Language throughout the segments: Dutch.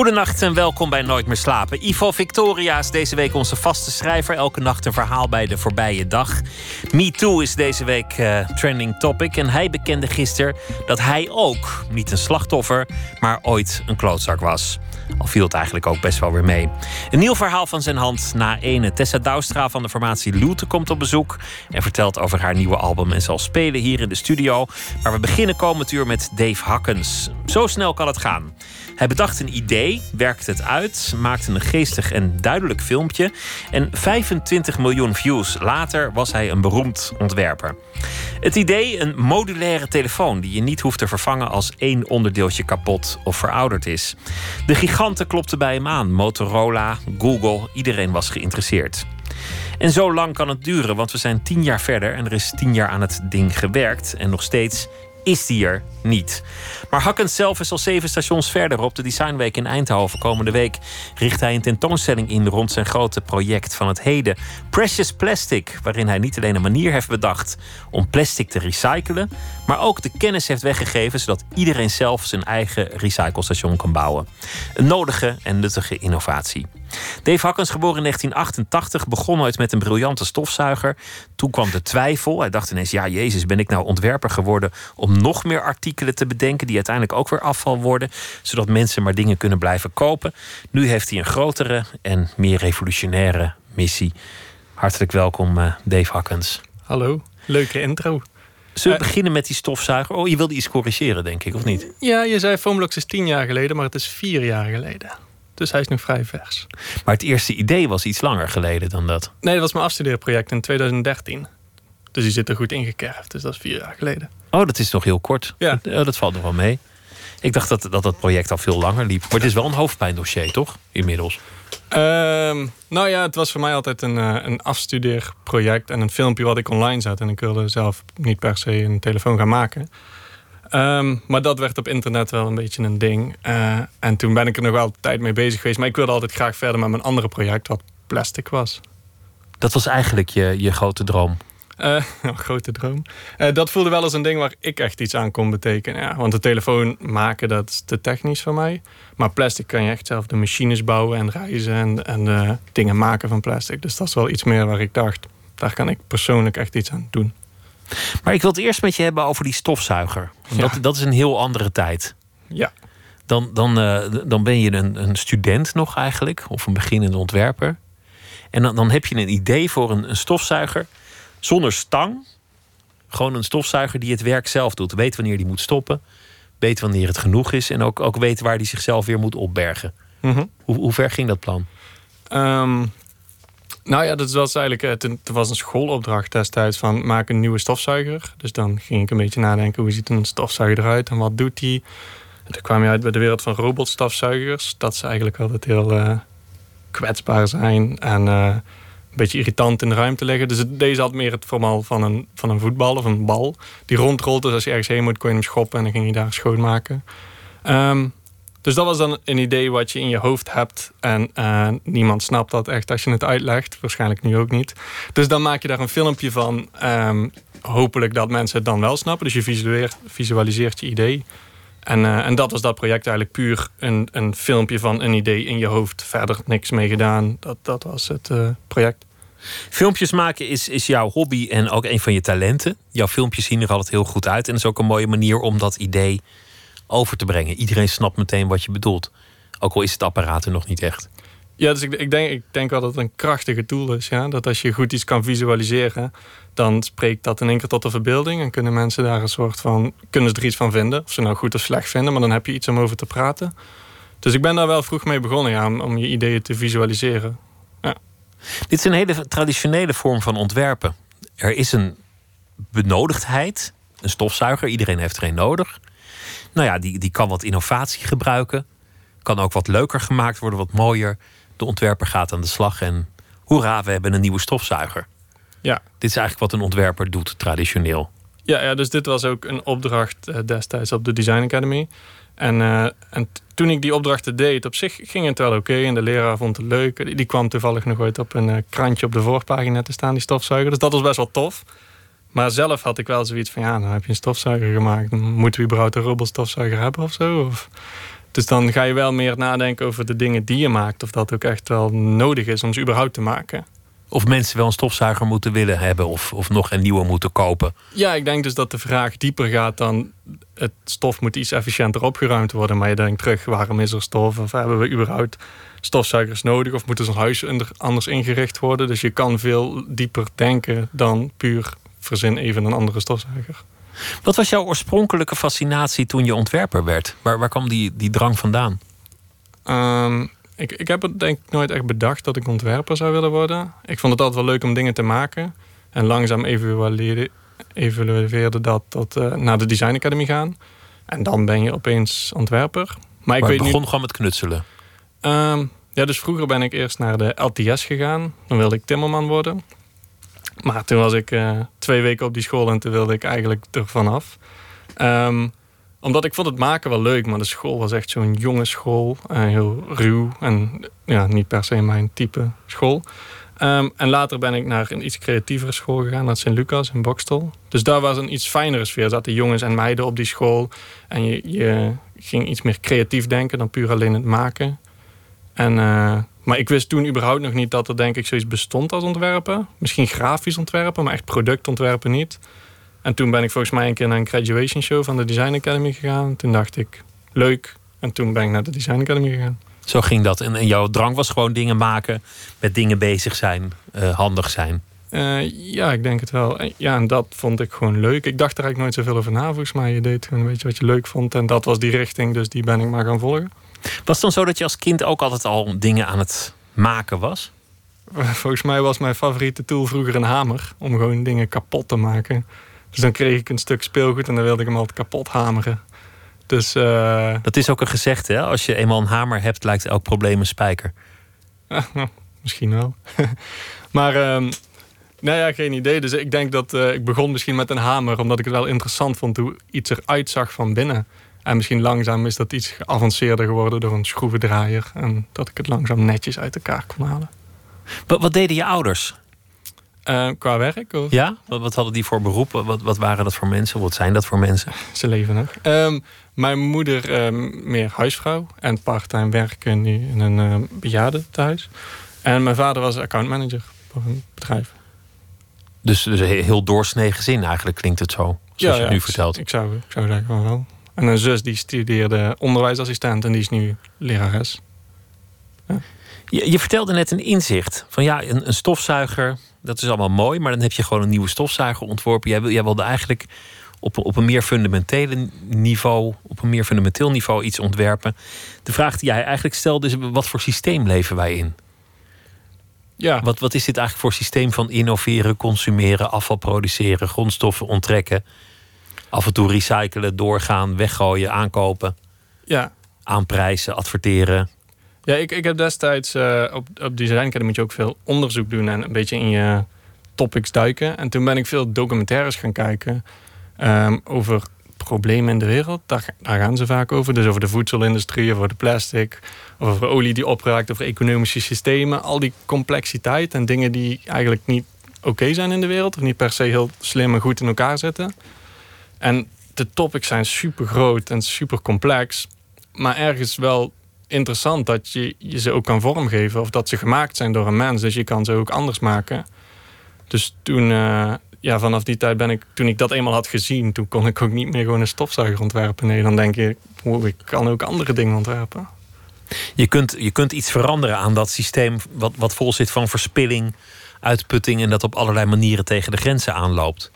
Goedenacht en welkom bij Nooit meer slapen. Ivo Victoria is deze week onze vaste schrijver. Elke nacht een verhaal bij de voorbije dag. Me Too is deze week uh, trending topic. En hij bekende gisteren dat hij ook niet een slachtoffer, maar ooit een klootzak was. Al viel het eigenlijk ook best wel weer mee. Een nieuw verhaal van zijn hand na ene. Tessa Douwstra van de formatie Lute komt op bezoek en vertelt over haar nieuwe album en zal spelen hier in de studio. Maar we beginnen komend uur met Dave Hakkens. Zo snel kan het gaan. Hij bedacht een idee, werkte het uit, maakte een geestig en duidelijk filmpje. En 25 miljoen views later was hij een beroemd ontwerper. Het idee, een modulaire telefoon die je niet hoeft te vervangen als één onderdeeltje kapot of verouderd is. De giganten klopten bij hem aan. Motorola, Google, iedereen was geïnteresseerd. En zo lang kan het duren, want we zijn tien jaar verder en er is tien jaar aan het ding gewerkt. En nog steeds is die er niet. Maar Hakkens zelf is al zeven stations verder. Op de Designweek in Eindhoven komende week richt hij een tentoonstelling in rond zijn grote project van het heden. Precious Plastic, waarin hij niet alleen een manier heeft bedacht om plastic te recyclen, maar ook de kennis heeft weggegeven zodat iedereen zelf zijn eigen recyclestation kan bouwen. Een nodige en nuttige innovatie. Dave Hakkens, geboren in 1988, begon ooit met een briljante stofzuiger. Toen kwam de twijfel. Hij dacht ineens: ja, Jezus, ben ik nou ontwerper geworden om nog meer artikelen te bedenken die uiteindelijk ook weer afval worden, zodat mensen maar dingen kunnen blijven kopen. Nu heeft hij een grotere en meer revolutionaire missie. Hartelijk welkom, uh, Dave Hakkens. Hallo, leuke intro. Zullen we uh, beginnen met die stofzuiger? Oh, je wilde iets corrigeren, denk ik, of niet? Ja, je zei Foamlux is tien jaar geleden, maar het is vier jaar geleden. Dus hij is nog vrij vers. Maar het eerste idee was iets langer geleden dan dat? Nee, dat was mijn afstudeerproject in 2013. Dus die zit er goed ingekerfd. Dus dat is vier jaar geleden. Oh, dat is nog heel kort. Ja. Oh, dat valt nog wel mee. Ik dacht dat, dat dat project al veel langer liep. Maar het is wel een hoofdpijndossier, toch? Inmiddels. Um, nou ja, het was voor mij altijd een, uh, een afstudeerproject en een filmpje wat ik online zet. En ik wilde zelf niet per se een telefoon gaan maken. Um, maar dat werd op internet wel een beetje een ding. Uh, en toen ben ik er nog wel tijd mee bezig geweest. Maar ik wilde altijd graag verder met mijn andere project, wat plastic was. Dat was eigenlijk je, je grote droom? Uh, grote droom. Uh, dat voelde wel als een ding waar ik echt iets aan kon betekenen. Ja, want de telefoon maken, dat is te technisch voor mij. Maar plastic kan je echt zelf de machines bouwen en reizen en, en uh, dingen maken van plastic. Dus dat is wel iets meer waar ik dacht, daar kan ik persoonlijk echt iets aan doen. Maar ik wil het eerst met je hebben over die stofzuiger. Ja. Dat, dat is een heel andere tijd. Ja. Dan, dan, dan ben je een, een student nog eigenlijk, of een beginnende ontwerper. En dan, dan heb je een idee voor een, een stofzuiger zonder stang. Gewoon een stofzuiger die het werk zelf doet. Weet wanneer die moet stoppen. Weet wanneer het genoeg is. En ook, ook weet waar die zichzelf weer moet opbergen. Mm -hmm. hoe, hoe ver ging dat plan? Um, nou ja, dat was eigenlijk. Het was een schoolopdracht destijds van maak een nieuwe stofzuiger. Dus dan ging ik een beetje nadenken hoe ziet een stofzuiger eruit en wat doet die. En toen kwam je uit bij de wereld van robotstofzuigers. Dat ze eigenlijk altijd heel uh, kwetsbaar zijn en uh, een beetje irritant in de ruimte liggen. Dus deze had meer het formaal van een, van een voetbal of een bal. Die rondrolt, dus als je ergens heen moet, kon je hem schoppen en dan ging je daar schoonmaken. Um, dus dat was dan een idee wat je in je hoofd hebt. En uh, niemand snapt dat echt als je het uitlegt. Waarschijnlijk nu ook niet. Dus dan maak je daar een filmpje van. Um, hopelijk dat mensen het dan wel snappen. Dus je visualiseert, visualiseert je idee. En, uh, en dat was dat project eigenlijk puur een, een filmpje van een idee in je hoofd. Verder niks mee gedaan. Dat, dat was het uh, project. Filmpjes maken is, is jouw hobby en ook een van je talenten. Jouw filmpjes zien er altijd heel goed uit. En dat is ook een mooie manier om dat idee over te brengen. Iedereen snapt meteen wat je bedoelt. Ook al is het apparaat er nog niet echt. Ja, dus ik, ik, denk, ik denk wel dat het een krachtige tool is. Ja? Dat als je goed iets kan visualiseren, dan spreekt dat in één keer tot de verbeelding. En kunnen mensen daar een soort van. kunnen ze er iets van vinden. Of ze nou goed of slecht vinden, maar dan heb je iets om over te praten. Dus ik ben daar wel vroeg mee begonnen, ja, om, je ideeën te visualiseren. Ja. Dit is een hele traditionele vorm van ontwerpen. Er is een benodigdheid, een stofzuiger, iedereen heeft er een nodig nou ja, die, die kan wat innovatie gebruiken. Kan ook wat leuker gemaakt worden, wat mooier. De ontwerper gaat aan de slag en hoera, we hebben een nieuwe stofzuiger. Ja. Dit is eigenlijk wat een ontwerper doet, traditioneel. Ja, ja, dus dit was ook een opdracht eh, destijds op de Design Academy. En, uh, en toen ik die opdrachten deed, op zich ging het wel oké. En de leraar vond het leuk. Die, die kwam toevallig nog ooit op een uh, krantje op de voorpagina te staan, die stofzuiger. Dus dat was best wel tof. Maar zelf had ik wel zoiets van, ja, dan heb je een stofzuiger gemaakt. Moeten we überhaupt een robotstofzuiger hebben of zo? Of... Dus dan ga je wel meer nadenken over de dingen die je maakt. Of dat ook echt wel nodig is om ze überhaupt te maken. Of mensen wel een stofzuiger moeten willen hebben of, of nog een nieuwe moeten kopen. Ja, ik denk dus dat de vraag dieper gaat dan het stof moet iets efficiënter opgeruimd worden. Maar je denkt terug, waarom is er stof? Of hebben we überhaupt stofzuigers nodig? Of moet ons huis anders ingericht worden? Dus je kan veel dieper denken dan puur verzin even een andere stofzuiger. Wat was jouw oorspronkelijke fascinatie toen je ontwerper werd? Waar, waar kwam die, die drang vandaan? Um, ik, ik heb het denk ik nooit echt bedacht dat ik ontwerper zou willen worden. Ik vond het altijd wel leuk om dingen te maken. En langzaam evalueerde, evalueerde dat tot uh, naar de Design Academy gaan. En dan ben je opeens ontwerper. Maar ik weet begon gewoon met knutselen? Um, ja, dus vroeger ben ik eerst naar de LTS gegaan. Dan wilde ik timmerman worden. Maar toen was ik uh, twee weken op die school en toen wilde ik eigenlijk er vanaf. Um, omdat ik vond het maken wel leuk, maar de school was echt zo'n jonge school. Uh, heel ruw en ja, niet per se mijn type school. Um, en later ben ik naar een iets creatievere school gegaan, naar Sint-Lucas in Bokstel. Dus daar was een iets fijnere sfeer. Er zaten jongens en meiden op die school. En je, je ging iets meer creatief denken dan puur alleen het maken. En, uh, maar ik wist toen überhaupt nog niet dat er denk ik zoiets bestond als ontwerpen. Misschien grafisch ontwerpen, maar echt productontwerpen niet. En toen ben ik volgens mij een keer naar een graduation show van de Design Academy gegaan. Toen dacht ik, leuk. En toen ben ik naar de Design Academy gegaan. Zo ging dat. En, jouw drang was gewoon dingen maken, met dingen bezig zijn, uh, handig zijn. Uh, ja, ik denk het wel. Ja, en dat vond ik gewoon leuk. Ik dacht er eigenlijk nooit zoveel over na, volgens mij. Je deed gewoon een beetje wat je leuk vond. En dat was die richting, dus die ben ik maar gaan volgen. Was het dan zo dat je als kind ook altijd al dingen aan het maken was? Volgens mij was mijn favoriete tool vroeger een hamer. Om gewoon dingen kapot te maken. Dus dan kreeg ik een stuk speelgoed en dan wilde ik hem altijd kapot hameren. Dus, uh... Dat is ook een gezegde, hè? Als je eenmaal een hamer hebt, lijkt elk probleem een spijker. nou, misschien wel. maar, uh, nou ja, geen idee. Dus ik denk dat uh, ik begon misschien met een hamer, omdat ik het wel interessant vond hoe iets eruit zag van binnen. En misschien langzaam is dat iets geavanceerder geworden door een schroevendraaier. En dat ik het langzaam netjes uit elkaar kon halen. Wat, wat deden je ouders? Uh, qua werk? Of? Ja, wat, wat, hadden die voor beroep? Wat, wat waren dat voor mensen? Wat zijn dat voor mensen? Ze leven nog. Um, mijn moeder um, meer huisvrouw en parttime werken nu in een uh, bejaardentehuis. En mijn vader was accountmanager voor een bedrijf. Dus, dus een heel doorsnee gezin eigenlijk klinkt het zo, zoals ja, je nu vertelt. Ik zou, ik zou zeggen van wel. En een zus die studeerde onderwijsassistent en die is nu lerares. Ja. Je, je, vertelde net een inzicht van ja, een, een stofzuiger dat is allemaal mooi, maar dan heb je gewoon een nieuwe stofzuiger ontworpen. Jij, jij wilde eigenlijk op, op een meer fundamentele niveau, op een meer fundamenteel niveau iets ontwerpen. De vraag die jij eigenlijk stelde is: wat voor systeem leven wij in? Ja. Wat, wat is dit eigenlijk voor systeem van innoveren, consumeren, afval produceren, grondstoffen onttrekken, af en toe recyclen, doorgaan, weggooien, aankopen, ja. aanprijzen, adverteren? Ja, ik, ik heb destijds uh, op, op Design Academy moet je ook veel onderzoek doen en een beetje in je topics duiken. En toen ben ik veel documentaires gaan kijken um, over problemen in de wereld. Daar, daar, gaan ze vaak over. Dus over de voedselindustrie, over de plastic, over olie die opraakt, over economische systemen. Al die complexiteit en dingen die eigenlijk niet oké zijn in de wereld. Of niet per se heel slim en goed in elkaar zitten. En de topics zijn super groot en super complex. Maar ergens wel interessant dat je, ze ook kan vormgeven. Of dat ze gemaakt zijn door een mens. Dus je kan ze ook anders maken. Dus toen, uh, ja, vanaf die tijd ben ik, toen ik dat eenmaal had gezien, toen kon ik ook niet meer gewoon een stofzuiger ontwerpen. Nee, dan denk je, ik kan ook andere dingen ontwerpen. Je kunt, je kunt iets veranderen aan dat systeem wat, wat vol zit van verspilling, uitputting en dat op allerlei manieren tegen de grenzen aanloopt.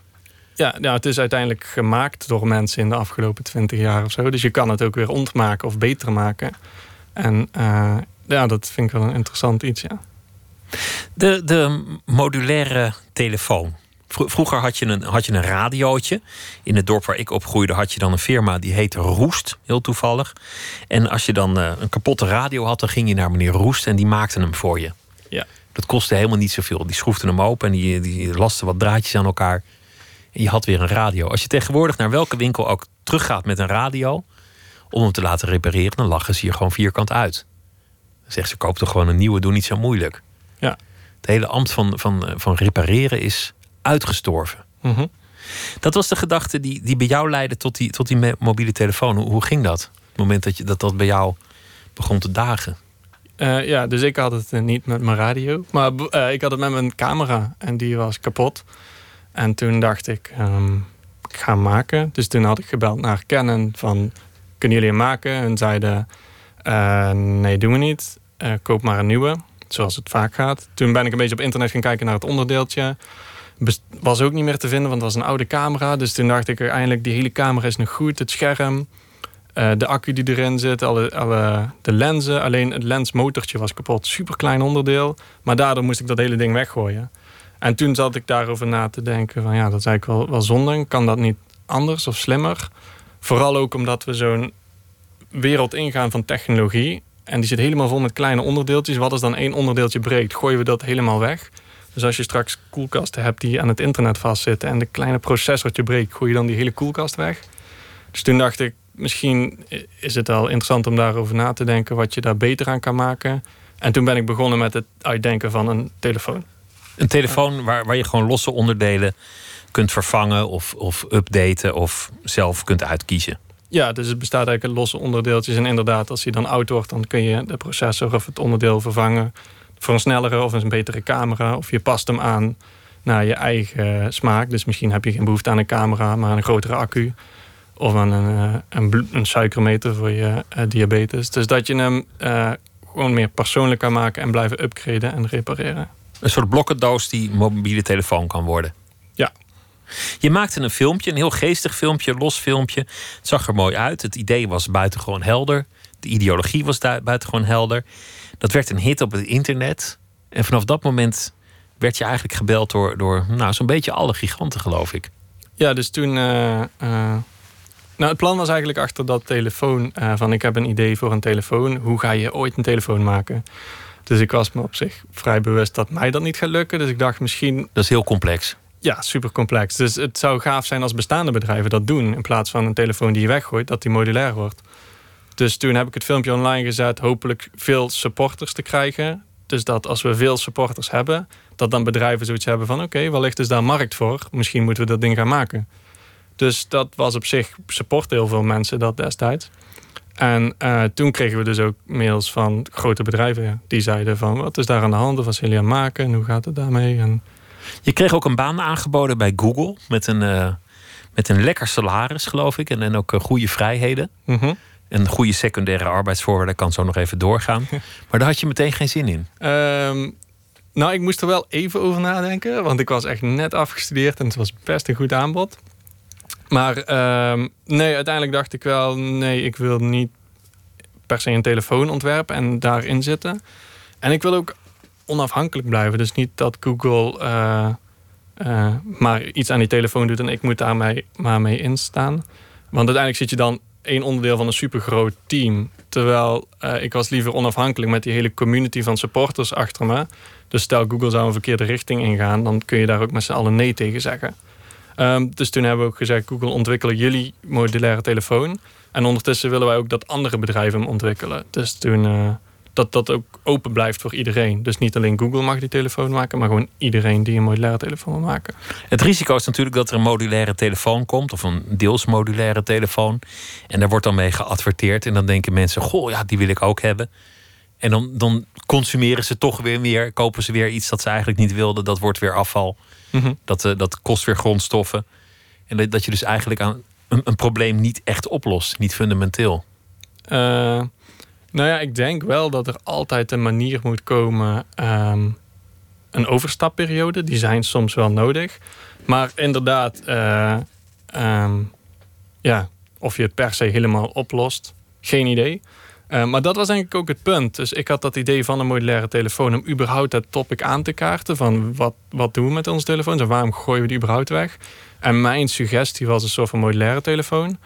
Ja, ja, het is uiteindelijk gemaakt door mensen in de afgelopen twintig jaar of zo. Dus je kan het ook weer ontmaken of beter maken. En uh, ja, dat vind ik wel een interessant iets, ja. De, de modulaire telefoon. Vroeger had je, een, had je een radiootje. In het dorp waar ik opgroeide had je dan een firma die heette Roest, heel toevallig. En als je dan uh, een kapotte radio had, dan ging je naar meneer Roest en die maakte hem voor je. Ja. Dat kostte helemaal niet zoveel. Die schroefden hem open en die, die lasten wat draadjes aan elkaar. Je had weer een radio. Als je tegenwoordig naar welke winkel ook teruggaat met een radio. om hem te laten repareren, dan lachen ze je gewoon vierkant uit. Dan zegt ze: koop toch gewoon een nieuwe, doe niet zo moeilijk. Ja. Het hele ambt van, van, van repareren is uitgestorven. Mhm. Dat was de gedachte die, die bij jou leidde tot die, tot die mobiele telefoon. Hoe, hoe ging dat? Het moment dat, je, dat dat bij jou begon te dagen. Eh, ja, dus ik had het eh, niet met mijn radio. Maar eh, ik had het met mijn camera. En die was kapot. En toen dacht ik, ehm, ik ga maken. Dus toen had ik gebeld naar Canon van... Kunnen jullie hem maken? En zeiden, eh, nee, doen we niet. Eh, koop maar een nieuwe. Zoals het vaak gaat. Toen ben ik een beetje op internet gaan kijken naar het onderdeeltje. Was ook niet meer te vinden, want het was een oude camera. Dus toen dacht ik eindelijk, die hele camera is nog goed. Het scherm, eh, de accu die erin zit, alle, alle, de lenzen. Alleen het lensmotortje was kapot. Super klein onderdeel. Maar daardoor moest ik dat hele ding weggooien. En toen zat ik daarover na te denken: van ja, dat is eigenlijk wel, wel zonde. Kan dat niet anders of slimmer? Vooral ook omdat we zo'n wereld ingaan van technologie. En die zit helemaal vol met kleine onderdeeltjes. Wat als dan één onderdeeltje breekt? Gooien we dat helemaal weg? Dus als je straks koelkasten hebt die aan het internet vastzitten en de kleine processortje breekt, gooi je dan die hele koelkast weg. Dus toen dacht ik, misschien is het wel interessant om daarover na te denken wat je daar beter aan kan maken. En toen ben ik begonnen met het uitdenken van een telefoon. Een telefoon waar, waar je gewoon losse onderdelen kunt vervangen of, of updaten of zelf kunt uitkiezen. Ja, dus het bestaat eigenlijk uit losse onderdeeltjes. En inderdaad, als hij dan oud wordt, dan kun je de processor of het onderdeel vervangen voor een snellere of een betere camera. Of je past hem aan naar je eigen smaak. Dus misschien heb je geen behoefte aan een camera, maar aan een grotere accu. Of aan een, eh, een, bloed- een suikermeter voor je eh, diabetes. Dus dat je hem eh, gewoon meer persoonlijk kan maken en blijven upgraden en repareren. Een soort blokkendoos die mobiele telefoon kan worden. Ja. Je maakte een filmpje, een heel geestig filmpje, los filmpje. Het zag er mooi uit. Het idee was buitengewoon helder. De ideologie was daar buitengewoon helder. Dat werd een hit op het internet. En vanaf dat moment werd je eigenlijk gebeld door, door nou, zo'n beetje alle giganten, geloof ik. Ja, dus toen. eh, eh, nou, het plan was eigenlijk achter dat telefoon. eh, van ik heb een idee voor een telefoon. Hoe ga je ooit een telefoon maken? Dus ik was me op zich vrij bewust dat mij dat niet gaat lukken. Dus ik dacht misschien, Dat is heel complex. ja, super complex. Dus het zou gaaf zijn als bestaande bedrijven dat doen. In plaats van een telefoon die je weggooit, dat die modulair wordt. Dus toen heb ik het filmpje online gezet. Hopelijk veel supporters te krijgen. Dus dat als we veel supporters hebben, dat dan bedrijven zoiets hebben van: oké, wellicht is daar markt voor. Misschien moeten we dat ding gaan maken. Dus dat was op zich, supporten heel veel mensen dat destijds. En eh, toen kregen we dus ook mails van grote bedrijven. ja, Die zeiden van, wat is daar aan de hand? Of wat zullen jullie aan maken? En hoe gaat het daarmee? En Je kreeg ook een baan aangeboden bij Google met een, eh, met een lekker salaris, geloof ik. En, en ook eh, goede vrijheden. Mhm. En goede secundaire arbeidsvoorwaarden kan zo nog even doorgaan. Maar daar had je meteen geen zin in. Ehm, nou, ik moest er wel even over nadenken. Want ik was echt net afgestudeerd en het was best een goed aanbod. Maar ehm, nee, uiteindelijk dacht ik wel... nee, ik wil niet per se een telefoon ontwerpen en daarin zitten. En ik wil ook onafhankelijk blijven. Dus niet dat Google eh, eh, maar iets aan die telefoon doet... en ik moet daarmee maar mee instaan. Want uiteindelijk zit je dan één onderdeel van een supergroot team. Terwijl eh, ik was liever onafhankelijk met die hele community van supporters achter me. Dus stel Google zou een verkeerde richting ingaan, dan kun je daar ook met z'n allen nee tegen zeggen. Ehm, dus toen hebben we ook gezegd: Google, ontwikkelen jullie modulaire telefoon. En ondertussen willen wij ook dat andere bedrijven hem ontwikkelen. Dus toen eh, dat dat ook open blijft voor iedereen. Dus niet alleen Google mag die telefoon maken, maar gewoon iedereen die een modulaire telefoon wil maken. Het risico is natuurlijk dat er een modulaire telefoon komt, of een deels modulaire telefoon. En daar wordt dan mee geadverteerd. En dan denken mensen: Goh, ja, die wil ik ook hebben. En dan, dan consumeren ze toch weer meer, kopen ze weer iets dat ze eigenlijk niet wilden. Dat wordt weer afval. Mhm. Dat, eh, dat kost weer grondstoffen. En dat, dat je dus eigenlijk aan een, een probleem niet echt oplost, niet fundamenteel. Eh, nou ja, ik denk wel dat er altijd een manier moet komen. ehm, een overstapperiode, die zijn soms wel nodig. Maar inderdaad, eh, ehm, ja, of je het per se helemaal oplost, geen idee. Eh, maar dat was ik ook het punt. Dus ik had dat idee van een modulaire telefoon om überhaupt dat topic aan te kaarten. Van wat, wat doen we met onze telefoons en waarom gooien we die überhaupt weg? En mijn suggestie was een soort van modulaire telefoon.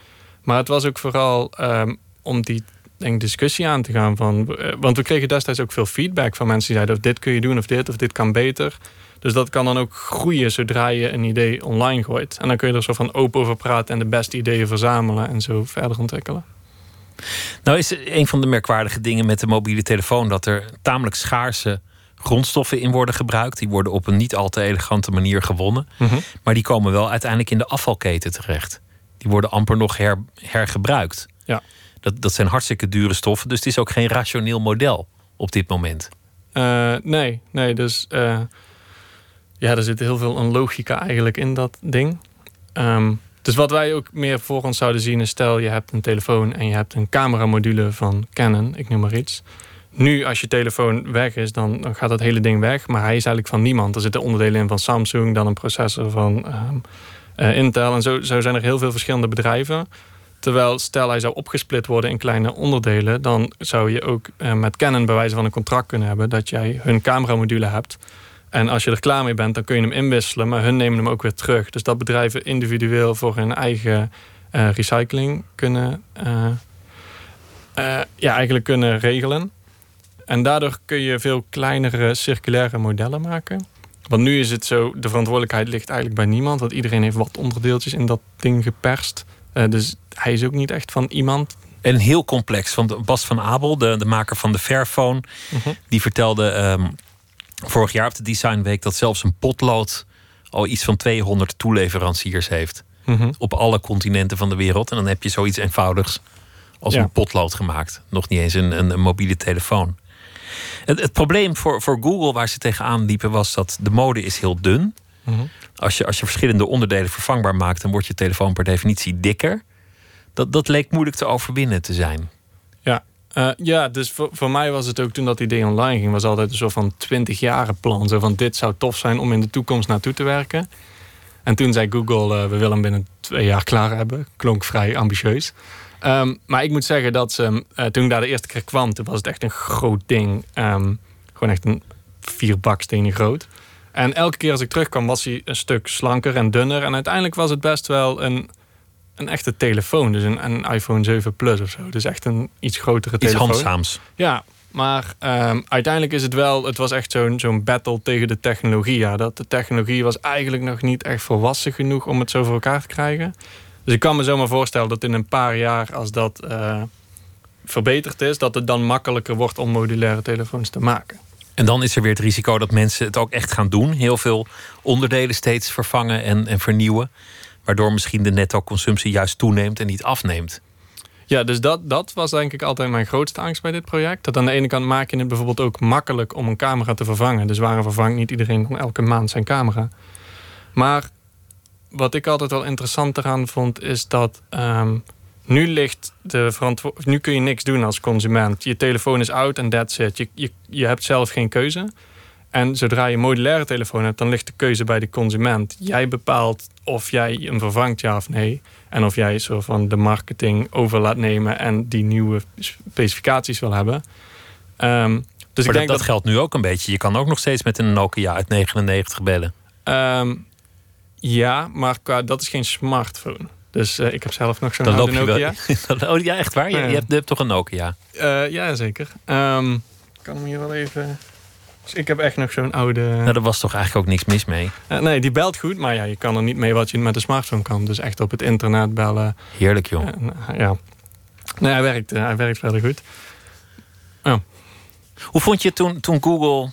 Maar het was ook vooral ehm, om die discussie aan te gaan. Van, eh, want we kregen destijds ook veel feedback van mensen die zeiden... of dit kun je doen, of dit, of dit kan beter. Dus dat kan dan ook groeien zodra je een idee online gooit. En dan kun je er zo van open over praten... en de beste ideeën verzamelen en zo verder ontwikkelen. Nou is een van de merkwaardige dingen met de mobiele telefoon... dat er tamelijk schaarse grondstoffen in worden gebruikt. Die worden op een niet al te elegante manier gewonnen. Mhm. Maar die komen wel uiteindelijk in de afvalketen terecht. Die worden amper nog her, hergebruikt. Ja. Dat, dat zijn hartstikke dure stoffen. Dus het is ook geen rationeel model op dit moment. Uh, nee, nee, dus uh, ja, er zit heel veel een logica eigenlijk in dat ding. Um, dus wat wij ook meer voor ons zouden zien is... stel je hebt een telefoon en je hebt een cameramodule van Canon, ik noem maar iets. Nu, als je telefoon weg is, dan, gaat dat hele ding weg. Maar hij is eigenlijk van niemand. Er zitten onderdelen in van Samsung, dan een processor van um, uh, Intel. En zo, zo zijn er heel veel verschillende bedrijven. Terwijl stel hij zou opgesplit worden in kleine onderdelen... dan zou je ook uh, met Canon bij van een contract kunnen hebben... dat jij hun cameramodule hebt... En als je er klaar mee bent, dan kun je hem inwisselen. Maar hun nemen hem ook weer terug. Dus dat bedrijven individueel voor hun eigen uh, recycling kunnen... Uh, uh, ja, eigenlijk kunnen regelen. En daardoor kun je veel kleinere circulaire modellen maken. Want nu is het zo, de verantwoordelijkheid ligt eigenlijk bij niemand. Want iedereen heeft wat onderdeeltjes in dat ding geperst. dus hij is ook niet echt van iemand. En heel complex. Want Bas van Abel, de, de maker van de Fairphone... -huh. die vertelde... Um, vorig jaar op de Design Week dat zelfs een potlood al iets van 200 toeleveranciers heeft. Mm -hmm. Op alle continenten van de wereld. En dan heb je zoiets eenvoudigs als ja. een potlood gemaakt. Nog niet eens een, een, een mobiele telefoon. Het, het, probleem voor, voor Google waar ze tegenaan liepen was dat de mode is heel dun. Mm -hmm. Als, je, als je verschillende onderdelen vervangbaar maakt, dan wordt je telefoon per definitie dikker. Dat, dat leek moeilijk te overwinnen te zijn. Uh, ja, dus voor, voor mij was het ook toen dat idee online ging, was altijd een soort van 20 jaren plan. Zo van dit zou tof zijn om in de toekomst naartoe te werken. En toen zei Google, uh, we willen hem binnen twee jaar klaar hebben. Klonk vrij ambitieus. Um, maar ik moet zeggen dat ze, uh, toen ik daar de eerste keer kwam, toen was het echt een groot ding. Um, gewoon echt een vier bakstenen groot. En elke keer als ik terugkwam was hij een stuk slanker en dunner. En uiteindelijk was het best wel een een echte telefoon. Dus een, een, iPhone 7 Plus of zo. Dus echt een iets grotere iets telefoon. Iets handzaams. Ja, maar um, uiteindelijk is het wel... Het was echt zo'n zo'n battle tegen de technologie. Ja, dat de technologie was eigenlijk nog niet echt volwassen genoeg... om het zo voor elkaar te krijgen. Dus ik kan me zomaar voorstellen dat in een paar jaar... als dat uh, verbeterd is... dat het dan makkelijker wordt om modulaire telefoons te maken. En dan is er weer het risico dat mensen het ook echt gaan doen. Heel veel onderdelen steeds vervangen en, en vernieuwen waardoor misschien de netto-consumptie juist toeneemt en niet afneemt. Ja, dus dat, dat was denk ik altijd mijn grootste angst bij dit project. Dat aan de ene kant maak je het bijvoorbeeld ook makkelijk om een camera te vervangen. Dus waarom vervangt niet iedereen dan elke maand zijn camera? Maar wat ik altijd wel interessant eraan vond, is dat um, nu ligt de verantwoordelijkheid. Nu kun je niks doen als consument. Je telefoon is oud en that's it. Je, je, je hebt zelf geen keuze. En zodra je een modulaire telefoon hebt, dan ligt de keuze bij de consument. Jij bepaalt of jij hem vervangt, ja of nee. En of jij zo van de marketing over laat nemen en die nieuwe specificaties wil hebben. Um, dus maar ik denk dat, dat, geldt nu ook een beetje. Je kan ook nog steeds met een Nokia uit 99 bellen. Um, ja, maar qua, dat is geen smartphone. Dus uh, ik heb zelf nog zo'n Dan oude loop je Nokia. Wel, oh ja, echt waar? Je, je, hebt, je hebt toch een Nokia? Uh, ja, zeker. Um, ik kan hem hier wel even... Dus ik heb echt nog zo'n oude... Nou, daar was toch eigenlijk ook niks mis mee. Uh, nee, die belt goed, maar ja, je kan er niet mee wat je met een smartphone kan. Dus echt op het internet bellen. Heerlijk, joh. En, uh, ja. Nee, hij werkt, uh, hij werkt verder goed. Oh. Hoe vond je toen, toen Google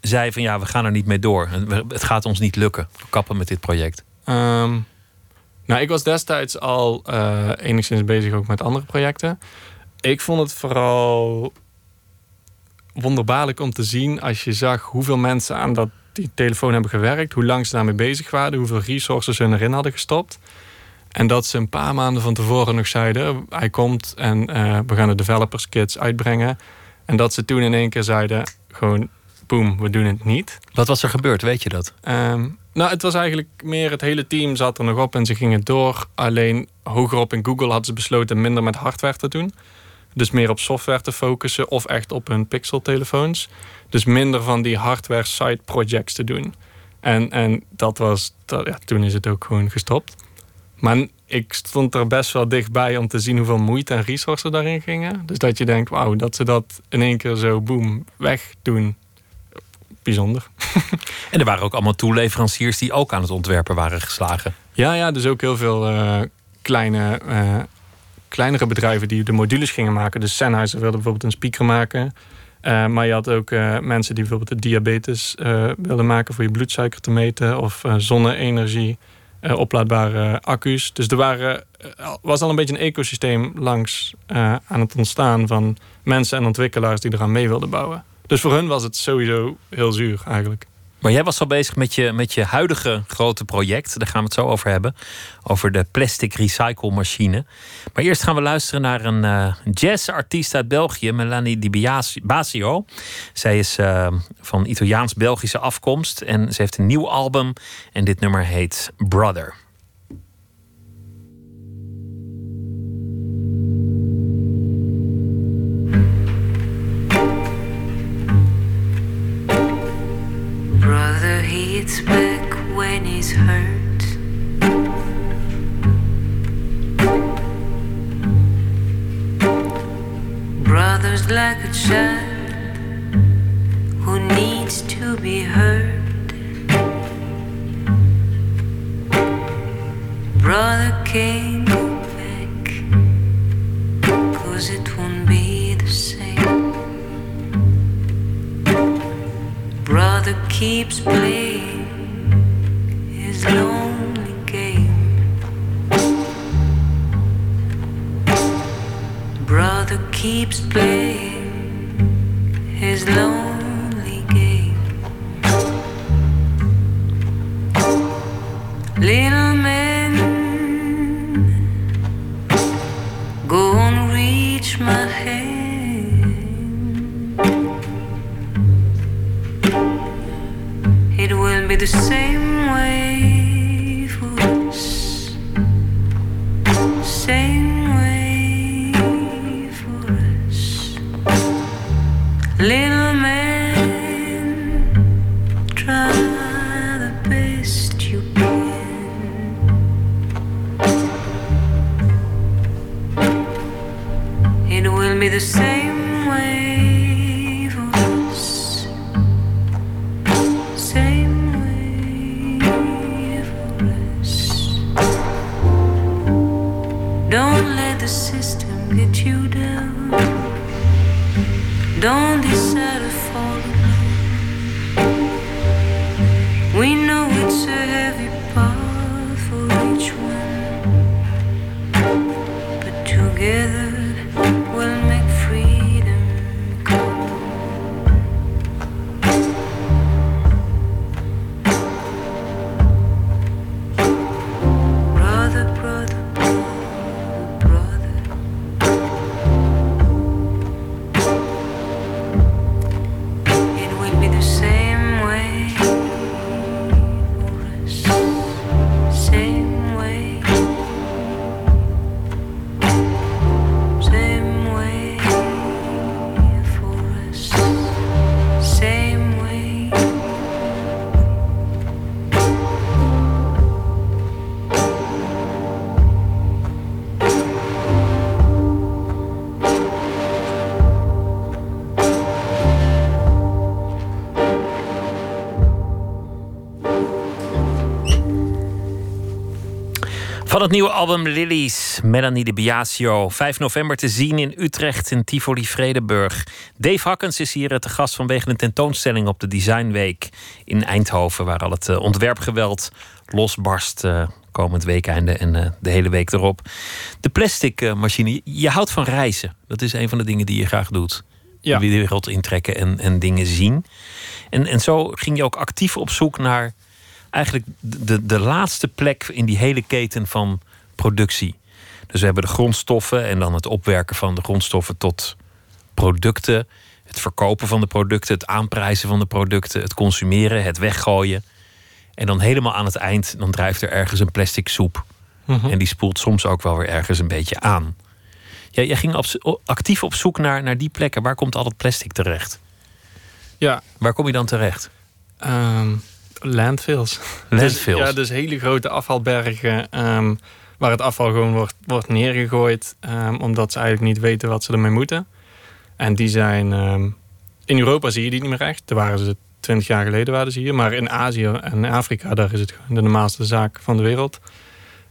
zei van ja, we gaan er niet mee door. Het gaat ons niet lukken. We kappen met dit project. Um, nou, ik was destijds al uh, enigszins bezig ook met andere projecten. Ik vond het vooral wonderbaarlijk om te zien als je zag hoeveel mensen aan dat, die telefoon hebben gewerkt, hoe lang ze daarmee bezig waren, hoeveel resources ze erin hadden gestopt. En dat ze een paar maanden van tevoren nog zeiden: hij komt en uh, we gaan de developers kits uitbrengen. En dat ze toen in één keer zeiden: gewoon, boem, we doen het niet. Wat was er gebeurd, weet je dat? Um, nou, het was eigenlijk meer het hele team zat er nog op en ze gingen door. Alleen hogerop in Google hadden ze besloten minder met hardware te doen. Dus meer op software te focussen of echt op hun Pixel-telefoons. Dus minder van die hardware side projects te doen. En, en dat was, dat, ja, toen is het ook gewoon gestopt. Maar ik stond er best wel dichtbij om te zien hoeveel moeite en resources daarin gingen. Dus dat je denkt, wauw, dat ze dat in één keer zo boem wegdoen. Bijzonder. En er waren ook allemaal toeleveranciers die ook aan het ontwerpen waren geslagen. Ja, ja, dus ook heel veel uh, kleine, uh, kleinere bedrijven die de modules gingen maken. Dus Sennheiser wilde bijvoorbeeld een speaker maken. Uh, maar je had ook mensen die bijvoorbeeld de diabetes wilden maken voor je bloedsuiker te meten. Of zonne-energie, oplaadbare accu's. Dus er waren, was al een beetje een ecosysteem langs aan het ontstaan van mensen en ontwikkelaars die eraan mee wilden bouwen. Dus voor hun was het sowieso heel zuur eigenlijk. Maar jij was al bezig met je, met je huidige grote project. Daar gaan we het zo over hebben. Over de plastic recycle machine. Maar eerst gaan we luisteren naar een uh, jazzartiest uit België, Melanie Di Basio. Zij is uh, van Italiaans-Belgische afkomst en ze heeft een nieuw album. En dit nummer heet Brother. It's back when he's hurt. Brothers like a child who needs to be heard. Brother go back, cause it won't be the same. Brother keeps playing go and reach my hand. The same way. Het nieuwe album Lilies, Melanie de Biasio. 5 november te zien in Utrecht in Tivoli Vredenburg. Dave Hakkens is hier te gast vanwege een tentoonstelling op de Designweek in Eindhoven, waar al het eh, ontwerpgeweld losbarst uh, komend weekende en uh, de hele week erop. De plastic machine, je houdt van reizen. Dat is een van de dingen die je graag doet. Ja. De wereld intrekken en, en dingen zien. En, en zo ging je ook actief op zoek naar eigenlijk de, de laatste plek in die hele keten van productie. Dus we hebben de grondstoffen en dan het opwerken van de grondstoffen tot producten. Het verkopen van de producten, het aanprijzen van de producten, het consumeren, het weggooien. En dan helemaal aan het eind, dan drijft er ergens een plastic soep. Mhm. En die spoelt soms ook wel weer ergens een beetje aan. Ja, jij ging actief op zoek naar, naar die plekken. Waar komt al dat plastic terecht? Ja. Waar kom je dan terecht? Um, landfills. Landfills. ja, dus hele grote afvalbergen. Um, waar het afval gewoon wordt, wordt neergegooid, ehm, omdat ze eigenlijk niet weten wat ze ermee moeten. En die zijn, ehm, in Europa zie je die niet meer echt. Daar waren ze 20 jaar geleden waren ze hier. Maar in Azië en Afrika, daar is het gewoon de normaalste zaak van de wereld.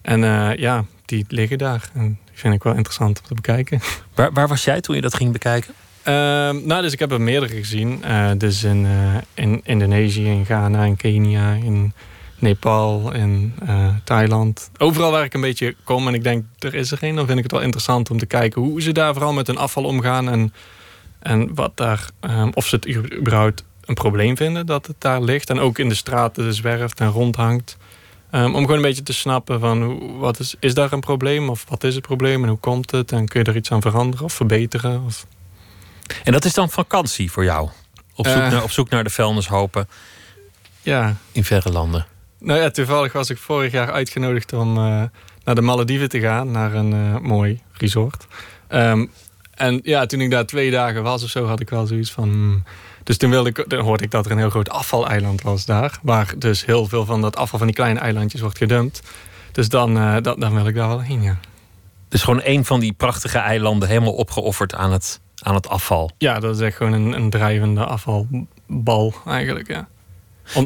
En eh, ja, die liggen daar. En die vind ik wel interessant om te bekijken. Waar, waar was jij toen je dat ging bekijken? Ehm, nou, dus ik heb er meerdere gezien. Eh, dus in, eh, in Indonesië, in Ghana, in Kenia, in Nepal, in eh, Thailand. Overal waar ik een beetje kom en ik denk, er is er geen, dan vind ik het wel interessant om te kijken hoe ze daar vooral met hun afval omgaan. En, en wat daar, ehm, of ze het überhaupt een probleem vinden dat het daar ligt. En ook in de straten zwerft en rondhangt. Um, om gewoon een beetje te snappen van wat is, is daar een probleem of wat is het probleem en hoe komt het en kun je er iets aan veranderen of verbeteren. Of... En dat is dan vakantie voor jou? Op zoek, Eh. naar, op zoek naar de vuilnishopen Ja, in verre landen. nou ja, toevallig was ik vorig jaar uitgenodigd om eh, naar de Malediven te gaan, naar een eh, mooi resort. Ehm, en ja, toen ik daar twee dagen was of zo, had ik wel zoiets van. hmm. Dus toen, wilde ik, dan hoorde ik dat er een heel groot afvaleiland was daar. Waar dus heel veel van dat afval van die kleine eilandjes wordt gedumpt. Dus dan, eh, dan, dan wil ik daar wel heen, ja. Dus gewoon een van die prachtige eilanden helemaal opgeofferd aan het, aan het afval. Ja, dat is echt gewoon een, een drijvende afvalbal eigenlijk, ja.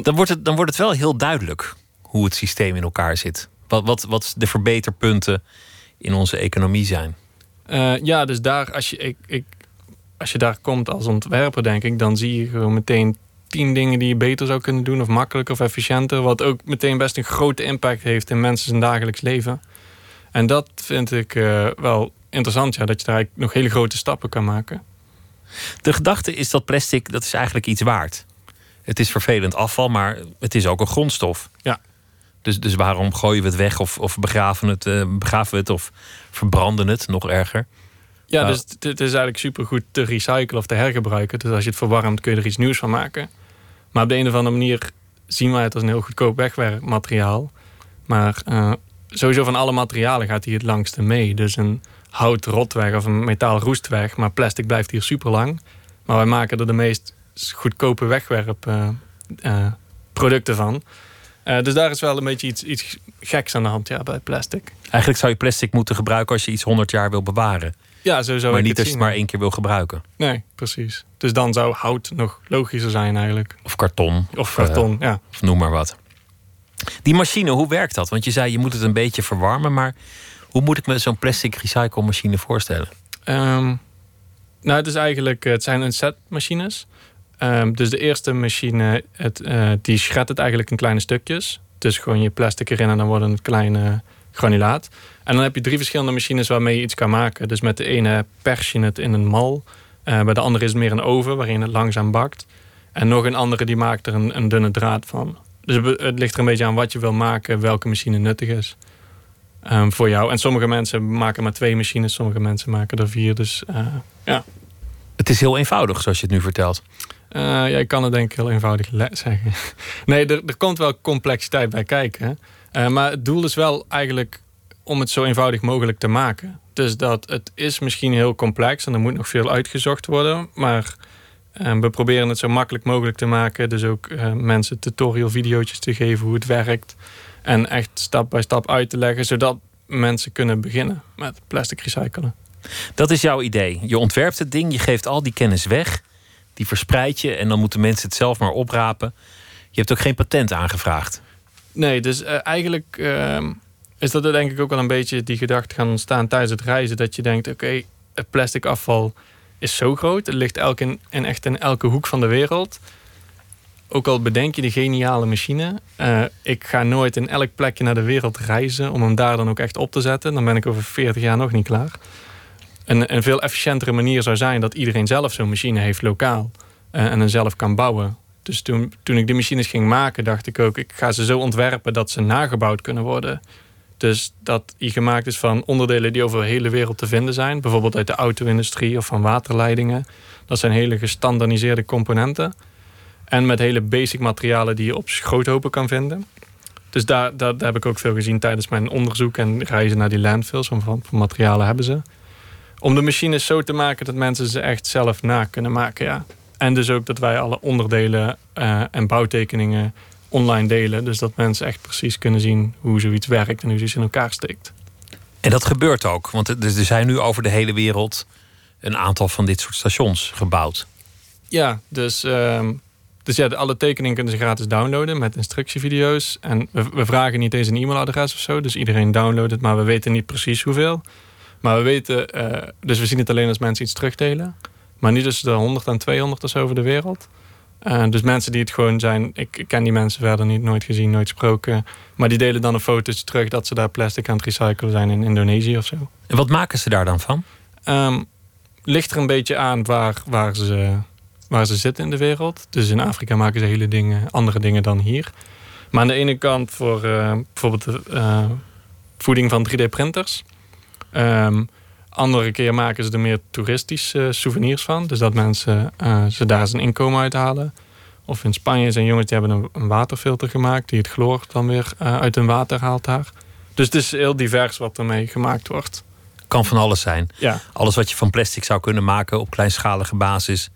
Dan wordt, het, dan wordt het wel heel duidelijk hoe het systeem in elkaar zit. Wat, wat, wat de verbeterpunten in onze economie zijn. Eh, ja, dus daar, als je, ik, ik, als je daar komt als ontwerper, denk ik, dan zie je gewoon meteen tien dingen die je beter zou kunnen doen, of makkelijker of efficiënter. Wat ook meteen best een grote impact heeft in mensen zijn dagelijks leven. En dat vind ik eh, wel interessant, ja, dat je daar eigenlijk nog hele grote stappen kan maken. De gedachte is dat plastic, dat is eigenlijk iets waard. Het is vervelend afval, maar het is ook een grondstof. Ja. Dus, dus waarom gooien we het weg of, of begraven, het, eh, begraven we het of verbranden het, nog erger? Ja, Ja. dus het, het is eigenlijk supergoed te recyclen of te hergebruiken. Dus als je het verwarmt, kun je er iets nieuws van maken. Maar op de een of andere manier zien wij het als een heel goedkoop wegwerpmateriaal. Maar eh, sowieso van alle materialen gaat hij het langste mee. Dus een hout rot weg of een metaal roest weg. Maar plastic blijft hier super lang. Maar wij maken er de meest goedkope wegwerpproducten producten van. Eh, dus daar is wel een beetje iets, iets geks aan de hand ja, bij plastic. Eigenlijk zou je plastic moeten gebruiken als je iets 100 jaar wil bewaren. Ja, zo zou maar ik niet het als je het maar één keer wil gebruiken. Nee, precies. Dus dan zou hout nog logischer zijn eigenlijk. Of karton. Of karton, ja. Of noem maar wat. Die machine, hoe werkt dat? Want je zei je moet het een beetje verwarmen, maar hoe moet ik me zo'n plastic recycle machine voorstellen? Ehm, nou, het is eigenlijk, eh, het zijn een set machines. Ehm, dus de eerste machine, het, eh, die shredt het eigenlijk in kleine stukjes. Dus gewoon je plastic erin en dan worden het kleine granulaat. En dan heb je drie verschillende machines waarmee je iets kan maken. Dus met de ene pers je het in een mal. Eh, bij de andere is het meer een oven waarin het langzaam bakt. En nog een andere die maakt er een, een dunne draad van. Dus het ligt er een beetje aan wat je wil maken, welke machine nuttig is. Ehm, voor jou. En sommige mensen maken maar twee machines, sommige mensen maken er vier. Dus eh, ja. Het is heel eenvoudig, zoals je het nu vertelt. Eh, ja, ik kan het denk ik heel eenvoudig zeggen. nee, er, er komt wel complexiteit bij kijken. Eh, maar het doel is wel eigenlijk om het zo eenvoudig mogelijk te maken. Dus dat het is misschien heel complex en er moet nog veel uitgezocht worden. Maar eh, we proberen het zo makkelijk mogelijk te maken. Dus ook mensen tutorial video's te geven hoe het werkt. En echt stap bij stap uit te leggen. Zodat mensen kunnen beginnen met plastic recyclen. Dat is jouw idee. Je ontwerpt het ding, je geeft al die kennis weg, die verspreid je en dan moeten mensen het zelf maar oprapen. Je hebt ook geen patent aangevraagd. Nee, dus eh, eigenlijk ehm, is dat er denk ik ook wel een beetje die gedachte gaan ontstaan tijdens het reizen. Dat je denkt, oké, het plastic afval is zo groot. Het ligt elk in, in echt in elke hoek van de wereld. Ook al bedenk je de geniale machine. eh, ik ga nooit in elk plekje naar de wereld reizen om hem daar dan ook echt op te zetten. Dan ben ik over 40 jaar nog niet klaar. Een, een veel efficiëntere manier zou zijn dat iedereen zelf zo'n machine heeft lokaal. eh, en hem zelf kan bouwen. Dus toen, toen ik die machines ging maken, dacht ik ook, ik ga ze zo ontwerpen dat ze nagebouwd kunnen worden. Dus dat die gemaakt is van onderdelen die over de hele wereld te vinden zijn. Bijvoorbeeld uit de auto-industrie of van waterleidingen. Dat zijn hele gestandardiseerde componenten. En met hele basic materialen die je op schroothopen kan vinden. Dus daar, daar, daar heb ik ook veel gezien tijdens mijn onderzoek en reizen naar die landfills. Van wat voor materialen hebben ze. Om de machines zo te maken dat mensen ze echt zelf na kunnen maken. Ja. En dus ook dat wij alle onderdelen eh, en bouwtekeningen online delen. Dus dat mensen echt precies kunnen zien hoe zoiets werkt en hoe zoiets in elkaar steekt. En dat gebeurt ook, want er er zijn nu over de hele wereld een aantal van dit soort stations gebouwd. Ja, dus, ehm, dus ja, alle tekeningen kunnen ze gratis downloaden met instructievideo's. En we, we vragen niet eens een e-mailadres of zo. Dus iedereen downloadt het, maar we weten niet precies hoeveel. Maar we weten, eh, dus we zien het alleen als mensen iets terugdelen. Maar niet tussen de 100 en 200 of zo over de wereld. Eh, dus mensen die het gewoon zijn, ik, ken die mensen verder niet, nooit gezien, nooit gesproken. Maar die delen dan een foto's terug dat ze daar plastic aan het recyclen zijn in Indonesië of zo. En wat maken ze daar dan van? Ehm, lijkt er een beetje aan waar, waar, ze, waar ze zitten in de wereld. Dus in Afrika maken ze hele dingen, andere dingen dan hier. Maar aan de ene kant voor eh, bijvoorbeeld de eh, voeding van 3D-printers. Ehm, andere keer maken ze er meer toeristische souvenirs van. Dus dat mensen eh, ze daar zijn inkomen uithalen. Of in Spanje zijn jongens die hebben een, een waterfilter gemaakt... die het chloor dan weer eh, uit hun water haalt daar. Dus het is heel divers wat ermee gemaakt wordt. Kan van alles zijn. Ja. Alles wat je van plastic zou kunnen maken op kleinschalige basis.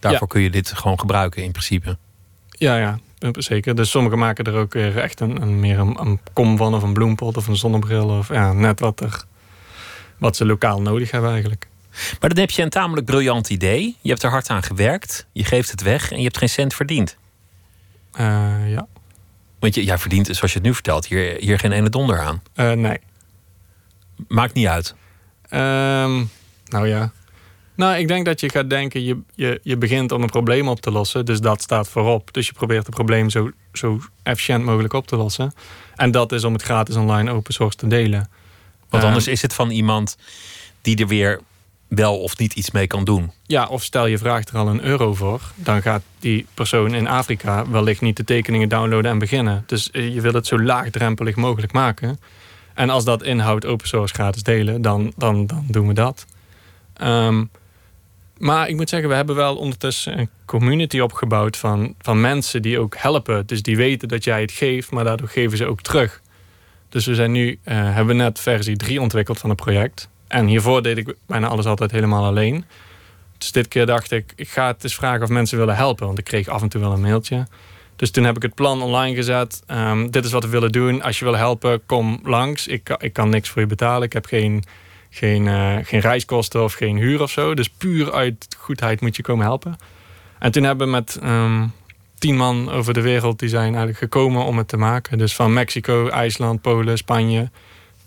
Daarvoor kun je dit gewoon gebruiken in principe. Ja, ja, zeker. Dus sommigen maken er ook weer echt een, een meer een, een kom van of een bloempot of een zonnebril. Of ja, net wat, er, wat ze lokaal nodig hebben eigenlijk. Maar dan heb je een tamelijk briljant idee. Je hebt er hard aan gewerkt. Je geeft het weg en je hebt geen cent verdiend. Eh, ja. Want je, jij verdient, zoals je het nu vertelt, hier, hier geen ene donder aan. Eh, nee. Maakt niet uit. Ehm, nou ja. Nou, ik denk dat je gaat denken, je, je, je begint om een probleem op te lossen. Dus dat staat voorop. Dus je probeert het probleem zo, zo efficiënt mogelijk op te lossen. En dat is om het gratis online open source te delen. Want anders is het van iemand die er weer wel of niet iets mee kan doen. Ja, of stel je vraagt er al een euro voor, dan gaat die persoon in Afrika wellicht niet de tekeningen downloaden en beginnen. Dus eh, je wil het zo laagdrempelig mogelijk maken. En als dat inhoudt open source gratis delen, dan, dan, dan doen we dat. Ehm, maar ik moet zeggen, we hebben wel ondertussen een community opgebouwd van, van mensen die ook helpen. Dus die weten dat jij het geeft, maar daardoor geven ze ook terug. Dus we zijn nu, eh, hebben net versie 3 ontwikkeld van het project. En hiervoor deed ik bijna alles altijd helemaal alleen. Dus dit keer dacht ik, ik ga het eens vragen of mensen willen helpen. Want ik kreeg af en toe wel een mailtje. Dus toen heb ik het plan online gezet. Ehm, dit is wat we willen doen. Als je wil helpen, kom langs. Ik, ik kan niks voor je betalen. Ik heb geen, geen, eh, geen reiskosten of geen huur of zo. Dus puur uit goedheid moet je komen helpen. En toen hebben we met ehm, tien man over de wereld... die zijn eigenlijk gekomen om het te maken. Dus van Mexico, IJsland, Polen, Spanje.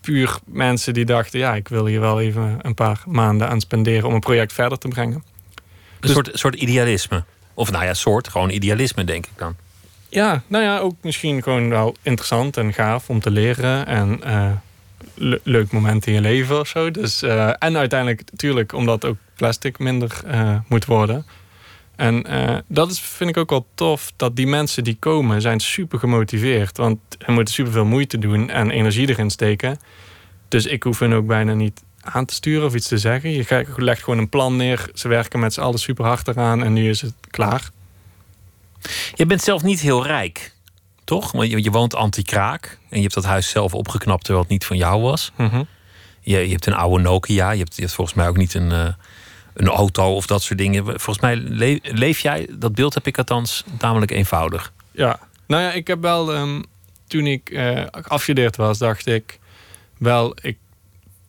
Puur mensen die dachten... ja, ik wil hier wel even een paar maanden aan spenderen... om een project verder te brengen. Een Dus- soort, soort idealisme. Of nou ja, soort, gewoon idealisme denk ik dan. Ja, nou ja, ook misschien gewoon wel interessant en gaaf om te leren. En eh, le- leuk moment in je leven of zo. Dus, eh, en uiteindelijk natuurlijk omdat ook plastic minder eh, moet worden. En eh, dat is, vind ik ook wel tof, dat die mensen die komen zijn super gemotiveerd. Want ze moeten super veel moeite doen en energie erin steken. Dus ik hoef hen ook bijna niet aan te sturen of iets te zeggen. Je legt gewoon een plan neer. Ze werken met z'n allen super hard eraan en nu is het klaar. Je bent zelf niet heel rijk, toch? Want je, je woont anti-kraak. En je hebt dat huis zelf opgeknapt terwijl het niet van jou was. Mhm. Je, je hebt een oude Nokia. Je hebt, je hebt volgens mij ook niet een, eh, een auto of dat soort dingen. Volgens mij le- leef jij, dat beeld heb ik althans tamelijk eenvoudig. Ja, nou ja, ik heb wel, ehm, toen ik afgestudeerd was, dacht ik wel, ik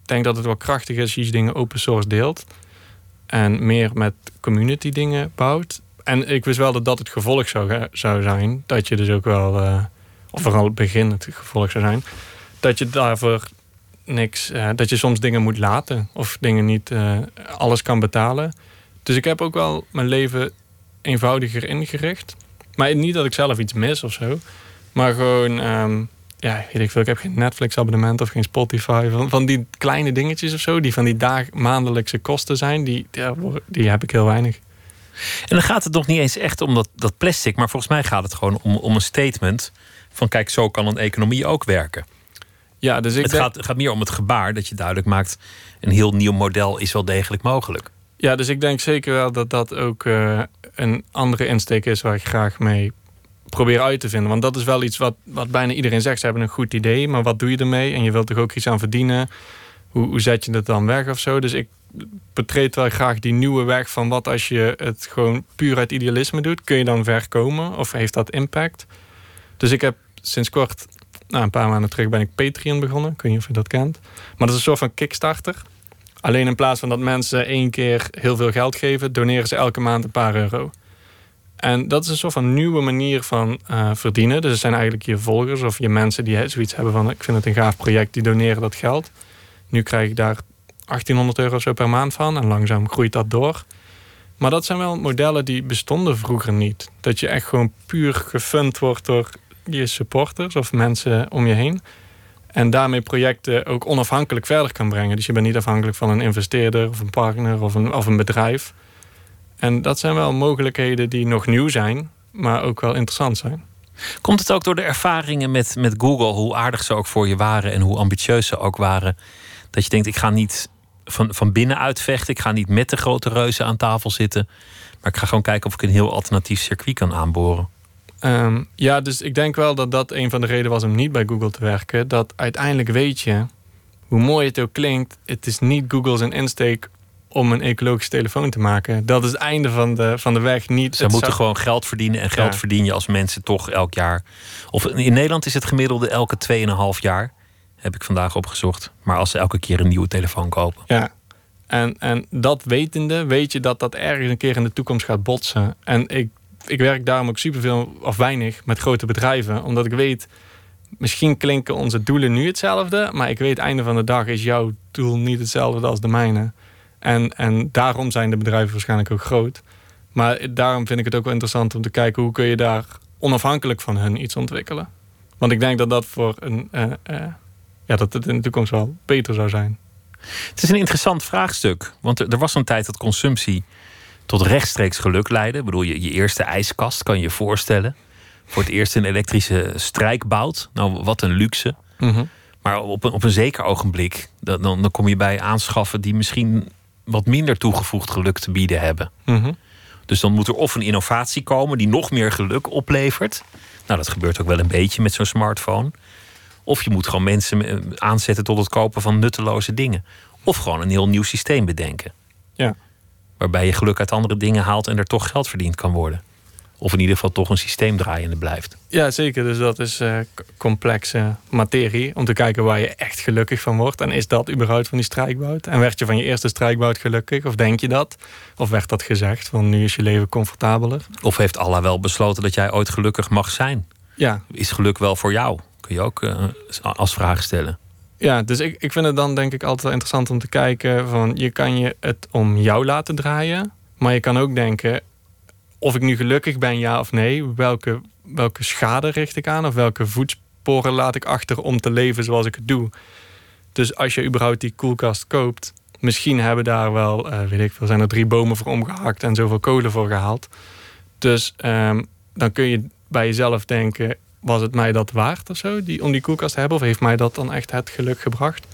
denk dat het wel krachtig is als je dingen open source deelt. En meer met community dingen bouwt. En ik wist wel dat dat het gevolg zou, zou zijn. Dat je dus ook wel, eh, of vooral het begin het gevolg zou zijn. Dat je daarvoor niks, eh, dat je soms dingen moet laten. Of dingen niet eh, alles kan betalen. Dus ik heb ook wel mijn leven eenvoudiger ingericht. Maar niet dat ik zelf iets mis of zo. Maar gewoon, ehm, ja, weet ik veel. Ik heb geen Netflix-abonnement of geen Spotify. Van, van die kleine dingetjes of zo, die van die dag, maandelijkse kosten zijn, die, die heb ik heel weinig. En dan gaat het nog niet eens echt om dat, dat plastic. Maar volgens mij gaat het gewoon om, om een statement. Van kijk, zo kan een economie ook werken. Ja, dus ik het denk- gaat, gaat meer om het gebaar dat je duidelijk maakt. Een heel nieuw model is wel degelijk mogelijk. Ja, dus ik denk zeker wel dat dat ook eh, een andere insteek is waar ik graag mee probeer uit te vinden. Want dat is wel iets wat, wat bijna iedereen zegt. Ze hebben een goed idee, maar wat doe je ermee? En je wilt toch ook iets aan verdienen? Hoe, hoe zet je het dan weg of zo? Dus ik betreed wel graag die nieuwe weg van wat als je het gewoon puur uit idealisme doet. Kun je dan ver komen of heeft dat impact? Dus ik heb sinds kort Nou, een paar maanden terug ben ik Patreon begonnen. Ik weet niet of je dat kent. Maar dat is een soort van Kickstarter. Alleen in plaats van dat mensen één keer heel veel geld geven, doneren ze elke maand een paar euro. En dat is een soort van nieuwe manier van eh, verdienen. Dus het zijn eigenlijk je volgers of je mensen die zoiets hebben van... ik vind het een gaaf project, die doneren dat geld. Nu krijg ik daar 1800 euro zo per maand van. En langzaam groeit dat door. Maar dat zijn wel modellen die bestonden vroeger niet. Dat je echt gewoon puur gefund wordt door je supporters of mensen om je heen. En daarmee projecten ook onafhankelijk verder kan brengen. Dus je bent niet afhankelijk van een investeerder of een partner of een, of een bedrijf. En dat zijn wel mogelijkheden die nog nieuw zijn, maar ook wel interessant zijn. Komt het ook door de ervaringen met, met Google, hoe aardig ze ook voor je waren en hoe ambitieus ze ook waren, dat je denkt: ik ga niet van, van binnenuit vechten, ik ga niet met de grote reuzen aan tafel zitten, maar ik ga gewoon kijken of ik een heel alternatief circuit kan aanboren? Ehm, ja, dus ik denk wel dat dat een van de redenen was om niet bij Google te werken. Dat uiteindelijk weet je, hoe mooi het ook klinkt, het is niet Google's insteek om een ecologische telefoon te maken. Dat is het einde van de, van de weg. Niet Ze moeten gewoon geld verdienen. En geld verdien je als mensen toch elk jaar. Of in Nederland is het gemiddelde elke 2,5 jaar. Heb ik vandaag opgezocht. Maar als ze elke keer een nieuwe telefoon kopen. Ja. En, en dat wetende, weet je dat dat ergens een keer in de toekomst gaat botsen. En ik, ik werk daarom ook superveel of weinig met grote bedrijven. Omdat ik weet, misschien klinken onze doelen nu hetzelfde. Maar ik weet, einde van de dag is jouw doel niet hetzelfde als de mijne. En, en daarom zijn de bedrijven waarschijnlijk ook groot. Maar daarom vind ik het ook wel interessant om te kijken hoe kun je daar onafhankelijk van hun iets ontwikkelen. Want ik denk dat dat voor een. Uh, uh, ja, dat het in de toekomst wel beter zou zijn. Het is een interessant vraagstuk. Want er, er was een tijd dat consumptie tot rechtstreeks geluk leidde. Ik bedoel, je, je eerste ijskast kan je je voorstellen. Voor het eerst een elektrische strijkbout. Nou, wat een luxe. Mm -hmm. Maar op een, op een zeker ogenblik, dan, dan kom je bij aanschaffen die misschien wat minder toegevoegd geluk te bieden hebben. Mm -hmm. Dus dan moet er of een innovatie komen die nog meer geluk oplevert. Nou, dat gebeurt ook wel een beetje met zo'n smartphone. Of je moet gewoon mensen aanzetten tot het kopen van nutteloze dingen. Of gewoon een heel nieuw systeem bedenken. Ja. Waarbij je geluk uit andere dingen haalt en er toch geld verdiend kan worden. Of in ieder geval toch een systeem draaiende blijft. Ja, zeker. Dus dat is uh, complexe materie. Om te kijken waar je echt gelukkig van wordt. En is dat überhaupt van die strijkbout? En werd je van je eerste strijkbout gelukkig? Of denk je dat? Of werd dat gezegd van nu is je leven comfortabeler? Of heeft Allah wel besloten dat jij ooit gelukkig mag zijn? Ja. Is geluk wel voor jou? Kun je ook uh, als vraag stellen. Ja, dus ik, ik vind het dan denk ik altijd interessant om te kijken van je kan je het om jou laten draaien. Maar je kan ook denken, of ik nu gelukkig ben, ja of nee. Welke, welke schade richt ik aan? Of welke voetsporen laat ik achter om te leven zoals ik het doe? Dus als je überhaupt die koelkast koopt, misschien hebben daar wel, uh, weet ik veel, zijn er drie bomen voor omgehakt en zoveel kolen voor gehaald. Dus um, dan kun je bij jezelf denken: was het mij dat waard of zo, die, om die koelkast te hebben? Of heeft mij dat dan echt het geluk gebracht?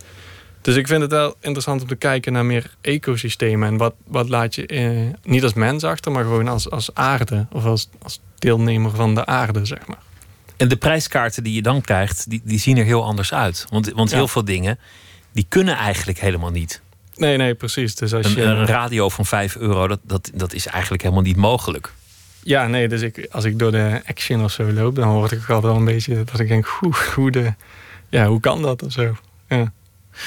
Dus ik vind het wel interessant om te kijken naar meer ecosystemen. En wat, wat laat je eh, niet als mens achter, maar gewoon als, als aarde. Of als, als deelnemer van de aarde, zeg maar. En de prijskaarten die je dan krijgt, die, die zien er heel anders uit. Want, want heel veel dingen, die kunnen eigenlijk helemaal niet. Nee, nee, precies. Dus als een, je... een radio van 5 euro, dat, dat, dat is eigenlijk helemaal niet mogelijk. Ja, nee, dus ik, als ik door de Action of zo loop, dan hoor ik altijd wel een beetje dat ik denk, hoe, hoe, de, ja, hoe kan dat of zo? Ja.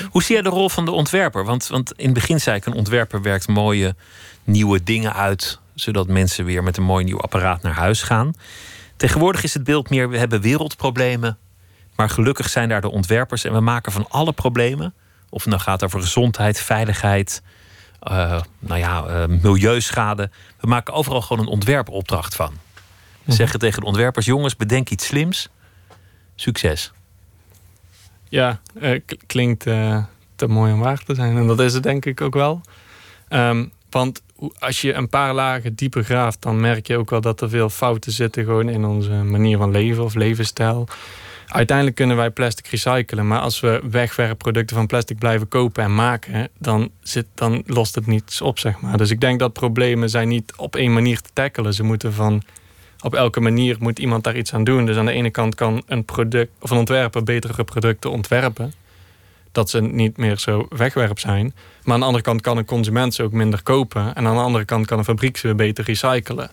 Hoe zie jij de rol van de ontwerper? Want, want in het begin zei ik, een ontwerper werkt mooie nieuwe dingen uit, zodat mensen weer met een mooi nieuw apparaat naar huis gaan. Tegenwoordig is het beeld meer, we hebben wereldproblemen, maar gelukkig zijn daar de ontwerpers en we maken van alle problemen, of het nou gaat over gezondheid, veiligheid, uh, nou ja, uh, milieuschade, we maken overal gewoon een ontwerpopdracht van. We Mhm. zeggen tegen de ontwerpers, jongens, bedenk iets slims, succes. Ja, uh, klinkt te mooi om waar te zijn. En dat is het denk ik ook wel. Um, want als je een paar lagen dieper graaft, dan merk je ook wel dat er veel fouten zitten gewoon in onze manier van leven of levensstijl. Uiteindelijk kunnen wij plastic recyclen, maar als we wegwerpproducten van plastic blijven kopen en maken, dan, zit, dan lost het niets op, zeg maar. Dus ik denk dat problemen zijn niet op één manier te tackelen. Ze moeten van op elke manier moet iemand daar iets aan doen. Dus aan de ene kant kan een product of een ontwerper betere producten ontwerpen. Dat ze niet meer zo wegwerp zijn. Maar aan de andere kant kan een consument ze ook minder kopen. En aan de andere kant kan een fabriek ze beter recyclen.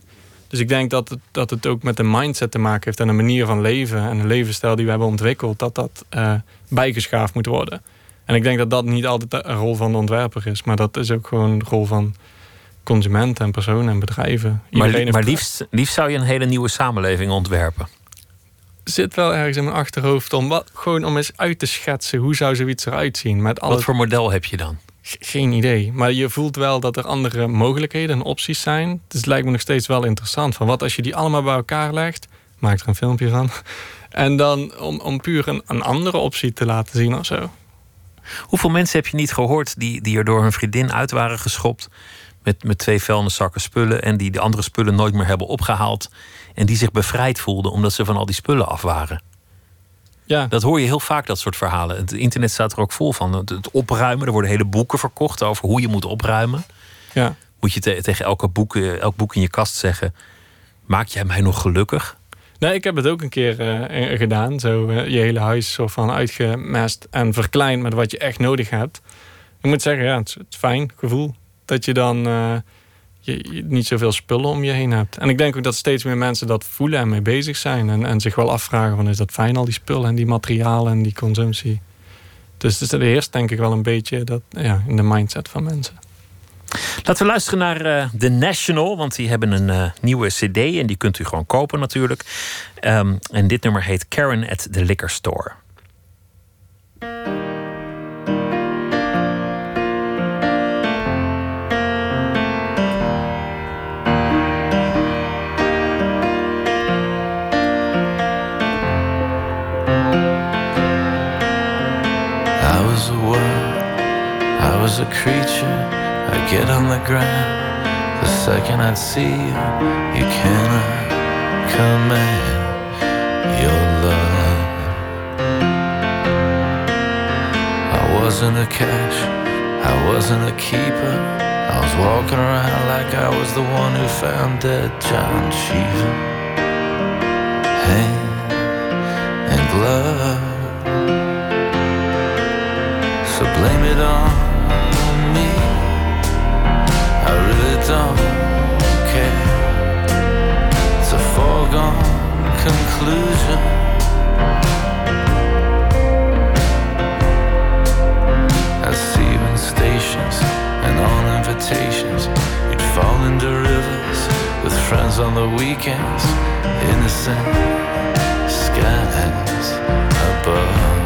Dus ik denk dat het, dat het ook met de mindset te maken heeft en een manier van leven en een levensstijl die we hebben ontwikkeld, dat dat uh, bijgeschaafd moet worden. En ik denk dat dat niet altijd een rol van de ontwerper is, maar dat is ook gewoon de rol van consumenten en personen en bedrijven. maar, maar liefst, liefst zou je een hele nieuwe samenleving ontwerpen. Zit wel ergens in mijn achterhoofd om wat, gewoon om eens uit te schetsen hoe zou zoiets eruit zien. Met Wat voor model heb je dan? Geen idee. Maar je voelt wel dat er andere mogelijkheden en opties zijn. Dus het lijkt me nog steeds wel interessant. Van wat als je die allemaal bij elkaar legt. Maak er een filmpje van. En dan om, om puur een, een andere optie te laten zien of zo. Hoeveel mensen heb je niet gehoord die, die er door hun vriendin uit waren geschopt met, met twee vuilniszakken spullen en die de andere spullen nooit meer hebben opgehaald en die zich bevrijd voelden omdat ze van al die spullen af waren? Ja. Dat hoor je heel vaak, dat soort verhalen. Het internet staat er ook vol van. Het opruimen, er worden hele boeken verkocht over hoe je moet opruimen. Ja. Moet je tegen elke boek, eh, elk boek in je kast zeggen: Maak jij mij nog gelukkig? Nee, ik heb het ook een keer uh, gedaan. Zo uh, je hele huis zo van uitgemest en verkleind met wat je echt nodig hebt. Ik moet zeggen, ja, het is, het fijn gevoel dat je dan uh, je, niet zoveel spullen om je heen hebt. En ik denk ook dat steeds meer mensen dat voelen en mee bezig zijn. En, en zich wel afvragen van is dat fijn al die spullen en die materialen en die consumptie. Dus, dus heerst denk ik wel een beetje dat, ja, in de mindset van mensen. Laten we luisteren naar uh, The National, want die hebben een uh, nieuwe CD en die kunt u gewoon kopen natuurlijk. Um, en dit nummer heet Karen at the Liquor Store. I was a creature I get on the ground the second I see you. You cannot command your love. I wasn't a cash, I wasn't a keeper. I was walking around like I was the one who found dead John Cheever. Hand and glove. So blame it on don't care. It's a foregone conclusion. I see you in stations and on invitations. You'd fall into rivers with friends on the weekends. Innocent skies above.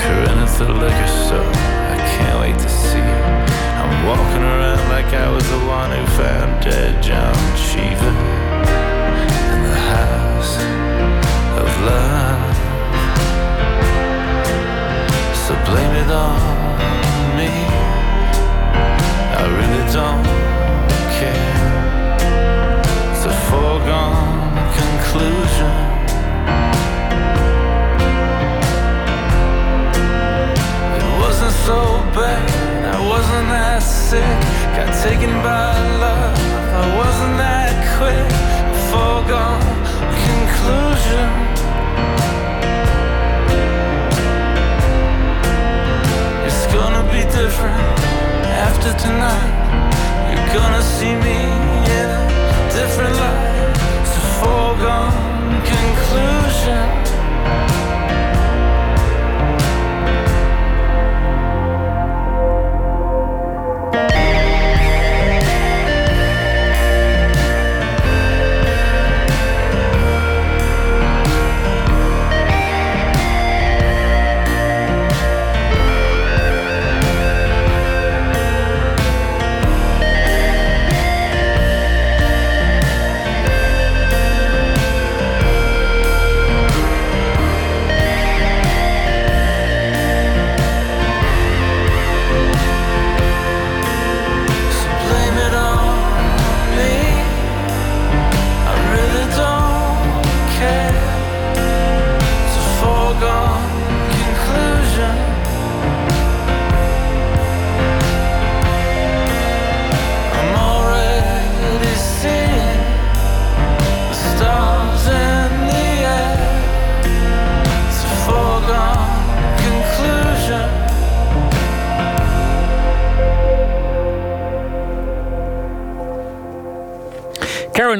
Corinne at the liquor store I can't wait to walking around like I was the one who found dead John Cheever in the house of love. So blame it on me. I really don't care. It's a foregone conclusion. It wasn't so bad. I wasn't that sick. Got taken by love. I wasn't that quick. Foregone conclusion. It's gonna be different after tonight. You're gonna see me in a different light. It's a foregone conclusion.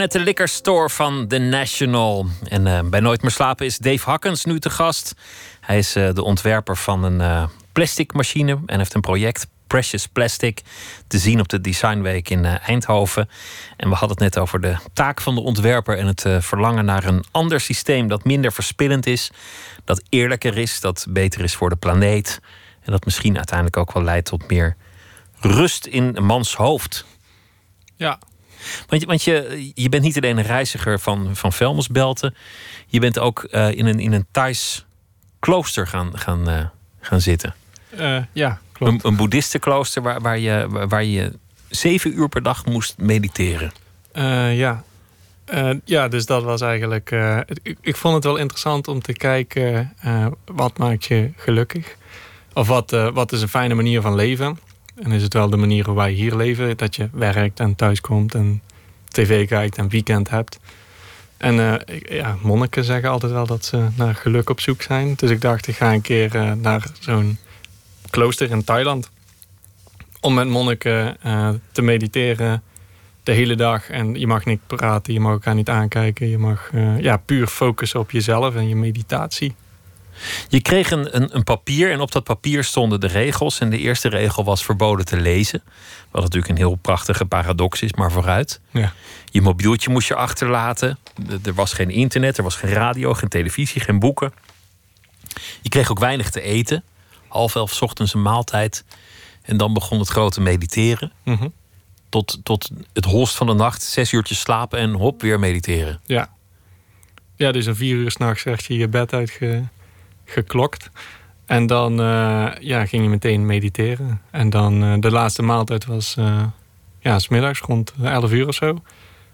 At the Liquor Store van The National. En uh, bij Nooit meer slapen is Dave Hakkens nu te gast. Hij is uh, de ontwerper van een uh, plastic machine en heeft een project Precious Plastic te zien op de Designweek in Eindhoven. En we hadden het net over de taak van de ontwerper en het verlangen naar een ander systeem dat minder verspillend is, dat eerlijker is, dat beter is voor de planeet en dat misschien uiteindelijk ook wel leidt tot meer rust in mans hoofd. Ja, want, je, want je, je bent niet alleen een reiziger van, van Velmersbelten. Je bent ook uh, in een, in een Thais klooster gaan, gaan, uh, gaan zitten. Uh, ja, klopt. Een, een boeddhistenklooster waar, waar, je, waar je zeven uur per dag moest mediteren. ja. ja, dus dat was eigenlijk. ik, ik, vond het wel interessant om te kijken wat maakt je gelukkig. Of wat, wat is een fijne manier van leven. En is het wel de manier hoe wij hier leven, dat je werkt en thuiskomt en tv kijkt en weekend hebt. En uh, ja, monniken zeggen altijd wel dat ze naar geluk op zoek zijn. Dus ik dacht, ik ga een keer uh, naar zo'n klooster in Thailand. Om met monniken uh, te mediteren de hele dag. En je mag niet praten, je mag elkaar niet aankijken. Je mag ja, puur focussen op jezelf en je meditatie. Je kreeg een, een, een, papier en op dat papier stonden de regels. En de eerste regel was verboden te lezen. Wat natuurlijk een heel prachtige paradox is, maar vooruit. Ja. Je mobieltje moest je achterlaten. Er was geen internet, er was geen radio, geen televisie, geen boeken. Je kreeg ook weinig te eten. Half elf ochtends een maaltijd. En dan begon het grote mediteren. Mm tot, tot het holst van de nacht, zes uurtjes slapen en hop, weer mediteren. Ja. Ja, dus een vier uur s'nachts werd je je bed uitge geklokt. En dan uh, ja, ging je meteen mediteren. En dan uh, de laatste maaltijd was uh, ja, smiddags rond 11 uur of zo.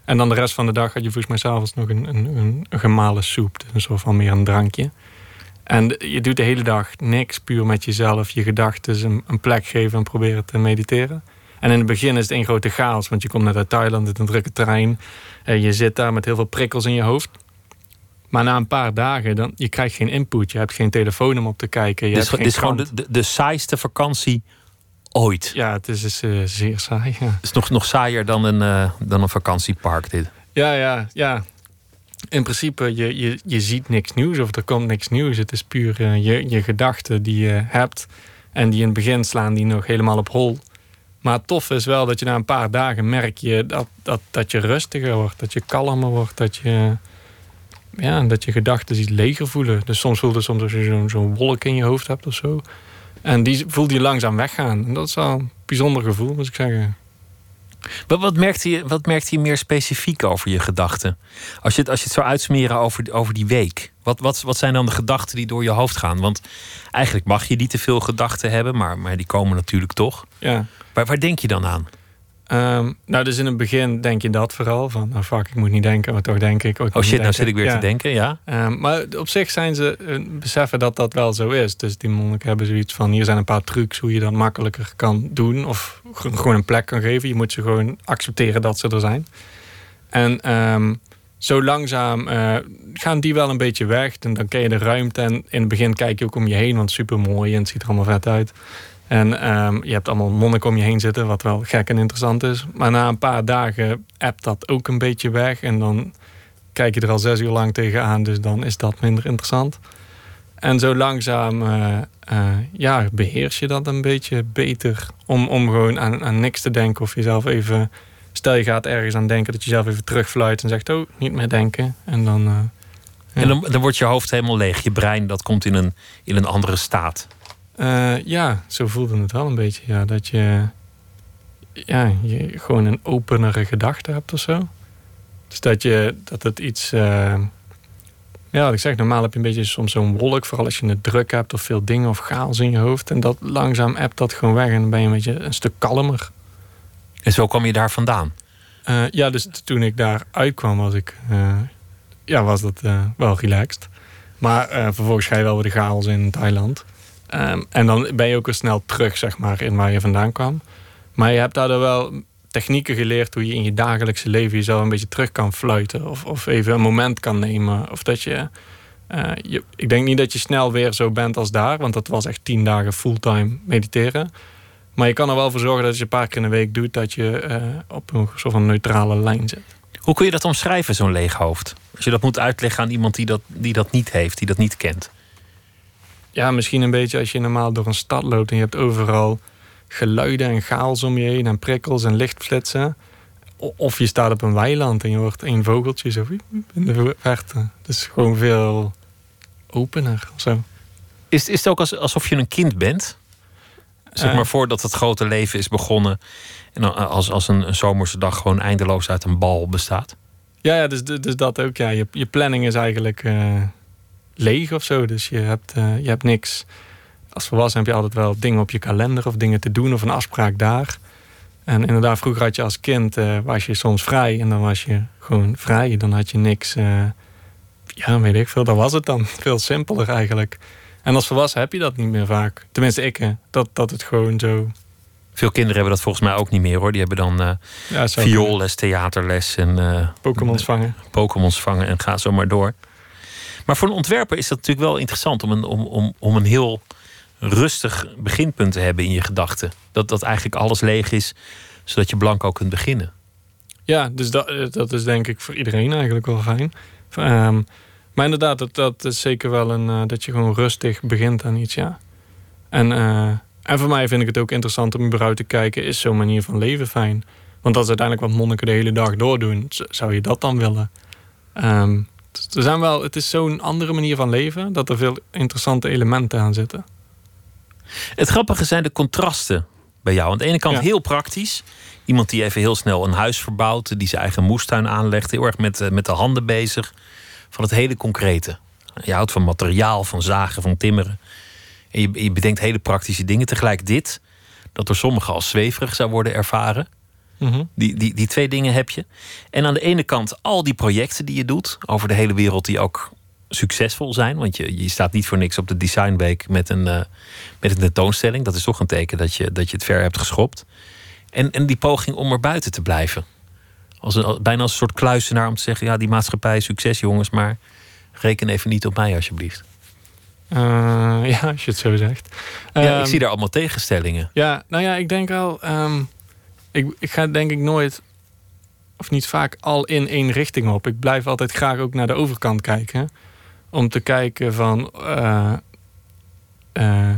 En dan de rest van de dag had je volgens mij s'avonds nog een, een, een, gemalen soep. Dus een soort van meer een drankje. En je doet de hele dag niks, puur met jezelf, je gedachten een, een plek geven en proberen te mediteren. En in het begin is het een grote chaos, want je komt net uit Thailand, is een drukke trein. Je zit daar met heel veel prikkels in je hoofd. Maar na een paar dagen, dan, je krijgt geen input. Je hebt geen telefoon om op te kijken. Je dit hebt is, is gewoon de, de, de, saaiste vakantie ooit. Ja, het is, is uh, zeer saai. Ja. Het is nog, nog saaier dan een, uh, dan een vakantiepark dit. Ja, ja, ja. In principe, je, je, je ziet niks nieuws of er komt niks nieuws. Het is puur uh, je, je gedachten die je hebt. En die in het begin slaan die nog helemaal op hol. Maar het tof is wel dat je na een paar dagen merk je dat, dat, dat je rustiger wordt. Dat je kalmer wordt. Dat je ja, dat je gedachten iets leger voelen. Dus soms voelt het soms als je zo'n wolk in je hoofd hebt of zo. En die voelt je langzaam weggaan. En dat is wel een bijzonder gevoel, moet ik zeggen. Wat, wat, merkt je, wat merkt je meer specifiek over je gedachten? Als je het, als je het zou uitsmeren over, over die week. Wat, wat, wat zijn dan de gedachten die door je hoofd gaan? Want eigenlijk mag je niet te veel gedachten hebben, maar, maar die komen natuurlijk toch. Ja. Waar, waar denk je dan aan? Um, nou, dus in het begin denk je dat vooral. Van, nou fuck, ik moet niet denken, maar toch denk ik. oh shit, nou zit ik weer ja. te denken, ja. Um, maar op zich zijn ze uh, beseffen dat dat wel zo is. Dus die monniken hebben zoiets van, hier zijn een paar trucs hoe je dat makkelijker kan doen. Of gewoon een plek kan geven. Je moet ze gewoon accepteren dat ze er zijn. En um, zo langzaam uh, gaan die wel een beetje weg. En dan ken je de ruimte. En in het begin kijk je ook om je heen, want super mooi en het ziet er allemaal vet uit. En um, je hebt allemaal monniken om je heen zitten, wat wel gek en interessant is. Maar na een paar dagen appt dat ook een beetje weg. En dan kijk je er al zes uur lang tegenaan, dus dan is dat minder interessant. En zo langzaam uh, uh, ja, beheers je dat een beetje beter. Om, om gewoon aan, aan niks te denken of jezelf even... Stel je gaat ergens aan denken dat je zelf even terugfluit en zegt... oh, niet meer denken. En dan... Uh, ja. En dan, dan wordt je hoofd helemaal leeg. Je brein dat komt in een, in een andere staat. Uh, ja, zo voelde het wel een beetje. Ja, dat je, ja, je gewoon een openere gedachte hebt of zo. Dus dat, je, dat het iets. Uh, ja, wat ik zeg, normaal heb je een beetje soms zo'n wolk. Vooral als je het druk hebt of veel dingen of chaos in je hoofd. En dat langzaam appt dat gewoon weg. En dan ben je een beetje een stuk kalmer. En zo kwam je daar vandaan? Uh, ja, dus toen ik daar uitkwam, was ik. ja, was dat wel relaxed. Maar vervolgens ga je wel weer de chaos in Thailand. Um, en dan ben je ook weer snel terug, zeg maar, in waar je vandaan kwam. Maar je hebt daardoor wel technieken geleerd hoe je in je dagelijkse leven jezelf een beetje terug kan fluiten. Of, of even een moment kan nemen. Of dat je, uh, je, Ik denk niet dat je snel weer zo bent als daar, want dat was echt tien dagen fulltime mediteren. Maar je kan er wel voor zorgen dat je een paar keer in de week doet, dat je uh, op een soort van neutrale lijn zit. Hoe kun je dat omschrijven, zo'n leeg hoofd? Als je dat moet uitleggen aan iemand die dat, die dat niet heeft, die dat niet kent. Ja, misschien een beetje als je normaal door een stad loopt en je hebt overal geluiden en chaos om je heen en prikkels en lichtflitsen. Of je staat op een weiland en je hoort één vogeltje zo in de verte. Het is gewoon veel opener of zo. Is, is het ook als, alsof je een kind bent? Zeg Eh. maar voordat het grote leven is begonnen. En dan als, als een, een zomerse dag gewoon eindeloos uit een bal bestaat. Ja, ja dus, dus dat ook. Ja. Je, je planning is eigenlijk eh, leeg of zo. Dus je hebt, eh, je hebt niks. Als volwassen heb je altijd wel dingen op je kalender of dingen te doen of een afspraak daar. En inderdaad, vroeger had je als kind, eh, was je soms vrij en dan was je gewoon vrij. Dan had je niks, eh, ja, weet ik veel, dat was het dan. Veel simpeler eigenlijk. En als volwassen heb je dat niet meer vaak. Tenminste, ik, dat, dat het gewoon zo... Veel kinderen hebben dat volgens mij ook niet meer hoor. Die hebben dan eh Ja, vioolles, theaterles en Pokémons vangen. Pokémons vangen en ga zo maar door. Maar voor een ontwerper is dat natuurlijk wel interessant om een, om, om, om een heel rustig beginpunt te hebben in je gedachten. Dat, dat eigenlijk alles leeg is, zodat je blanco kunt beginnen. Ja, dus dat, eh, dat is denk ik voor iedereen eigenlijk wel fijn. Ehm, maar inderdaad, dat, dat is zeker wel een... eh, dat je gewoon rustig begint aan iets, ja. En, eh, en voor mij vind ik het ook interessant om überhaupt te kijken... is zo'n manier van leven fijn? Want dat uiteindelijk wat monniken de hele dag doordoen. Zou je dat dan willen? Dus er zijn wel, het is zo'n andere manier van leven... dat er veel interessante elementen aan zitten. Het grappige zijn de contrasten bij jou. Aan de ene kant Ja. heel praktisch. Iemand die even heel snel een huis verbouwt, die zijn eigen moestuin aanlegt, heel erg met, eh, met de handen bezig. Van het hele concrete. Je houdt van materiaal, van zagen, van timmeren. En je, je bedenkt hele praktische dingen. Tegelijk dit, dat door sommigen als zweverig zou worden ervaren. Mhm. Die, die, die twee dingen heb je. En aan de ene kant al die projecten die je doet over de hele wereld, die ook succesvol zijn. Want je, je staat niet voor niks op de Design Week met een, eh, met een tentoonstelling. Dat is toch een teken dat je, dat je het ver hebt geschopt. En, en die poging om er buiten te blijven. Als een, bijna als een soort kluisenaar om te zeggen: ja, die maatschappij, succes jongens, maar reken even niet op mij alsjeblieft. Eh, ja, als je het zo zegt. ja, Ehm, ik zie daar allemaal tegenstellingen. Ja, nou ja, ik denk wel. ehm, ik, ik ga denk ik nooit, of niet vaak, al in één richting op. Ik blijf altijd graag ook naar de overkant kijken. Om te kijken van. eh, eh,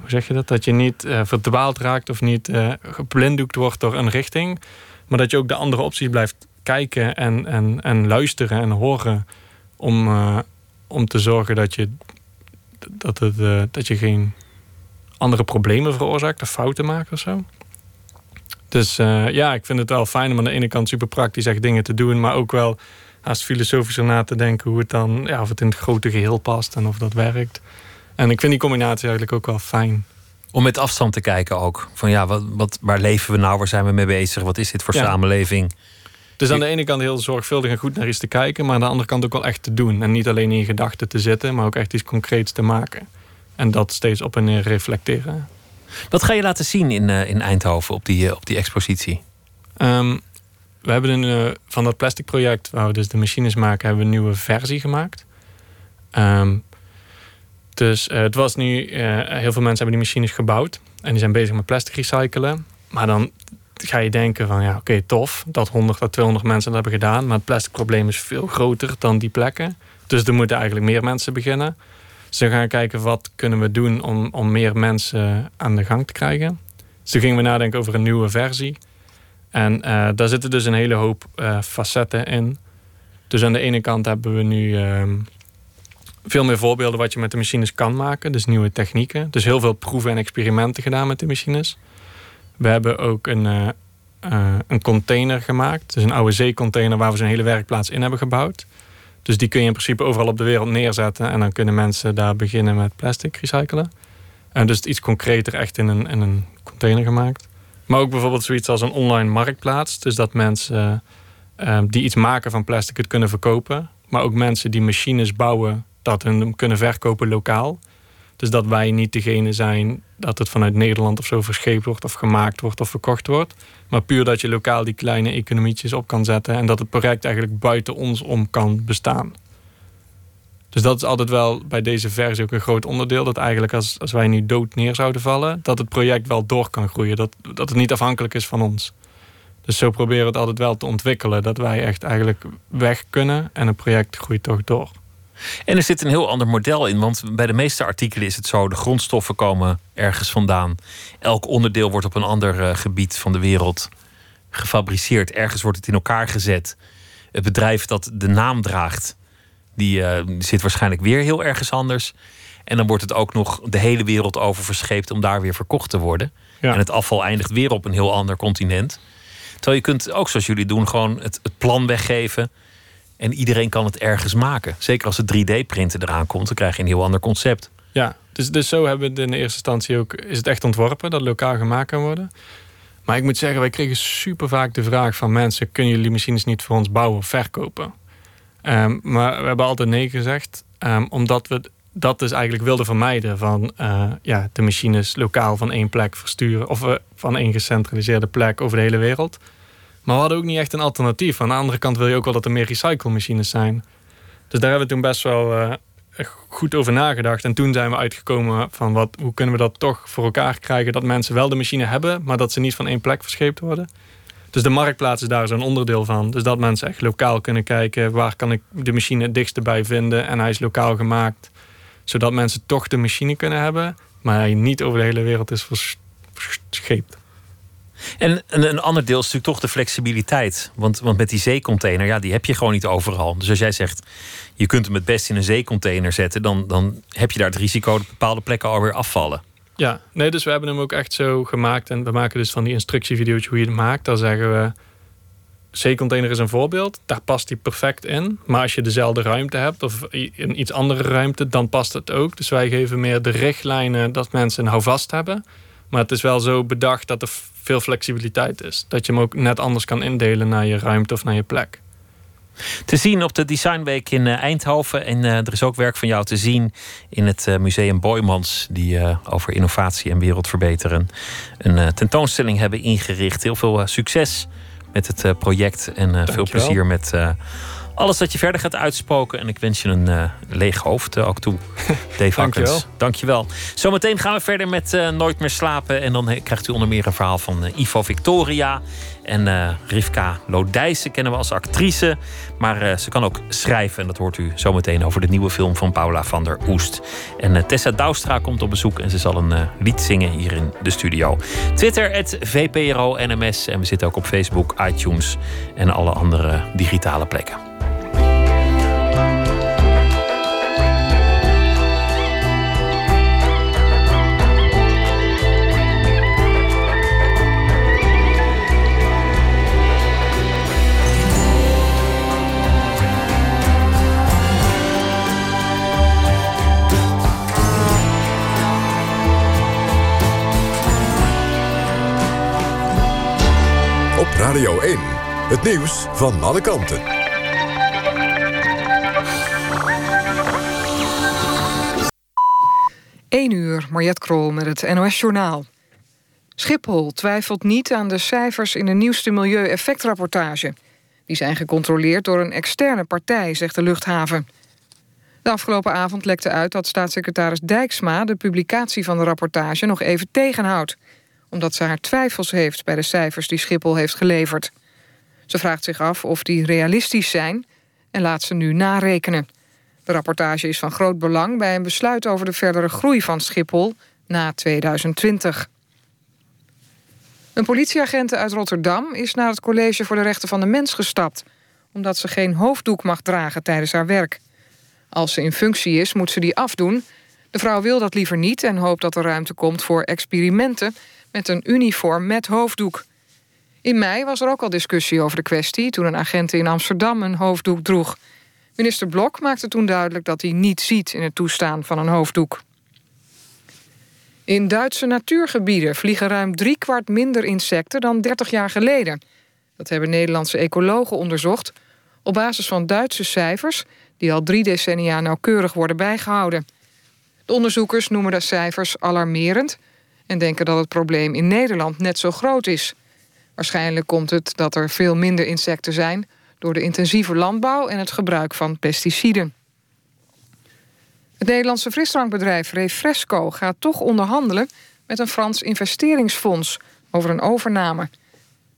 hoe zeg je dat? Dat je niet eh, verdwaald raakt of niet geblinddoekt wordt door een richting. Maar dat je ook de andere opties blijft kijken en, en, en luisteren en horen. Om, om te zorgen dat je, dat, het, dat je geen andere problemen veroorzaakt of fouten maakt of zo. Dus eh, ja, ik vind het wel fijn om aan de ene kant super praktisch echt dingen te doen, maar ook wel haast filosofischer na te denken hoe het dan, ja, of het in het grote geheel past en of dat werkt. En ik vind die combinatie eigenlijk ook wel fijn. Om met afstand te kijken ook. Van ja, wat, wat, waar leven we nou? Waar zijn we mee bezig? Wat is dit voor Ja. samenleving? Dus aan de ene kant heel zorgvuldig en goed naar iets te kijken, maar aan de andere kant ook wel echt te doen. En niet alleen in gedachten te zitten, maar ook echt iets concreets te maken. En dat steeds op en neer reflecteren. Wat ga je laten zien in, eh, in Eindhoven op die, eh, op die expositie? Ehm, we hebben een, eh, van dat plastic project, waar we dus de machines maken, hebben we een nieuwe versie gemaakt. Ehm, dus het was nu, heel veel mensen hebben die machines gebouwd. En die zijn bezig met plastic recyclen. Maar dan ga je denken van, ja oké, tof dat 100 à 200 mensen dat hebben gedaan. Maar het plastic probleem is veel groter dan die plekken. Dus er moeten eigenlijk meer mensen beginnen. We gaan kijken wat kunnen we doen om, om meer mensen aan de gang te krijgen. Dus toen gingen we nadenken over een nieuwe versie. En eh, daar zitten dus een hele hoop eh, facetten in. Dus aan de ene kant hebben we nu ehm, veel meer voorbeelden wat je met de machines kan maken. Dus nieuwe technieken. Dus heel veel proeven en experimenten gedaan met de machines. We hebben ook een, eh, eh, een container gemaakt. Dus een oude zeecontainer waar we zo'n hele werkplaats in hebben gebouwd. Dus die kun je in principe overal op de wereld neerzetten. En dan kunnen mensen daar beginnen met plastic recyclen. En dus iets concreter echt in een, in een container gemaakt. Maar ook bijvoorbeeld zoiets als een online marktplaats. Dus dat mensen eh, die iets maken van plastic het kunnen verkopen. Maar ook mensen die machines bouwen, dat hun kunnen verkopen lokaal. Dus dat wij niet degene zijn dat het vanuit Nederland of zo verscheept wordt of gemaakt wordt of verkocht wordt. Maar puur dat je lokaal die kleine economietjes op kan zetten. En dat het project eigenlijk buiten ons om kan bestaan. Dus dat is altijd wel bij deze versie ook een groot onderdeel. Dat eigenlijk als, als wij nu dood neer zouden vallen, dat het project wel door kan groeien. Dat, dat het niet afhankelijk is van ons. Dus zo proberen we het altijd wel te ontwikkelen. Dat wij echt eigenlijk weg kunnen en het project groeit toch door. En er zit een heel ander model in, want bij de meeste artikelen is het zo: de grondstoffen komen ergens vandaan. Elk onderdeel wordt op een ander eh, gebied van de wereld gefabriceerd. Ergens wordt het in elkaar gezet. Het bedrijf dat de naam draagt, die eh, zit waarschijnlijk weer heel ergens anders. En dan wordt het ook nog de hele wereld over verscheept om daar weer verkocht te worden. Ja. En het afval eindigt weer op een heel ander continent. Terwijl je kunt ook zoals jullie doen, gewoon het, het plan weggeven. En iedereen kan het ergens maken. Zeker als het 3D-printen eraan komt, dan krijg je een heel ander concept. Ja, dus, dus zo hebben we in de eerste instantie ook... is het echt ontworpen dat lokaal gemaakt kan worden. Maar ik moet zeggen, wij kregen super vaak de vraag van mensen... kunnen jullie machines niet voor ons bouwen of verkopen? Ehm, maar we hebben altijd nee gezegd. ehm, omdat we dat dus eigenlijk wilden vermijden... van eh, ja, de machines lokaal van één plek versturen... of eh, van één gecentraliseerde plek over de hele wereld. Maar we hadden ook niet echt een alternatief. Aan de andere kant wil je ook wel dat er meer recyclemachines zijn. Dus daar hebben we toen best wel eh, goed over nagedacht. En toen zijn we uitgekomen van wat, hoe kunnen we dat toch voor elkaar krijgen... dat mensen wel de machine hebben, maar dat ze niet van één plek verscheept worden. Dus de marktplaats is daar zo'n onderdeel van. Dus dat mensen echt lokaal kunnen kijken... waar kan ik de machine het dichtste bij vinden... en hij is lokaal gemaakt. Zodat mensen toch de machine kunnen hebben... maar hij niet over de hele wereld is vers- verscheept. En een, een ander deel is natuurlijk toch de flexibiliteit. Want, want met die zeecontainer, ja, die heb je gewoon niet overal. Dus als jij zegt, je kunt hem het best in een zeecontainer zetten... dan, dan heb je daar het risico dat bepaalde plekken alweer afvallen. Ja, nee, dus we hebben hem ook echt zo gemaakt. En we maken dus van die instructievideo's hoe je het maakt. Dan zeggen we, zeecontainer is een voorbeeld. Daar past hij perfect in. Maar als je dezelfde ruimte hebt of een iets andere ruimte, dan past het ook. Dus wij geven meer de richtlijnen dat mensen een houvast hebben. Maar het is wel zo bedacht dat er veel flexibiliteit is. Dat je hem ook net anders kan indelen naar je ruimte of naar je plek. Te zien op de Designweek in eh, Eindhoven. En eh, er is ook werk van jou te zien in het eh, Museum Boymans... die over innovatie en wereldverbeteren een tentoonstelling hebben ingericht. Heel veel succes met het project en veel plezier met alles dat je verder gaat uitspoken. En ik wens je een eh, leeg hoofd eh, ook toe, Dave Hakkens. Dankjewel. Zometeen gaan we verder met eh, Nooit meer slapen. En dan krijgt u onder meer een verhaal van Ivo Victoria. En Rivka Lodijsen kennen we als actrice. Maar ze kan ook schrijven. En dat hoort u zometeen over de nieuwe film van Paula van der Oest. En Tessa Douwstra komt op bezoek. En ze zal een lied zingen hier in de studio. Twitter, het VPRO NMS. En we zitten ook op Facebook, iTunes en alle andere digitale plekken. Radio 1. Het nieuws van alle kanten. Eén uur, Mariette Krol met het NOS Journaal. Schiphol twijfelt niet aan de cijfers in de nieuwste milieueffectrapportage. Die zijn gecontroleerd door een externe partij, zegt de luchthaven. De afgelopen avond lekte uit dat staatssecretaris Dijksma... de publicatie van de rapportage nog even tegenhoudt... omdat ze haar twijfels heeft bij de cijfers die Schiphol heeft geleverd. Ze vraagt zich af of die realistisch zijn... en laat ze nu narekenen. De rapportage is van groot belang bij een besluit over de verdere groei van Schiphol na 2020. Een politieagent uit Rotterdam is naar het College voor de Rechten van de Mens gestapt, omdat ze geen hoofddoek mag dragen tijdens haar werk. Als ze in functie is, moet ze die afdoen. De vrouw wil dat liever niet en hoopt dat er ruimte komt voor experimenten met een uniform met hoofddoek. In mei was er ook al discussie over de kwestie toen een agent in Amsterdam een hoofddoek droeg. Minister Blok maakte toen duidelijk dat hij niet ziet in het toestaan van een hoofddoek. In Duitse natuurgebieden vliegen ruim driekwart minder insecten dan 30 jaar geleden. Dat hebben Nederlandse ecologen onderzocht op basis van Duitse cijfers die al drie decennia nauwkeurig worden bijgehouden. De onderzoekers noemen de cijfers alarmerend en denken dat het probleem in Nederland net zo groot is. Waarschijnlijk komt het dat er veel minder insecten zijn door de intensieve landbouw en het gebruik van pesticiden. Het Nederlandse frisdrankbedrijf Refresco gaat toch onderhandelen met een Frans investeringsfonds over een overname.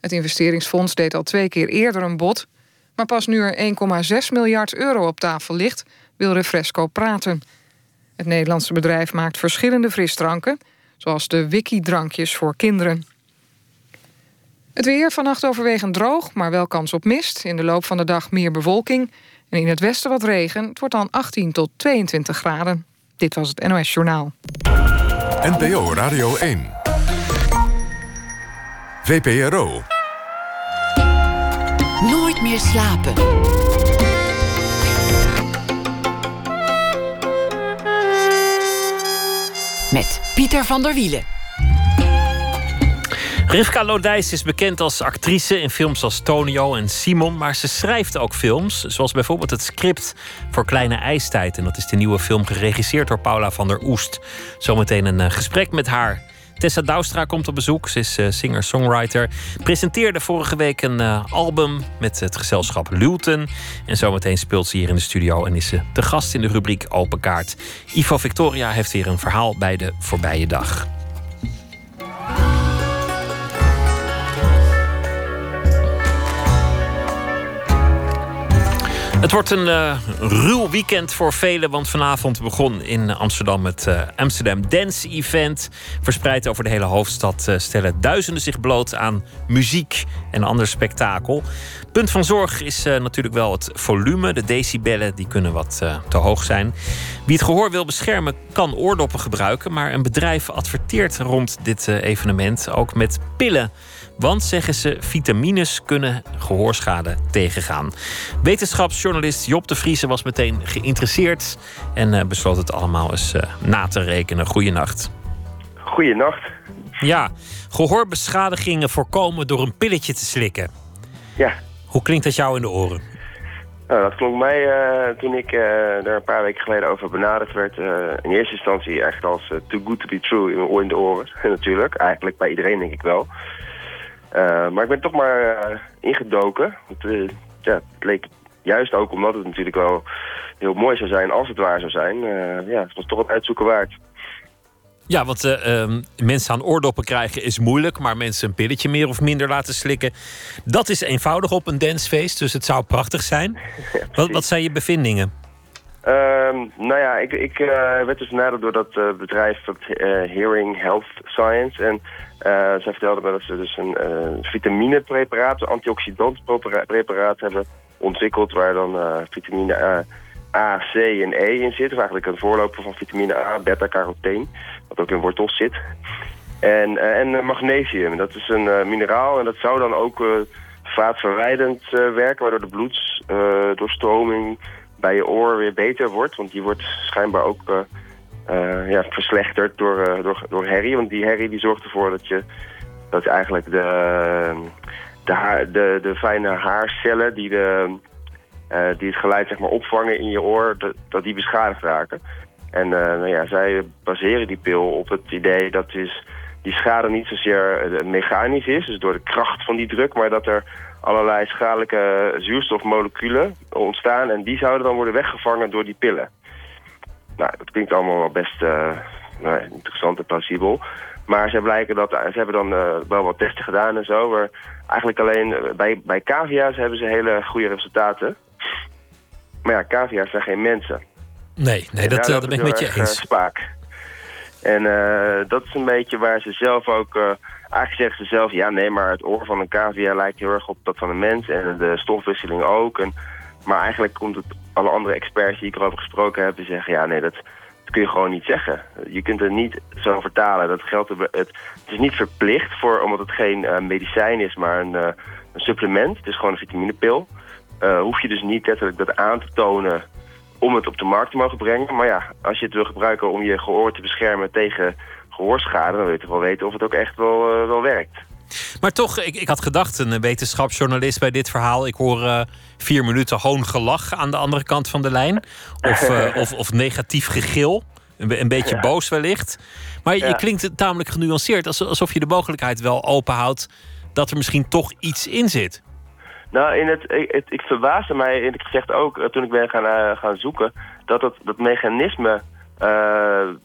Het investeringsfonds deed al twee keer eerder een bod... maar pas nu er 1,6 miljard euro op tafel ligt... wil Refresco praten. Het Nederlandse bedrijf maakt verschillende frisdranken... zoals de Wiki-drankjes voor kinderen. Het weer vannacht overwegend droog, maar wel kans op mist. In de loop van de dag meer bewolking. En in het westen wat regen. Het wordt dan 18 tot 22 graden. Dit was het NOS Journaal. NPO Radio 1. VPRO. Nooit meer slapen. Met Pieter van der Wielen. Rivka Lodijs is bekend als actrice in films als Tonio en Simon, maar ze schrijft ook films, zoals bijvoorbeeld het script voor Kleine IJstijd. En dat is de nieuwe film geregisseerd door Paula van der Oest. Zometeen een eh, gesprek met haar. Tessa Douwstra komt op bezoek. Ze is uh, singer-songwriter. Presenteerde vorige week een uh, album met het gezelschap Lulten. En zometeen speelt ze hier in de studio en is ze de gast in de rubriek Open Kaart. Ivo Victoria heeft weer een verhaal bij de voorbije dag. Het wordt een uh, ruw weekend voor velen, want vanavond begon in Amsterdam het uh, Amsterdam Dance Event. Verspreid over de hele hoofdstad uh, stellen duizenden zich bloot aan muziek en ander spektakel. Punt van zorg is natuurlijk wel het volume. De decibellen die kunnen wat te hoog zijn. Wie het gehoor wil beschermen kan oordoppen gebruiken, maar een bedrijf adverteert rond dit evenement ook met pillen. Want, zeggen ze, vitamines kunnen gehoorschade tegengaan. Wetenschapsjournalist Job de Vriese was meteen geïnteresseerd en uh, besloot het allemaal eens uh, na te rekenen. Goeienacht. Goeienacht. Ja, gehoorbeschadigingen voorkomen door een pilletje te slikken. Ja. Hoe klinkt dat jou in de oren? Nou, dat klonk mij uh, toen ik er een paar weken geleden over benaderd werd. in eerste instantie echt als too good to be true in de oren. Natuurlijk, eigenlijk bij iedereen denk ik wel. Uh, maar ik ben toch maar uh, ingedoken. Het, uh, ja, het leek juist ook omdat het natuurlijk wel heel mooi zou zijn als het waar zou zijn. ja, het was toch het uitzoeken waard. Ja, want um, mensen aan oordoppen krijgen is moeilijk, maar mensen een pilletje meer of minder laten slikken, dat is eenvoudig op een dancefeest, dus het zou prachtig zijn. Ja, wat, wat zijn je bevindingen? Um, nou ja, ik, ik werd dus benaderd door dat bedrijf, dat Hearing Health Science. En zij vertelde me dat ze dus een uh, vitaminepreparaat, een antioxidantpreparaat hebben ontwikkeld... waar dan uh, vitamine A, C en E in zit. Of eigenlijk een voorloper van vitamine A, beta-carotene, wat ook in wortels zit. En, en magnesium, dat is een mineraal en dat zou dan ook vaatverwijdend werken... waardoor de bloedsdoorstroming bij je oor weer beter wordt. Want die wordt schijnbaar ook ja, verslechterd door, uh, door, door herrie. Want die herrie die zorgt ervoor dat je dat eigenlijk de, de, de, fijne haarcellen die, de, uh, die het geluid zeg maar, opvangen in je oor, dat, dat die beschadigd raken. En nou ja, zij baseren die pil op het idee dat dus die schade niet zozeer mechanisch is, dus door de kracht van die druk, maar dat er allerlei schadelijke zuurstofmoleculen ontstaan en die zouden dan worden weggevangen door die pillen. Nou, dat klinkt allemaal wel best uh, nou, interessant en plausibel. Maar ze, blijken dat, ze hebben dan uh, wel wat testen gedaan en zo. Maar eigenlijk alleen uh, bij, bij cavia's hebben ze hele goede resultaten. Maar ja, cavia's zijn geen mensen. Nee, nee dat, dat ben ik met je eens. spaak. En dat is een beetje waar ze zelf ook... eigenlijk zeggen ze zelf, ja nee, maar het oor van een cavia lijkt heel erg op dat van een mens. En de stofwisseling ook. En, maar eigenlijk komt het alle andere experts die ik erover gesproken heb, die zeggen... ja, nee, dat, dat, kun je gewoon niet zeggen. Je kunt het niet zo vertalen. Dat geldt, het, het is niet verplicht, voor, omdat het geen uh, medicijn is, maar een, uh, een, supplement. Het is gewoon een vitaminepil. Uh, hoef je dus niet letterlijk dat aan te tonen om het op de markt te mogen brengen. Maar ja, als je het wil gebruiken om je gehoor te beschermen tegen gehoorschade... dan wil je toch wel weten of het ook echt wel, wel werkt. Maar toch, ik, ik had gedacht, een wetenschapsjournalist bij dit verhaal. Ik hoor uh, vier minuten hoongelach aan de andere kant van de lijn. Of, uh, of, of, negatief gegil. Een, een beetje ja. boos wellicht. Maar je klinkt tamelijk genuanceerd. Alsof je de mogelijkheid wel openhoudt dat er misschien toch iets in zit. Nou, in het, ik verbaasde mij in het gezegd ook, toen ik ben gaan, uh, gaan zoeken... dat het, dat mechanisme eh,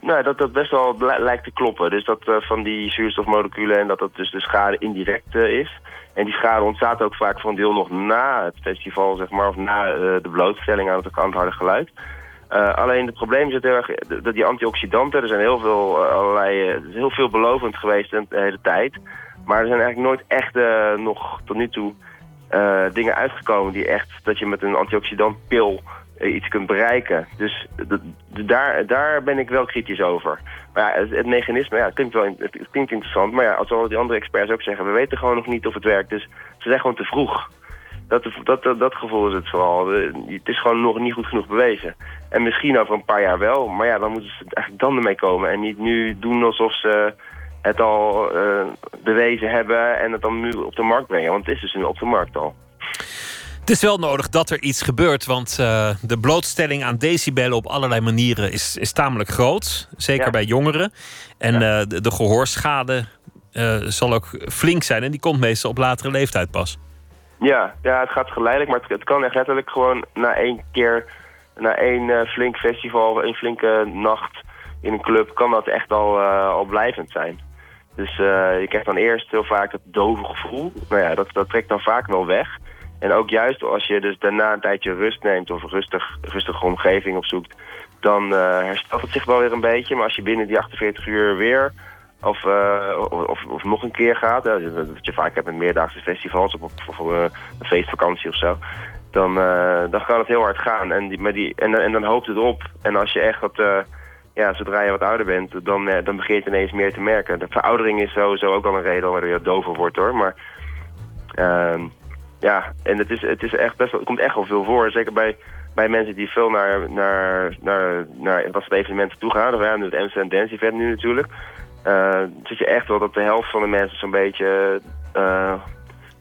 nou, dat dat best wel lijkt te kloppen. Dus dat eh, van die zuurstofmoleculen en dat dat dus de schade indirect eh, is. En die schade ontstaat ook vaak voor een deel nog na het festival, zeg maar, of na eh, de blootstelling aan het, harde geluid. Eh, alleen het probleem zit heel erg dat die antioxidanten, er zijn heel veel eh, allerlei, eh, heel veel belovend geweest de, hele tijd. Maar er zijn eigenlijk nooit echt eh, nog tot nu toe eh, dingen uitgekomen die echt dat je met een antioxidantpil eh, iets kunt bereiken. Dus daar, daar ben ik wel kritisch over. Maar ja, het, mechanisme, ja, het klinkt wel klinkt interessant. Maar ja, als al die andere experts ook zeggen, we weten gewoon nog niet of het werkt. Dus ze zijn gewoon te vroeg. Dat, dat, dat, dat gevoel is het vooral. Eh, Het is gewoon nog niet goed genoeg bewezen. En misschien over een paar jaar wel. Maar ja, dan moeten ze eigenlijk dan ermee komen. En niet nu doen alsof ze het al eh, bewezen hebben en het dan nu op de markt brengen. Want het is dus nu op de markt al. Het is wel nodig dat er iets gebeurt, want eh, de blootstelling aan decibellen op allerlei manieren is, is tamelijk groot. Zeker Ja. bij jongeren. En eh, de, de gehoorschade eh, zal ook flink zijn en die komt meestal op latere leeftijd pas. Ja, ja het gaat geleidelijk, maar het, het kan echt letterlijk gewoon na één keer, na één flink festival, één flinke nacht in een club, kan dat echt al, al blijvend zijn. Dus je krijgt dan eerst heel vaak dat dove gevoel. Nou ja, dat, dat trekt dan vaak wel weg. En ook juist als je dus daarna een tijdje rust neemt of een rustig, rustige omgeving opzoekt, dan eh, herstelt het zich wel weer een beetje. Maar als je binnen die 48 uur weer of, eh, of, of, of nog een keer gaat, hè, wat je vaak hebt met meerdaagse festivals of op, of eh, een feestvakantie of zo, dan, eh, dan kan het heel hard gaan. En, die, maar die, en, en dan hoopt het op. En als je echt wat, eh, ja, zodra je wat ouder bent, dan, eh, dan begin je het ineens meer te merken. De veroudering is sowieso ook al een reden waardoor je dover wordt hoor. Maar ehm, ja, en het, is, het, is echt best wel, het komt echt wel veel voor. Zeker bij, bij mensen die veel naar, naar, naar, naar dat soort evenementen toe gaan. Ja, nu het Amsterdam Dance Event nu natuurlijk. Eh, zit je echt wel dat de helft van de mensen zo'n beetje eh,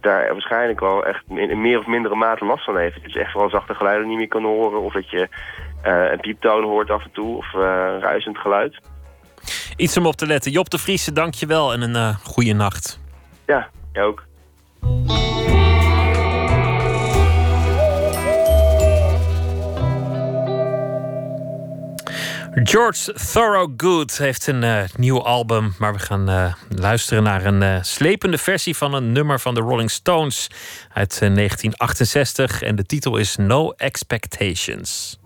daar waarschijnlijk wel echt in, meer of mindere mate last van heeft. Je echt vooral zachte geluiden niet meer kan horen. Of dat je eh, een pieptoon hoort af en toe. Of ruisend geluid. Iets om op te letten. Job de Vriese, dank je wel en een goede nacht. Ja, jij ook. George Thorogood heeft een eh, nieuw album, maar we gaan eh, luisteren naar een eh, slepende versie van een nummer van de Rolling Stones uit eh, 1968 en de titel is No Expectations.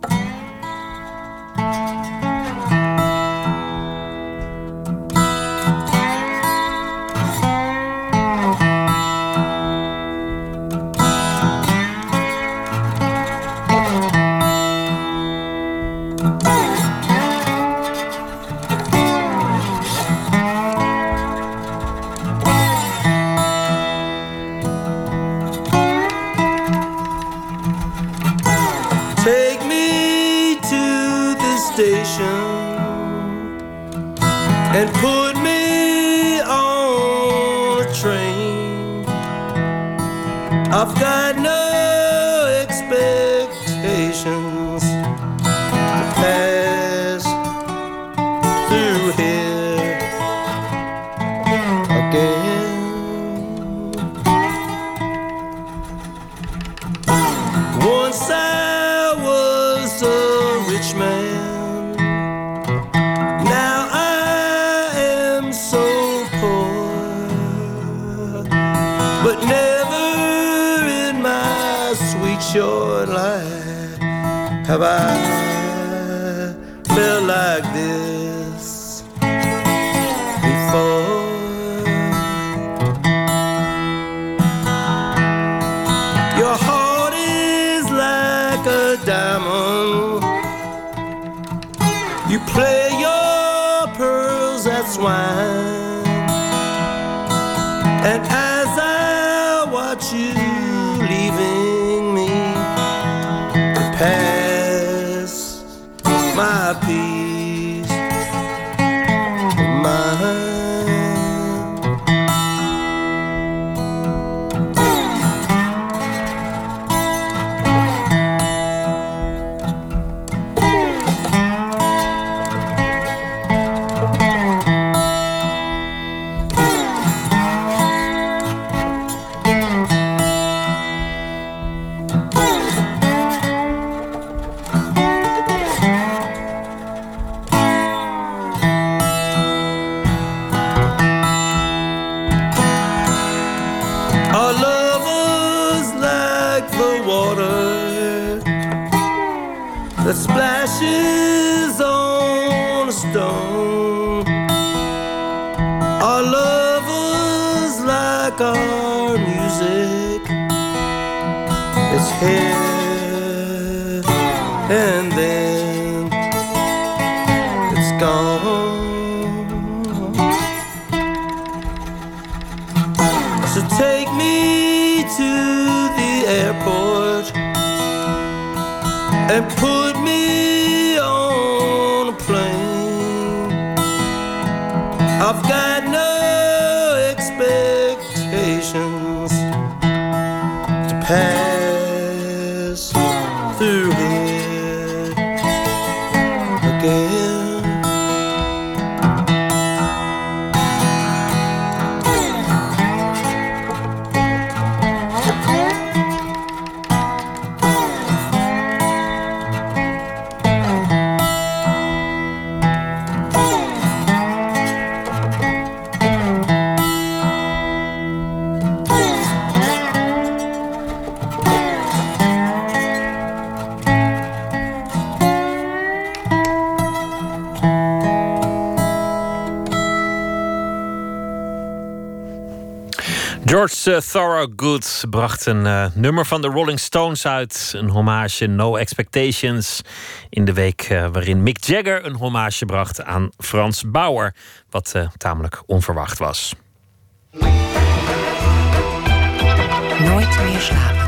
bye. So take me to the airport and put Uh, Thorogood bracht een uh, nummer van de Rolling Stones uit. Een hommage No Expectations. In de week uh, waarin Mick Jagger een hommage bracht aan Frans Bauer. Wat tamelijk onverwacht was. Nooit meer slapen.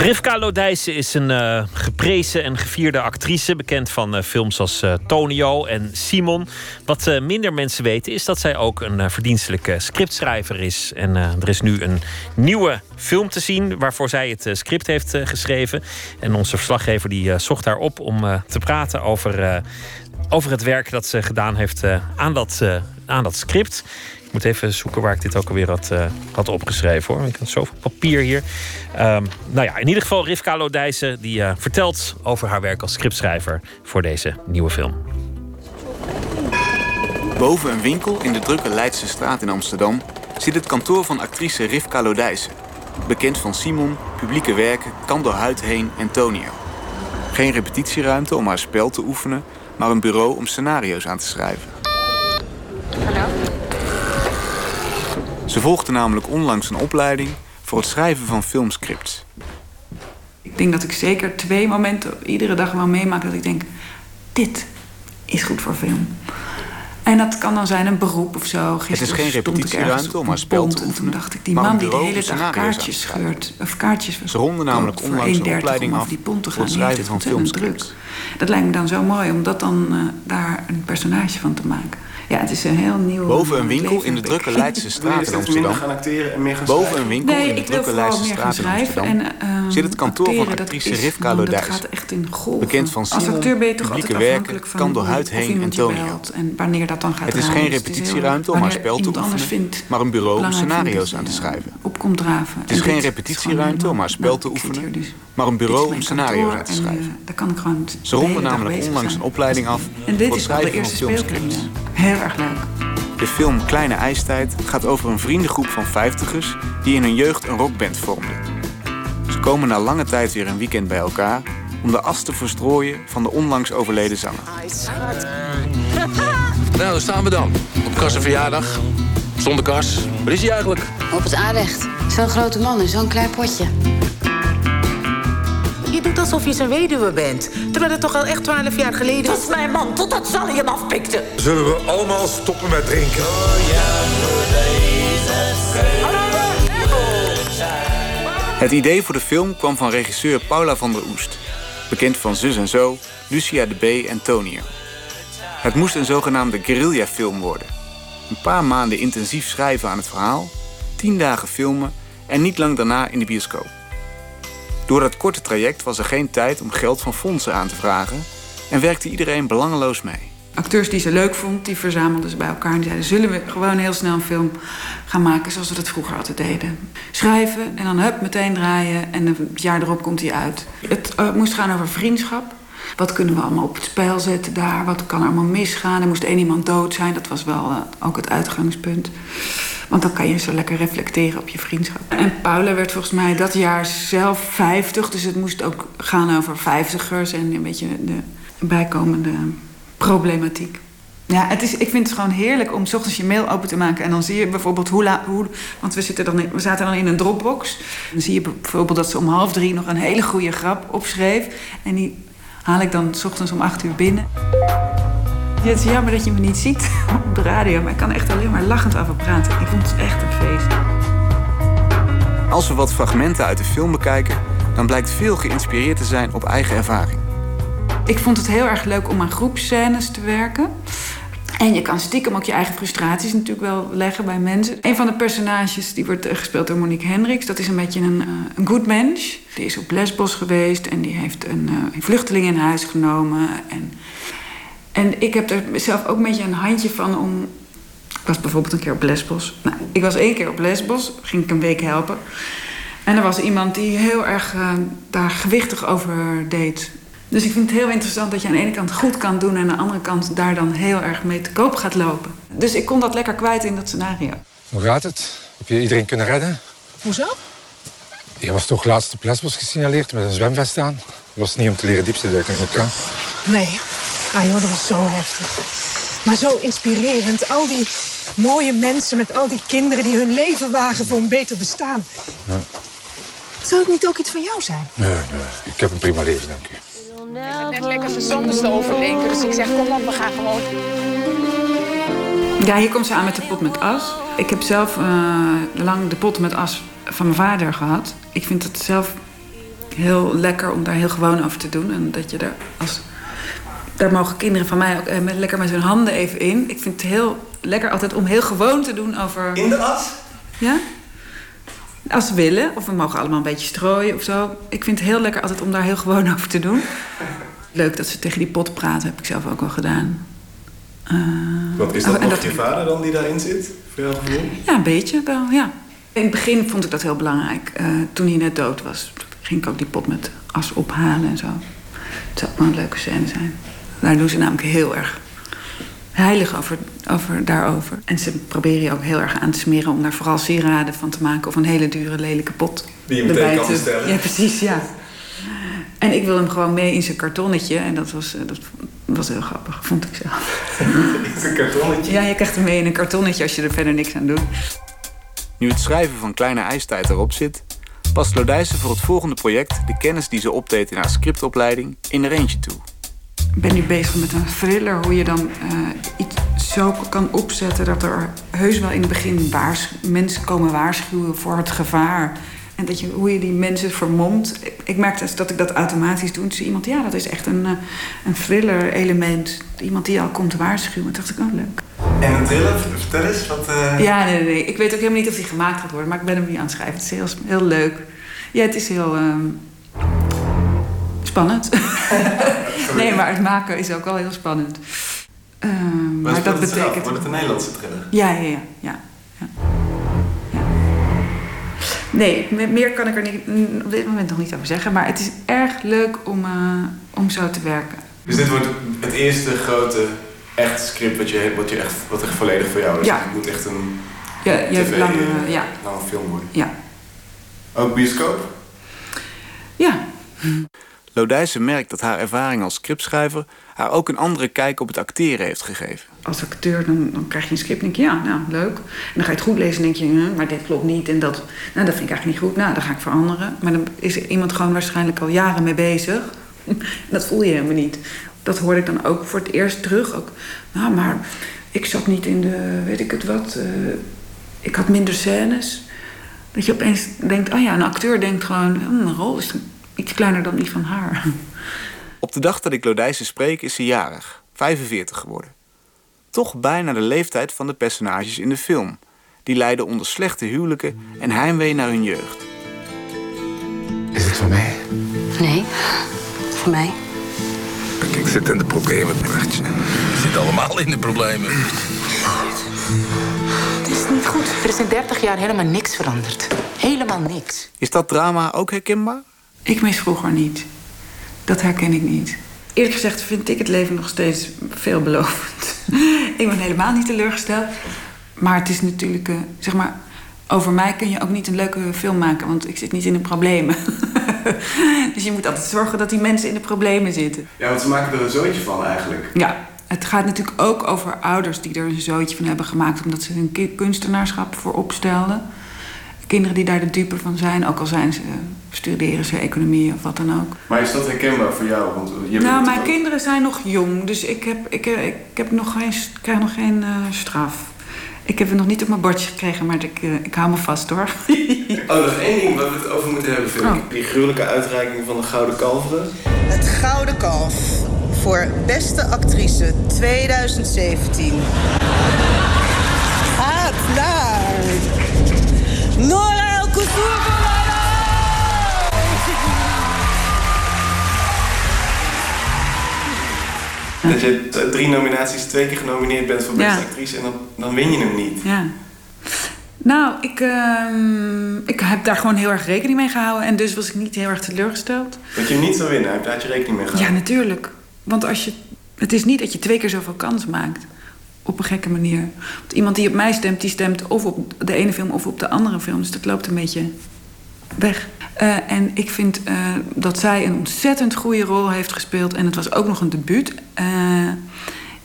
Rivka Lodijsen is een uh, geprezen en gevierde actrice. Bekend van uh, films als uh, Tonio en Simon. Wat minder mensen weten is dat zij ook een verdienstelijke scriptschrijver is. En er is nu een nieuwe film te zien waarvoor zij het script heeft geschreven. En onze verslaggever die zocht haar op om te praten over, over het werk dat ze gedaan heeft aan, dat, aan dat script. Ik moet even zoeken waar ik dit ook alweer had, uh, had opgeschreven hoor. Ik had zoveel papier hier. Um, nou ja, in ieder geval Rivka Lodijsen die uh, vertelt over haar werk als scriptschrijver voor deze nieuwe film. Boven een winkel in de drukke Leidse straat in Amsterdam zit het kantoor van actrice Rivka Lodijsen. Bekend van Simon, publieke werken, Kan door Huid heen en Tonio. Geen repetitieruimte om haar spel te oefenen, maar een bureau om scenario's aan te schrijven. Hallo. Ze volgde namelijk onlangs een opleiding voor het schrijven van filmscripts. Ik denk dat ik zeker twee momenten iedere dag wel meemaak dat ik denk: dit is goed voor film. En dat kan dan zijn een beroep of zo. Gisteren het is geen repetitieruimte om haar spel te oefenen. En toen dacht ik, die man die de hele dag kaartjes scheurt... of kaartjes Ze ronden namelijk onlangs een opleiding af die pont te gaan. het schrijven van filmscripts. Druk. Dat lijkt me dan zo mooi om dat dan uh, daar een personage van te maken. Ja, het is een heel nieuw. Boven een winkel in de drukke Leidse straat in Amsterdam. Boven een winkel nee, in de drukke Leidse straat in Amsterdam en, uh, zit het kantoor van actrice Rivka Lodijs. Bekend van Simon, Als acteur ben je toch publieke werken, kan door huid heen en Tonio. En wanneer dat dan gaat Het is geen repetitieruimte om haar spel te oefenen, maar een bureau om scenario's aan te schrijven. Op komt draven. Het is geen repetitieruimte om haar spel te oefenen, maar een bureau om scenario's aan te schrijven. Daar kan ik gewoon. Ze ronden namelijk onlangs een opleiding af en dit voor het is de schrijven van eerste filmscripts. Heel erg leuk. De film Kleine IJstijd gaat over een vriendengroep van vijftigers die in hun jeugd een rockband vormden. Ze komen na lange tijd weer een weekend bij elkaar om de as te verstrooien van de onlangs overleden zanger. Nou, daar staan we dan. Op Kas' verjaardag. Zonder Kas. Waar is hij eigenlijk? Op het aanrecht. Zo'n grote man in zo'n klein potje. Je doet alsof je zijn weduwe bent. Terwijl het toch al echt twaalf jaar geleden... Dat is mijn man, totdat Sally hem afpikte. Zullen we allemaal stoppen met drinken? Het idee voor de film kwam van regisseur Paula van der Oest. Bekend van Zus en Zo, Lucia de B en Tonio. Het moest een zogenaamde guerrilla-film worden. Een paar maanden intensief schrijven aan het verhaal, tien dagen filmen en niet lang daarna in de bioscoop. Door dat korte traject was er geen tijd om geld van fondsen aan te vragen en werkte iedereen belangeloos mee. Acteurs die ze leuk vond, die verzamelden ze bij elkaar en zeiden: Zullen we gewoon heel snel een film gaan maken zoals we dat vroeger altijd deden? Schrijven en dan hup, meteen draaien en een jaar erop komt hij uit. Het uh, moest gaan over vriendschap. Wat kunnen we allemaal op het spel zetten daar? Wat kan er allemaal misgaan? Er moest één iemand dood zijn, dat was wel uh, ook het uitgangspunt. Want dan kan je zo lekker reflecteren op je vriendschap. En Paula werd volgens mij dat jaar zelf 50. Dus het moest ook gaan over vijftigers en een beetje de bijkomende problematiek. Ja, het is, ik vind het gewoon heerlijk om 's ochtends je mail open te maken. En dan zie je bijvoorbeeld hoe laat. Want we, zitten dan we zaten dan in een Dropbox. Dan zie je bijvoorbeeld dat ze om half drie nog een hele goede grap opschreef. En die haal ik dan 's ochtends om acht uur binnen. Ja, het is jammer dat je me niet ziet op de radio. Maar ik kan echt alleen maar lachend over praten. Ik vond het echt een feest. Als we wat fragmenten uit de film bekijken, dan blijkt veel geïnspireerd te zijn op eigen ervaring. Ik vond het heel erg leuk om aan groepscènes te werken. En je kan stiekem ook je eigen frustraties natuurlijk wel leggen bij mensen. Een van de personages die wordt eh, gespeeld door Monique Hendricks... dat is een beetje een, eh, een good mens. Die is op Lesbos geweest en die heeft een, eh, een vluchteling in huis genomen. En, en ik heb er zelf ook een beetje een handje van om... Ik was bijvoorbeeld een keer op Lesbos. Nou, ik was één keer op Lesbos, ging ik een week helpen. En er was iemand die heel erg daar gewichtig over deed. Dus ik vind het heel interessant dat je aan de ene kant goed kan doen... en aan de andere kant daar dan heel erg mee te koop gaat lopen. Dus ik kon dat lekker kwijt in dat scenario. Hoe gaat het? Heb je iedereen kunnen redden? Hoezo? Je was toch laatst op Lesbos gesignaleerd met een zwemvest aan? Dat was niet om te leren diepste duiken, ook kan. Nee. Ah joh, dat was zo heftig. Maar zo inspirerend. Al die mooie mensen met al die kinderen die hun leven wagen voor een beter bestaan. Ja. Zou het niet ook iets van jou zijn? Nee, nee, ik heb een prima leven, dank u. Net lekker verzonnen te overdenken. Dus ik zeg, kom op, we gaan gewoon. Ja, hier komt ze aan met de pot met as. Ik heb zelf eh, lang de pot met as van mijn vader gehad. Ik vind het zelf heel lekker om daar heel gewoon over te doen. En dat je daar als... Daar mogen kinderen van mij ook eh, met, lekker met hun handen even in. Ik vind het heel lekker altijd om heel gewoon te doen over... In de as? Ja? Als ze willen. Of we mogen allemaal een beetje strooien of zo. Ik vind het heel lekker altijd om daar heel gewoon over te doen. Leuk dat ze tegen die pot praten, heb ik zelf ook wel gedaan. Eh, Wat is oh, dat nog je vader dan die daarin zit? Voor jouw gevoel? Ja, een beetje wel, ja. In het begin vond ik dat heel belangrijk. Eh, toen hij net dood was, ging ik ook die pot met as ophalen en zo. Het zou ook wel een leuke scène zijn. Daar doen ze namelijk heel erg heilig over, over, daarover. En ze proberen je ook heel erg aan te smeren om daar vooral sieraden van te maken... of een hele dure, lelijke pot Die je meteen erbij kan te- bestellen. Ja, precies, ja. En ik wil hem gewoon mee in zijn kartonnetje. En dat was, eh, dat was heel grappig, vond ik zelf. Is een kartonnetje? Ja, je krijgt hem mee in een kartonnetje als je er verder niks aan doet. Nu het schrijven van Kleine IJstijd erop zit, past Lodijsen voor het volgende project de kennis die ze opdeed in haar scriptopleiding in er eentje toe. Ik ben nu bezig met een thriller, hoe je dan eh, iets zo kan opzetten dat er heus wel in het begin mensen komen waarschuwen voor het gevaar. En dat je, hoe je die mensen vermomt. Ik, ik merkte dus dat ik dat automatisch doe. Toen zei iemand, ja, dat is echt een, eh, een thriller-element. Iemand die al komt waarschuwen. Toen dacht ik, oh, leuk. En een thriller? Vertel eens. Wat, eh, Ja, nee, nee, nee. Ik weet ook helemaal niet of die gemaakt gaat worden, maar ik ben hem nu aan het schrijven. Het is heel, heel leuk. Ja, het is heel ehm, spannend. nee, maar het maken is ook wel heel spannend. Ehm, Maar maar dat betekent. Wordt het een Nederlandse thriller? Ja, ja, ja. ja, ja. Ja. Nee, me- meer kan ik er niet, op dit moment nog niet over zeggen. Maar het is erg leuk om, eh, om zo te werken. Dus dit wordt het eerste grote echt script wat, je, wat, je echt, wat echt volledig voor jou is. Ja. Het moet echt een Ja, je hebt TV, lange, eh, ja. lange film worden. Ja. Ook bioscoop? Ja. Lodijsen merkt dat haar ervaring als scriptschrijver haar ook een andere kijk op het acteren heeft gegeven. als acteur, dan, dan krijg je een script en denk je, ja, nou, leuk. En dan ga je het goed lezen en denk je, maar dit klopt niet. En dat, nou, dat vind ik eigenlijk niet goed. Nou, dat ga ik veranderen. Maar dan is iemand gewoon waarschijnlijk al jaren mee bezig. dat voel je helemaal niet. Dat hoorde ik dan ook voor het eerst terug. Ook, nou, maar ik zat niet in de, weet ik het wat. eh, ik had minder scènes. Dat je opeens denkt, oh ja, een acteur denkt gewoon, hm, een rol is iets kleiner dan die van haar. Op de dag dat ik Lodijsen spreek is ze jarig, 45 geworden. Toch bijna de leeftijd van de personages in de film. Die lijden onder slechte huwelijken en heimwee naar hun jeugd. Is het voor mij? Nee, voor mij. Ik zit in de problemen, praatje. Je zit allemaal in de problemen. Het is niet goed. Er is in 30 jaar helemaal niks veranderd. Helemaal niks. Is dat drama ook herkenbaar? Ik mis vroeger niet. Dat herken ik niet. Eerlijk gezegd vind ik het leven nog steeds veelbelovend. ik ben helemaal niet teleurgesteld. Maar het is natuurlijk, eh, zeg maar, over mij kun je ook niet een leuke film maken, want ik zit niet in de problemen. dus je moet altijd zorgen dat die mensen in de problemen zitten. Ja, want ze maken er een zootje van eigenlijk. Ja, het gaat natuurlijk ook over ouders die er een zootje van hebben gemaakt omdat ze hun kunstenaarschap voor opstelden. Kinderen die daar de dupe van zijn, ook al zijn ze, studeren ze economie of wat dan ook. Maar is dat herkenbaar voor jou? Want je bent nou, mijn ook- kinderen zijn nog jong, dus ik, heb, ik, eh, ik, heb nog geen, ik krijg nog geen eh, straf. Ik heb het nog niet op mijn bordje gekregen, maar ik, eh, ik hou me vast hoor. Oh, nog één ding waar we het over moeten hebben, vind ik. Oh. Die gruwelijke uitreiking van de Gouden Kalveren. Het Gouden Kalf voor Beste Actrice 2017 gaat naar Nora El Dat je drie nominaties twee keer genomineerd bent voor beste Ja. actrice en dan, dan win je hem niet. Ja. Nou, ik, ehm, ik heb daar gewoon heel erg rekening mee gehouden. En dus was ik niet heel erg teleurgesteld. Dat je hem niet zou winnen, daar had je rekening mee Ja, gehouden. natuurlijk. Want als je, het is niet dat je twee keer zoveel kans maakt. Op een gekke manier. Want iemand die op mij stemt, die stemt of op de ene film of op de andere film. Dus dat loopt een beetje weg. Eh, en ik vind eh, dat zij een ontzettend goede rol heeft gespeeld. En het was ook nog een debuut. Eh,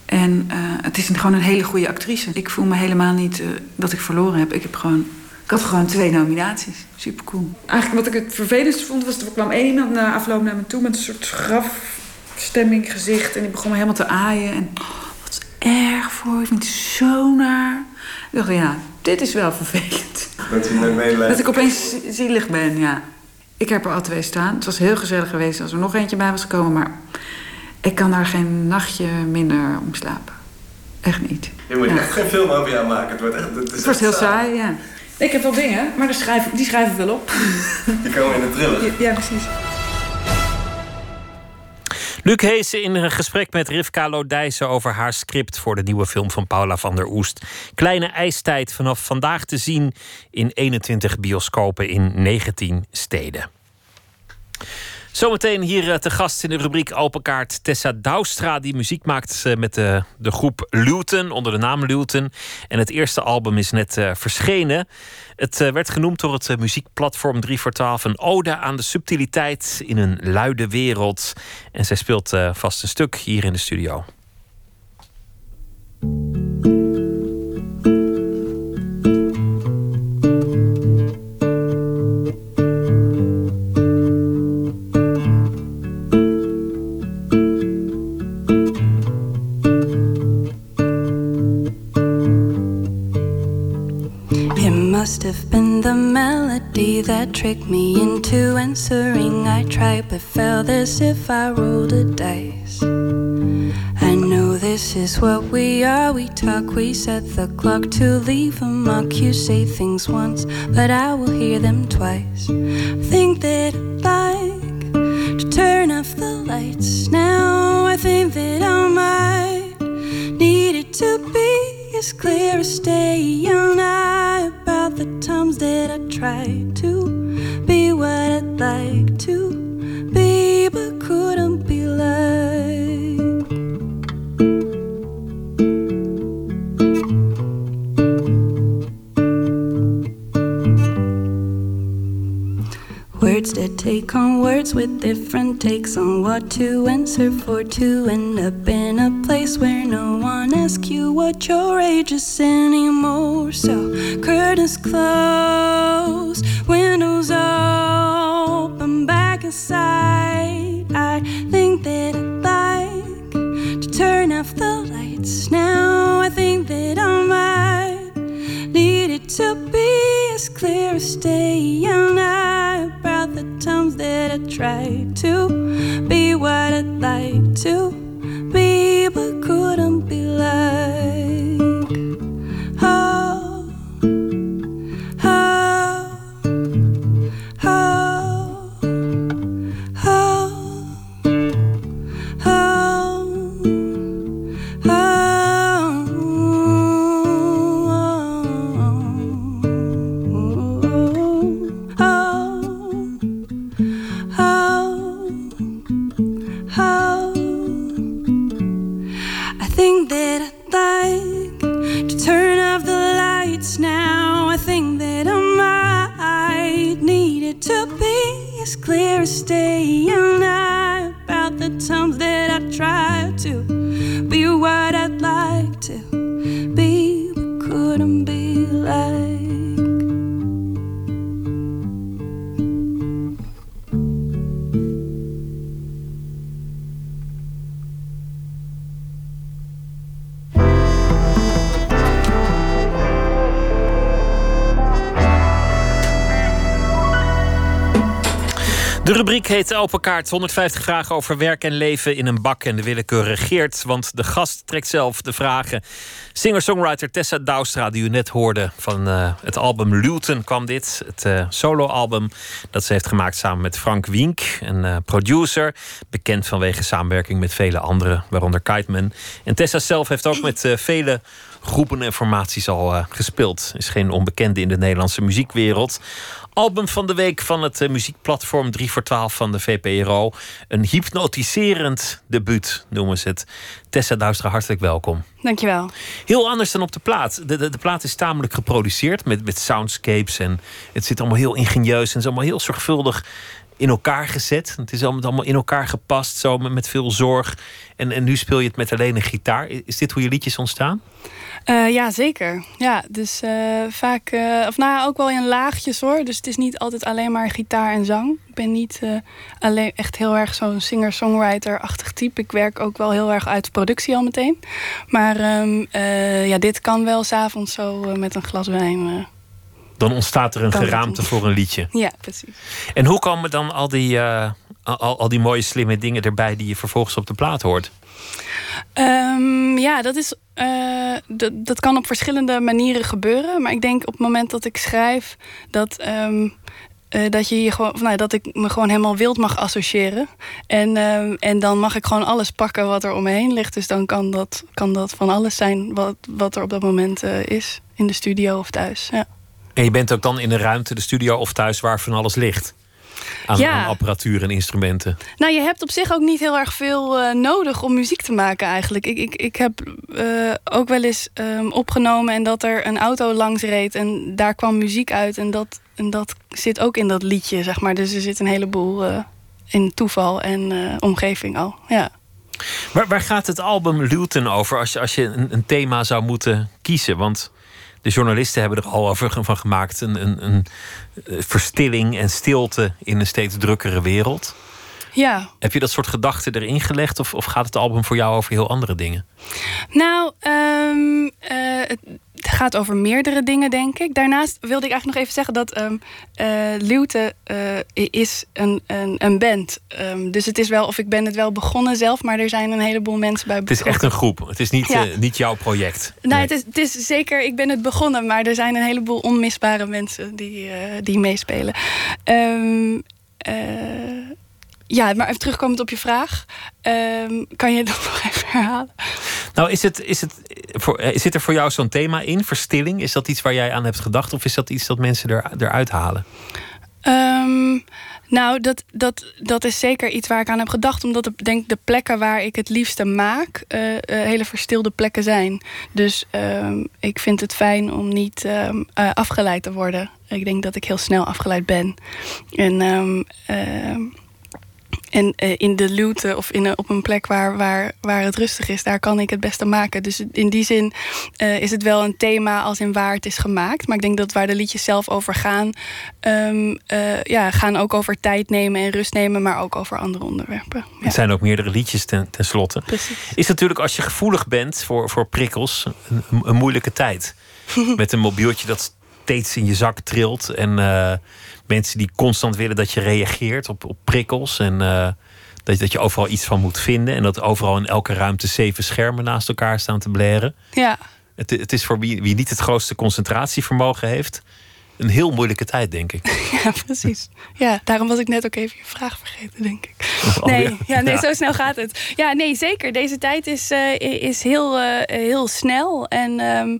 en eh, het is een, gewoon een hele goede actrice. Ik voel me helemaal niet eh, dat ik verloren heb. Ik heb gewoon... Ik had gewoon twee nominaties. Super cool. Eigenlijk wat ik het vervelendste vond, was dat er kwam één iemand na afloop naar me toe met een soort grafstemming gezicht. En die begon me helemaal te aaien. En oh, wat erg voor, ik vind het zo naar. Ik dacht, ja, dit is wel vervelend. Dat je. Dat ik opeens zi- zielig ben, ja. Ik heb er al twee staan. Het was heel gezellig geweest als er nog eentje bij was gekomen. Maar ik kan daar geen nachtje minder om slapen. Echt niet. Je moet Ja. echt geen film over jou maken. Het wordt echt... Het, is Het wordt echt heel saai, ja. Ik heb wel dingen, maar die schrijf, die schrijf ik wel op. Je komen in de thriller. Ja, ja, precies. Luc Heesen in een gesprek met Rivka Lodijsen over haar script voor de nieuwe film van Paula van der Oest. Kleine ijstijd vanaf vandaag te zien in 21 bioscopen in 19 steden. Zometeen hier eh, te gast in de rubriek Open Kaart Tessa Douwstra, die muziek maakt eh, met de, de groep Luton, onder de naam Luton. En het eerste album is net eh, verschenen. Het werd genoemd door het muziekplatform 3 voor 12 een ode aan de subtiliteit in een luide wereld. En zij speelt vast een stuk hier in de studio. Must have been the melody that tricked me into answering. I tried but failed as if I rolled a dice. I know this is what we are. We talk, we set the clock to leave a mark. You say things once, but I will hear them twice. Think that I'd like to turn off the lights now. I think that I might need it to be as clear as day and night about the times that I tried to be what I'd like to be, but couldn't be like. Words take on words with different takes on what to answer for to end up in a place where no one asks you what your age is anymore. So curtains closed, windows open, back inside. I think that I'd like to turn off the lights now. I think that I might need it to be as clear as day and night about the times that I tried to be what I'd like to be, but couldn't be like. Rubriek heet Open Kaart. 150 vragen over werk en leven in een bak. En de willekeur regeert, want de gast trekt zelf de vragen. Singer-songwriter Tessa Douwstra, die u net hoorde van eh, het album Luton, kwam dit. Het uh, soloalbum dat ze heeft gemaakt samen met Frank Wink, een uh, producer. Bekend vanwege samenwerking met vele anderen, waaronder Kiteman. En Tessa zelf heeft ook met vele groepen en formaties al gespeeld. Is geen onbekende in de Nederlandse muziekwereld. Album van de week van het uh, muziekplatform 3 voor 12 van de VPRO. Een hypnotiserend debuut noemen ze het. Tessa Duistra, hartelijk welkom. Dankjewel. Heel anders dan op de plaat. De, de, de plaat is tamelijk geproduceerd met, met soundscapes. En het zit allemaal heel ingenieus en is allemaal heel zorgvuldig in elkaar gezet. Het is allemaal in elkaar gepast, zo met veel zorg. En, en nu speel je het met alleen een gitaar. Is dit hoe je liedjes ontstaan? Uh, ja, zeker. Ja, dus uh, vaak, uh, of nou ook wel in laagjes hoor. Dus het is niet altijd alleen maar gitaar en zang. Ik ben niet alleen echt heel erg zo'n singer-songwriter-achtig type. Ik werk ook wel heel erg uit de productie al meteen. Maar um, ja, dit kan wel s'avonds zo met een glas wijn. Dan ontstaat er een geraamte voor een liedje. Ja, precies. En hoe komen dan al die, al, al die mooie slimme dingen erbij die je vervolgens op de plaat hoort? Um, ja, dat, is, uh, dat kan op verschillende manieren gebeuren. Maar ik denk op het moment dat ik schrijf dat. Um, uh, dat, je je gewoon, nou, dat ik me gewoon helemaal wild mag associëren. En, uh, en dan mag ik gewoon alles pakken wat er om me heen ligt. Dus dan kan dat, kan dat van alles zijn wat, wat er op dat moment is. In de studio of thuis. Ja. En je bent ook dan in een ruimte, de studio of thuis, waar van alles ligt? Aan, Ja. aan apparatuur en instrumenten. Nou, je hebt op zich ook niet heel erg veel eh, nodig om muziek te maken eigenlijk. Ik, ik, ik heb eh, ook wel eens ehm, opgenomen en dat er een auto langs reed en daar kwam muziek uit. En dat, en dat zit ook in dat liedje, zeg maar. Dus er zit een heleboel eh, in toeval en omgeving al. Ja. Waar, waar gaat het album Luton over als je, als je een, een thema zou moeten kiezen? Want de journalisten hebben er al over van gemaakt. Een, een, een eh, verstilling en stilte in een steeds drukkere wereld. Ja, Heb je dat soort gedachten erin gelegd? Of, of gaat het album voor jou over heel andere dingen? Nou, eh, het gaat over meerdere dingen, denk ik. Daarnaast wilde ik eigenlijk nog even zeggen dat Luwte eh, is een, een, een band. Ehm, dus het is wel, of ik ben het wel begonnen zelf, maar er zijn een heleboel mensen bij Het is echt een groep. Het is niet, Ja. eh, niet jouw project. Nou, het, is, het is zeker, ik ben het begonnen, maar er zijn een heleboel onmisbare mensen die, die meespelen. Ehm, eh, ja, maar even terugkomend op je vraag. Kan je dat nog even herhalen? Nou, is, het, is, het voor, eh, zit er voor jou zo'n thema in? Verstilling? Is dat iets waar jij aan hebt gedacht? Of is dat iets dat mensen er, eruit halen? Ehm, nou, dat, dat, dat is zeker iets waar ik aan heb gedacht. Omdat ik denk de plekken waar ik het liefste maak... eh, eh, hele verstilde plekken zijn. Dus ehm, ik vind het fijn om niet ehm, eh, afgeleid te worden. Ik denk dat ik heel snel afgeleid ben. En... en eh, in de luwte of in op een plek waar, waar, waar het rustig is, daar kan ik het beste maken. Dus in die zin eh, is het wel een thema als in waar het is gemaakt. Maar ik denk dat waar de liedjes zelf over gaan, ehm, eh, ja, gaan ook over tijd nemen en rust nemen, maar ook over andere onderwerpen. Het zijn ook meerdere liedjes ten, ten slotte. Precies. Is natuurlijk als je gevoelig bent voor, voor prikkels een, een moeilijke tijd. Met een mobieltje dat steeds in je zak trilt. En eh, mensen die constant willen dat je reageert op, op prikkels. En eh, dat, dat je overal iets van moet vinden. En dat overal in elke ruimte zeven schermen naast elkaar staan te blaren. Ja, Het, het is voor wie, wie niet het grootste concentratievermogen heeft. Een heel moeilijke tijd, denk ik. ja, precies. Ja, daarom was ik net ook even je vraag vergeten, denk ik. Oh, Nee, ja. nee zo snel gaat het. Ja, nee, zeker. Deze tijd is, eh, is heel, heel snel en, ehm,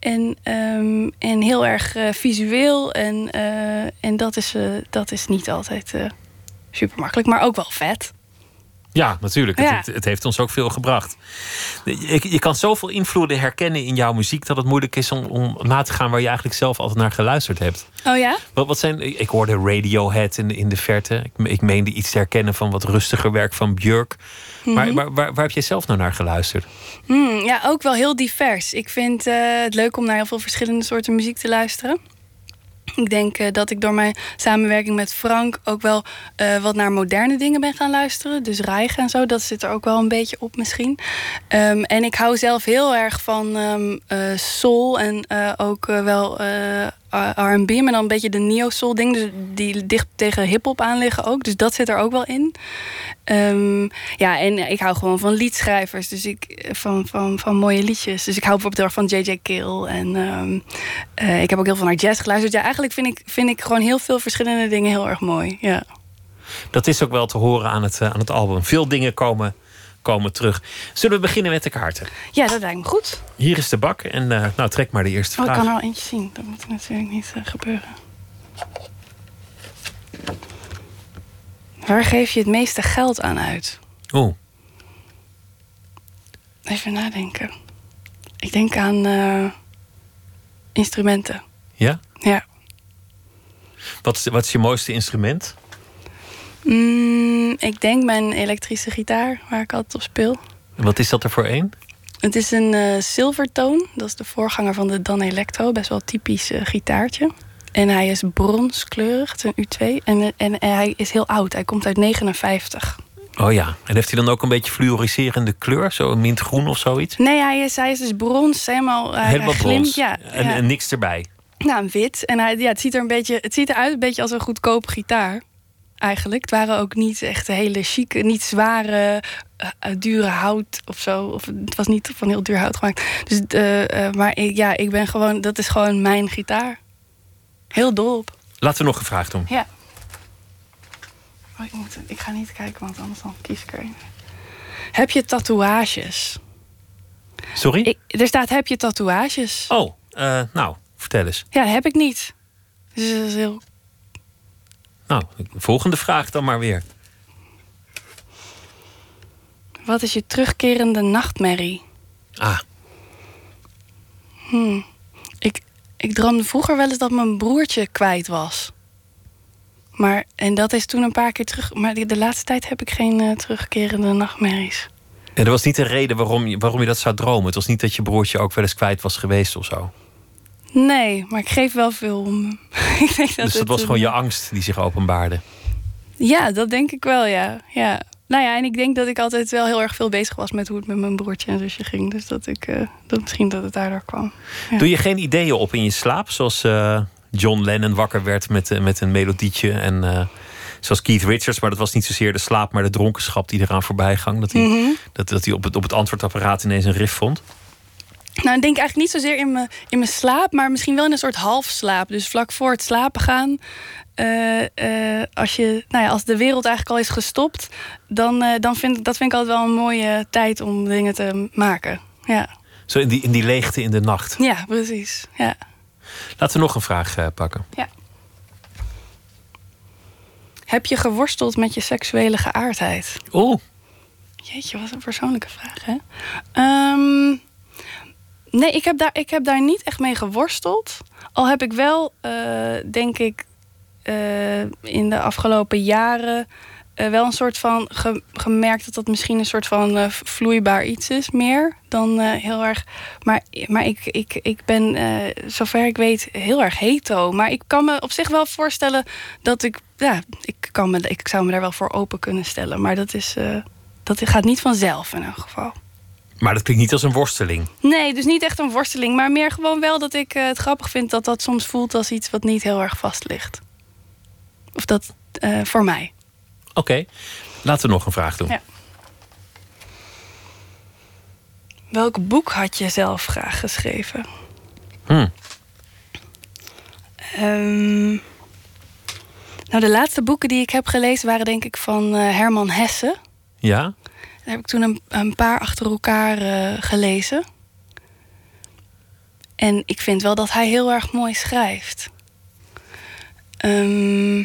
en, ehm, en heel erg eh, visueel. En, eh, en dat, is, eh, dat is niet altijd super makkelijk, maar ook wel vet. Ja, natuurlijk. Ja. Het, het heeft ons ook veel gebracht. Je, je kan zoveel invloeden herkennen in jouw muziek dat het moeilijk is om, om na te gaan waar je eigenlijk zelf altijd naar geluisterd hebt. Oh ja? Wat, wat zijn, ik hoorde Radiohead in, in de verte. Ik, ik meende iets te herkennen van wat rustiger werk van Björk. Maar Mhm. waar, waar, waar heb jij zelf nou naar geluisterd? Hmm, ja, ook wel heel divers. Ik vind eh, het leuk om naar heel veel verschillende soorten muziek te luisteren. Ik denk eh, dat ik door mijn samenwerking met Frank ook wel eh, wat naar moderne dingen ben gaan luisteren. Dus rijgen en zo, dat zit er ook wel een beetje op misschien. Ehm, en ik hou zelf heel erg van eh, soul en ook wel R&B, maar dan een beetje de neo-soul dingen, dus die dicht tegen hip-hop aan liggen ook. Dus dat zit er ook wel in. Ehm, ja, en ik hou gewoon van liedschrijvers, dus ik van, van, van mooie liedjes. Dus ik hou bijvoorbeeld erg van J.J. Kill en ehm, eh, ik heb ook heel veel naar jazz geluisterd. Ja, eigenlijk vind ik, vind ik gewoon heel veel verschillende dingen heel erg mooi. Ja. Dat is ook wel te horen aan het, eh, aan het album. Veel dingen komen, komen terug. Zullen we beginnen met de kaarten? ja, dat lijkt me goed. Hier is de bak en eh, nou, trek maar de eerste Oh, ik vraag. kan er al eentje zien. Dat moet natuurlijk niet eh, gebeuren. Waar geef je het meeste geld aan uit? Oeh, Even nadenken. Ik denk aan eh, instrumenten. ja? Ja. Wat is, wat is je mooiste instrument? Mm, ik denk mijn elektrische gitaar, waar ik altijd op speel. Wat is dat er voor één? Het is een Silvertone. Dat is de voorganger van de Dan Electro. Best wel typisch eh, gitaartje. En hij is bronskleurig. Het is een U2. En, en, en hij is heel oud. Hij komt uit 59. Oh ja, en heeft hij dan ook een beetje fluoriserende kleur? Zo mintgroen of zoiets? Nee, hij is, hij is dus brons. Helemaal, hij, Helemaal hij glimt. brons. Ja, en, ja. en niks erbij. Nou, een wit. En hij, ja, het, ziet er een beetje, het ziet eruit een beetje als een goedkope gitaar. Eigenlijk. Het waren ook niet echt hele chique, niet zware, eh, eh, dure hout of zo. Of het was niet van heel duur hout gemaakt. Dus, eh, maar ik, ja, ik ben gewoon, dat is gewoon mijn gitaar. Heel dol op. Laten we nog een vraag doen. Ja. Oh, ik, moet, ik ga niet kijken, want anders dan kies ik er een. Heb je tatoeages? Sorry? Ik, er staat heb je tatoeages? Oh, nou, vertel eens. Ja, heb ik niet. Dus dat is heel Nou, volgende vraag dan maar weer. Wat is je terugkerende nachtmerrie? Ah, Hmm. Ik, ik droomde vroeger wel eens dat mijn broertje kwijt was. Maar, en dat is toen een paar keer terug. Maar de, de laatste tijd heb ik geen eh, terugkerende nachtmerries. en er was niet een reden waarom je, waarom je dat zou dromen. Het was niet dat je broertje ook wel eens kwijt was geweest of zo. Nee, maar ik geef wel veel om. ik denk dat dus dat was gewoon je angst die zich openbaarde. Ja, dat denk ik wel, ja. ja. Nou ja, en ik denk dat ik altijd wel heel erg veel bezig was met hoe het met mijn broertje en zusje ging. Dus dat ik, eh, dat misschien dat het daardoor kwam. Ja. Doe je geen ideeën op in je slaap? Zoals eh, John Lennon wakker werd met, eh, met een melodietje. En eh, zoals Keith Richards, maar dat was niet zozeer de slaap, maar de dronkenschap die eraan voorbij ging. Dat hij, Mhm. dat, dat hij op, het, op het antwoordapparaat ineens een riff vond. Nou, ik denk eigenlijk niet zozeer in mijn, in mijn slaap, maar misschien wel in een soort halfslaap. Dus vlak voor het slapen gaan. eh, eh, als, je, nou ja, als de wereld eigenlijk al is gestopt, dan, eh, dan vind dat vind ik altijd wel een mooie tijd om dingen te maken. Ja, Zo in die, in die leegte in de nacht. ja precies. Ja. Laten we nog een vraag pakken. Heb je geworsteld met je seksuele geaardheid? Oeh. Jeetje, wat een persoonlijke vraag, hè? Ehm, nee, ik heb, daar, ik heb daar niet echt mee geworsteld. Al heb ik wel, eh, denk ik, eh, in de afgelopen jaren... eh, wel een soort van ge- gemerkt dat dat misschien een soort van vloeibaar iets is, meer dan heel erg. Maar, maar ik, ik, ik ben, zover ik weet, heel erg hetero. Maar ik kan me op zich wel voorstellen dat ik, ja, ik, kan me, ik zou me daar wel voor open kunnen stellen. Maar dat is, dat gaat niet vanzelf in elk geval. Maar dat klinkt niet als een worsteling. Nee, dus niet echt een worsteling, maar meer gewoon wel dat ik eh, het grappig vind dat dat soms voelt als iets wat niet heel erg vast ligt. Of dat eh, voor mij. Oké, laten we nog een vraag doen. Ja. Welk boek had je zelf graag geschreven? Hmm. Ehm, nou, de laatste boeken die ik heb gelezen waren denk ik van eh, Herman Hesse. Ja? Daar heb ik toen een, een paar achter elkaar eh, gelezen. En ik vind wel dat hij heel erg mooi schrijft. Ehm,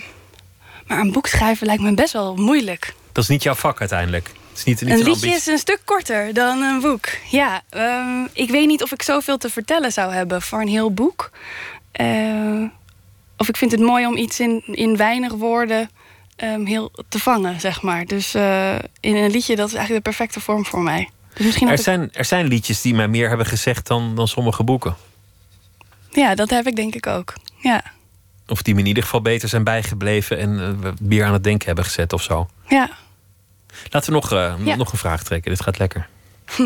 maar een boek schrijven lijkt me best wel moeilijk. Dat is niet jouw vak uiteindelijk. Het is niet, niet een liedje is een stuk korter dan een boek. Ja, ehm, ik weet niet of ik zoveel te vertellen zou hebben voor een heel boek. Eh, of ik vind het mooi om iets in, in weinig woorden ehm, heel te vangen, zeg maar. Dus eh, in een liedje, dat is eigenlijk de perfecte vorm voor mij. Dus misschien Er ik- zijn, er zijn liedjes die mij meer hebben gezegd dan, dan sommige boeken. Ja, dat heb ik denk ik ook. Ja, Of die me in ieder geval beter zijn bijgebleven en eh, meer aan het denken hebben gezet of zo. ja. Laten we nog, eh, Ja. nog een vraag trekken. Dit gaat lekker.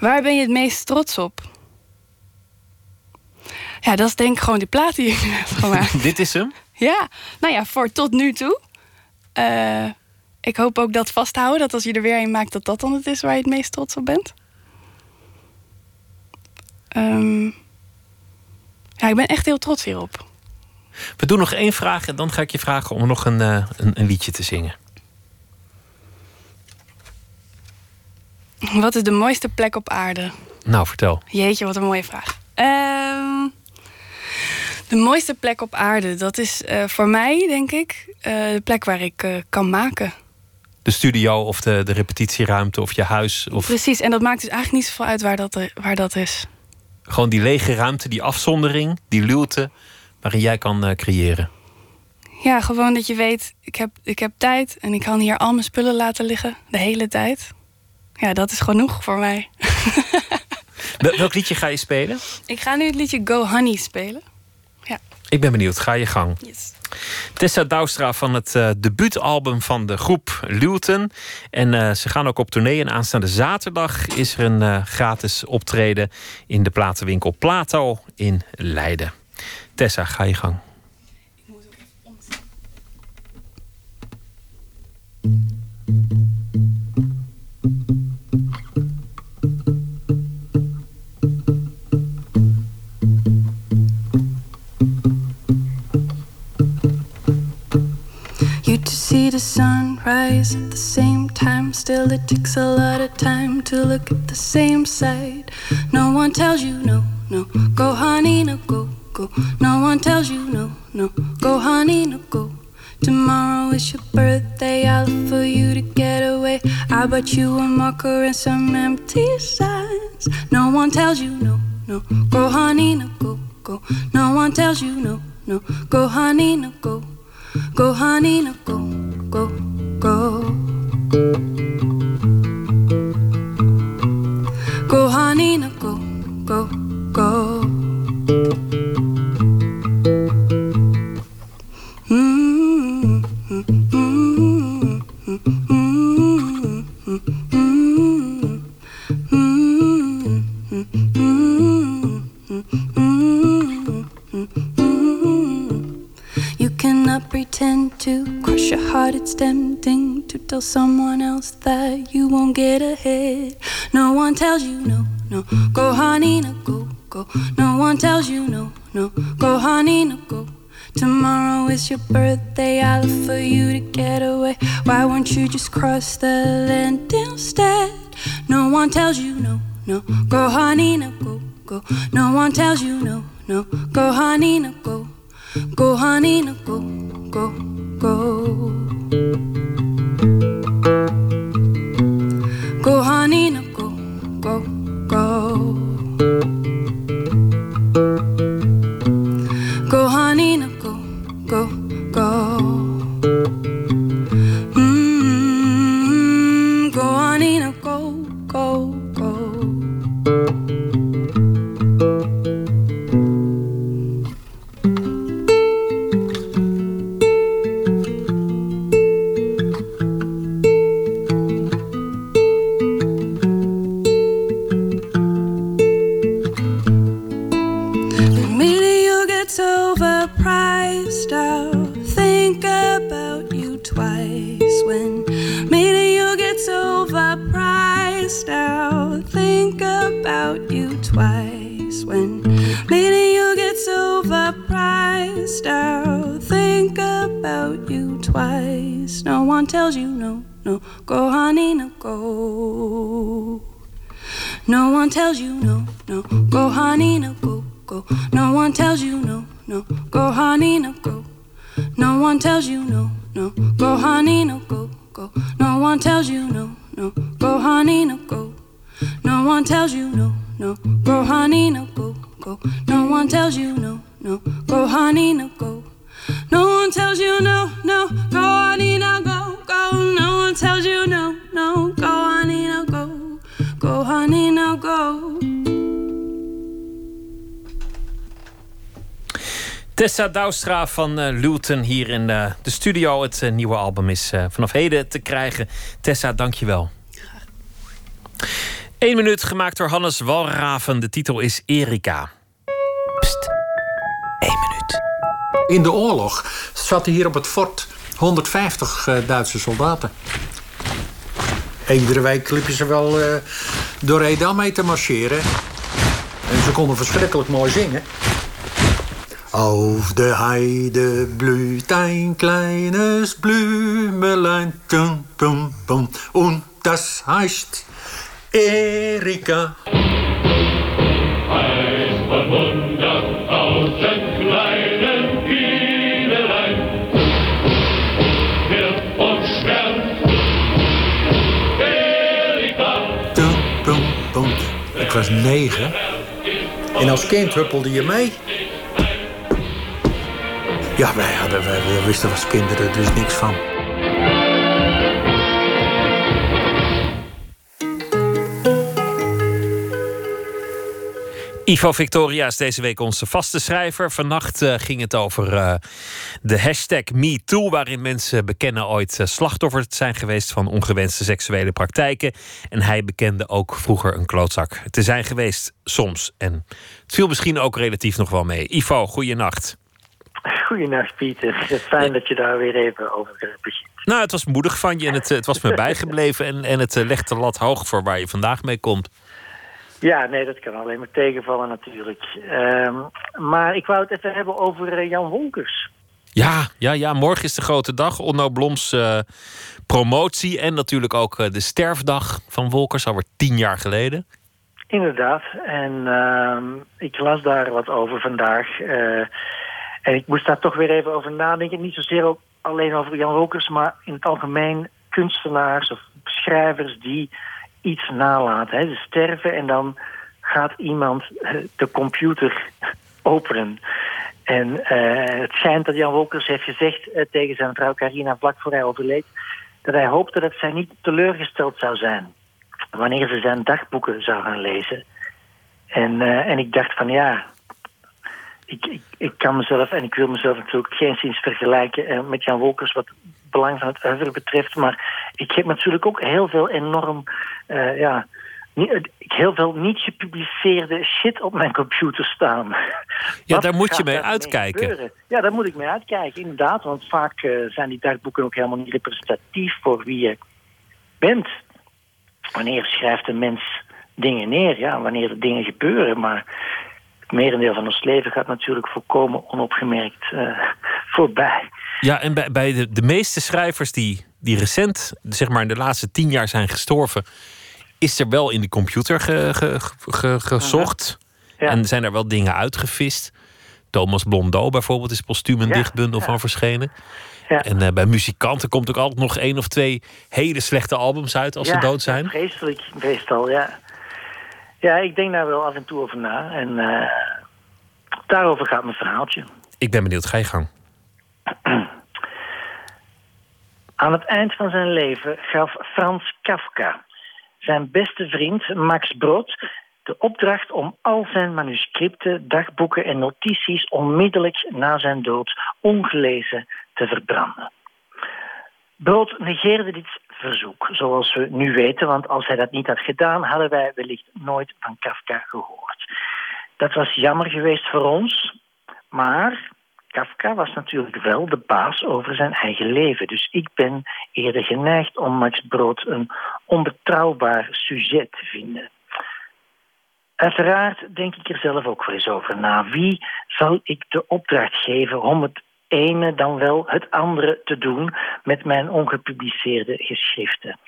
Waar ben je het meest trots op? Ja, dat is denk ik gewoon die plaat die ik heb gemaakt. Dit is hem. Ja, nou ja, voor tot nu toe. Eh, ik hoop ook dat vasthouden, dat als je er weer een maakt, dat dat dan het is waar je het meest trots op bent. Ehm, ja, ik ben echt heel trots hierop. We doen nog één vraag en dan ga ik je vragen om nog een, eh, een, een liedje te zingen. Wat is de mooiste plek op aarde? Nou, vertel. Jeetje, wat een mooie vraag. Ehm, de mooiste plek op aarde, dat is eh, voor mij, denk ik, eh, de plek waar ik eh, kan maken. De studio of de, de repetitieruimte of je huis. Of Precies, en dat maakt dus eigenlijk niet zoveel uit waar dat, waar dat is. gewoon die lege ruimte, die afzondering, die luwte waarin jij kan creëren. Ja, gewoon dat je weet, ik heb, ik heb tijd en ik kan hier al mijn spullen laten liggen de hele tijd. Ja, dat is genoeg voor mij. Wel- Welk liedje ga je spelen? Ik ga nu het liedje Go Honey spelen. Ik ben benieuwd, ga je gang. Yes. Tessa Douwstra van het eh, debuutalbum van de groep Luwten. En eh, ze gaan ook op tournee. En aanstaande zaterdag is er een eh, gratis optreden in de platenwinkel Plato in Leiden. Tessa, ga je gang. See the sun rise at the same time. Still, it takes a lot of time to look at the same side. No one tells you no, no. Go, honey, no, go, go. No one tells you no, no. Go, honey, no, go. Tomorrow is your birthday. I'll for you to get away. I bought you a marker and some empty signs. No one tells you no, no. Go, honey, no, go, go. No one tells you no, no. Go, honey, no, go. Go, honey, no, go, go, go. Go, honey, no, go, go, go. To crush your heart. It's tempting to tell someone else that you won't get ahead. No one tells you no, no. Go, honey, no, go, go. No one tells you no, no. Go, honey, no, go. Tomorrow is your birthday. I look for you to get away. Why won't you just cross the land instead? No one tells you no, no. Go, honey, no, go, go. No one tells you no, no. Go, honey, no, go. Go, honey, no, go, go, go. Go, honey, no, go, go, go. Tells you no, no. Go, honey, no, go. No one tells you no, no. Go, honey, no, go, go. No one tells you no, no. Go, honey, no, go. No one tells you no, no. Go, honey, no, go, go. No one tells you no, no. Go, honey, no, go. No one tells you no, no. Go, honey, no, go, go. No one tells you no, no. Go, honey, no, go. No one tells you no, no. Go, honey, no, go, go. No one tells you no, no. Go, honey, no, go. Go, honey, no, go. Tessa Douwstra van uh, Luton hier in uh, de studio. Het uh, nieuwe album is vanaf heden te krijgen. Tessa, dankjewel. Eén minuut gemaakt door Hannes Walraven. De titel is Erika. Pst. Eén minuut. In de oorlog zaten hier op het fort 150 Duitse soldaten. Iedere week liepen ze wel door Edam mee te marcheren. En ze konden verschrikkelijk mooi zingen. Auf der Heide blüht ein kleines Blümelein, tum, tum, tum, und das heißt Erika. Ik was negen. En als kind huppelde je mee. Ja, wij, hadden, wij, wisten als kinderen dus niks van. Ivo Victoria is deze week onze vaste schrijver. Vannacht uh, ging het over uh, de hashtag MeToo, waarin mensen bekennen ooit uh, slachtoffer te zijn geweest van ongewenste seksuele praktijken. En hij bekende ook vroeger een klootzak te zijn geweest, soms. En het viel misschien ook relatief nog wel mee. Ivo, goeienacht. Goedenacht, Pieter. Fijn dat je daar weer even over begint. Nou, het was moedig van je en het, het was me bijgebleven. En, en het legt de lat hoog voor waar je vandaag mee komt. Ja, nee, dat kan alleen maar tegenvallen natuurlijk. Um, maar ik wou het even hebben over Jan Wolkers. Ja, ja, ja, morgen is de grote dag. Onno Bloms uh, promotie en natuurlijk ook uh, de sterfdag van Wolkers, alweer tien jaar geleden. Inderdaad, en uh, ik las daar wat over vandaag. En ik moest daar toch weer even over nadenken. Niet zozeer ook alleen over Jan Wolkers, maar in het algemeen kunstenaars of schrijvers die iets nalaten. Hè. Ze sterven en dan gaat iemand de computer openen. En uh, het schijnt dat Jan Wolkers heeft gezegd uh, tegen zijn vrouw Carina vlak voor hij overleed... dat hij hoopte dat zij niet teleurgesteld zou zijn... wanneer ze zijn dagboeken zou gaan lezen. En, en ik dacht van ja... Ik, ik, ik, kan mezelf en ik wil mezelf natuurlijk geen sinds vergelijken met Jan Wolkers... wat belang van het oeuvre betreft. Maar ik heb natuurlijk ook heel veel enorm... ja, heel veel niet gepubliceerde shit op mijn computer staan. Ja, daar moet je mee uitkijken. Mee ja, daar moet ik mee uitkijken, inderdaad. Want vaak uh, zijn die dagboeken ook helemaal niet representatief voor wie je bent. Wanneer schrijft een mens dingen neer? Ja, wanneer er dingen gebeuren. Maar het merendeel van ons leven gaat natuurlijk volkomen onopgemerkt uh, voorbij. Ja, en bij, bij de, de meeste schrijvers die, die recent, zeg maar in de laatste tien jaar zijn gestorven is er wel in de computer ge, ge, ge, gezocht. Ja. En zijn er wel dingen uitgevist. Thomas Blondeau bijvoorbeeld is postuum een ja. dichtbundel van verschenen. En uh, bij muzikanten komt ook altijd nog één of twee hele slechte albums uit als ze dood zijn. vreselijk meestal, ja. Ja, ik denk daar wel af en toe over na. En uh, daarover gaat mijn verhaaltje. Ik ben benieuwd, ga je gang. Aan het eind van zijn leven gaf Frans Kafka zijn beste vriend Max Brod de opdracht om al zijn manuscripten, dagboeken en notities onmiddellijk na zijn dood ongelezen te verbranden. Brood negeerde dit verzoek, zoals we nu weten, want als hij dat niet had gedaan, hadden wij wellicht nooit van Kafka gehoord. Dat was jammer geweest voor ons, maar Kafka was natuurlijk wel de baas over zijn eigen leven. Dus ik ben eerder geneigd om Max Brood een onbetrouwbaar sujet te vinden. Uiteraard denk ik er zelf ook wel eens over na. Wie zal ik de opdracht geven om het ene dan wel het andere te doen met mijn ongepubliceerde geschriften?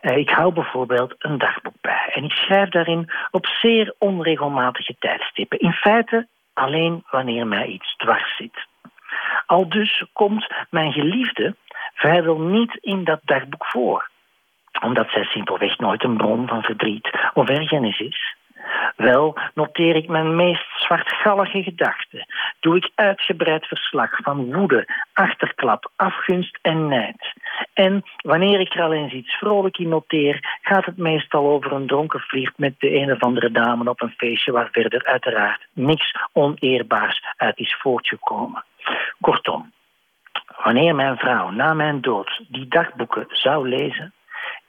Eh, ik hou bijvoorbeeld een dagboek bij en ik schrijf daarin op zeer onregelmatige tijdstippen. In feite alleen wanneer mij iets dwars zit. Al dus komt mijn geliefde vrijwel niet in dat dagboek voor, omdat zij simpelweg nooit een bron van verdriet of ergernis is. Wel noteer ik mijn meest zwartgallige gedachten. Doe ik uitgebreid verslag van woede, achterklap, afgunst en nijd. En wanneer ik er al eens iets vrolijk in noteer, gaat het meestal over een dronken flirt met de een of andere dame op een feestje waar verder uiteraard niks oneerbaars uit is voortgekomen. Kortom, wanneer mijn vrouw na mijn dood die dagboeken zou lezen,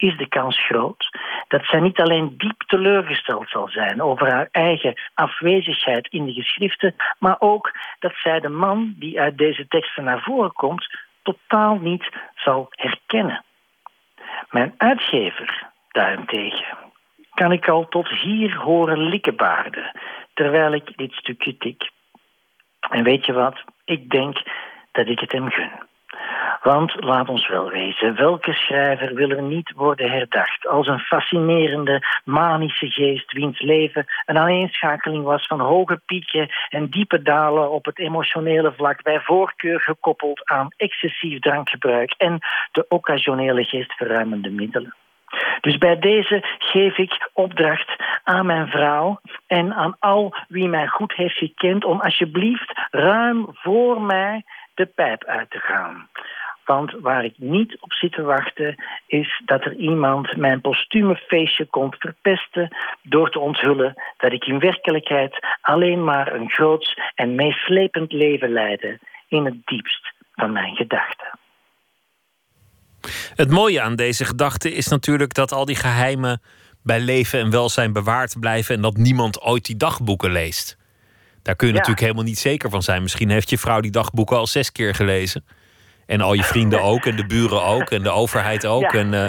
is de kans groot dat zij niet alleen diep teleurgesteld zal zijn over haar eigen afwezigheid in de geschriften, maar ook dat zij de man die uit deze teksten naar voren komt totaal niet zal herkennen. Mijn uitgever daarentegen kan ik al tot hier horen likkenbaarden terwijl ik dit stukje tik. En weet je wat? Ik denk dat ik het hem gun. Want laat ons wel wezen, welke schrijver wil er niet worden herdacht als een fascinerende, manische geest wiens leven een aaneenschakeling was van hoge pieken en diepe dalen op het emotionele vlak, bij voorkeur gekoppeld aan excessief drankgebruik en de occasionele geestverruimende middelen. Dus bij deze geef ik opdracht aan mijn vrouw en aan al wie mij goed heeft gekend om alsjeblieft ruim voor mij de pijp uit te gaan. Want waar ik niet op zit te wachten, is dat er iemand mijn postume feestje komt verpesten door te onthullen dat ik in werkelijkheid alleen maar een groots en meeslepend leven leidde in het diepst van mijn gedachten. Het mooie aan deze gedachte is natuurlijk dat al die geheimen bij leven en welzijn bewaard blijven en dat niemand ooit die dagboeken leest. Daar kun je Ja. natuurlijk helemaal niet zeker van zijn. Misschien heeft je vrouw die dagboeken al zes keer gelezen. En al je vrienden ook, en de buren ook, en de overheid ook, Ja. en eh,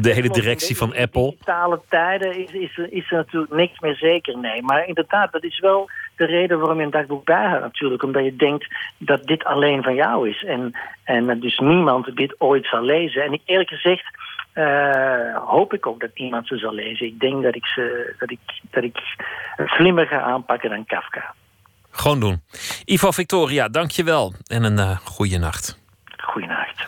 de hele directie van Apple. digitale tijden is, is, is er natuurlijk niks meer zeker, nee. Maar inderdaad, dat is wel de reden waarom je een dagboek bijhoudt natuurlijk. Omdat je denkt dat dit alleen van jou is. En, en dat dus niemand dit ooit zal lezen. En ik, eerlijk gezegd eh, hoop ik ook dat niemand ze zal lezen. Ik denk dat ik, ze, dat ik, dat ik het slimmer ga aanpakken dan Kafka. Gewoon doen. Ivo Victoria, dank je wel. En een eh goede nacht. Goeienacht.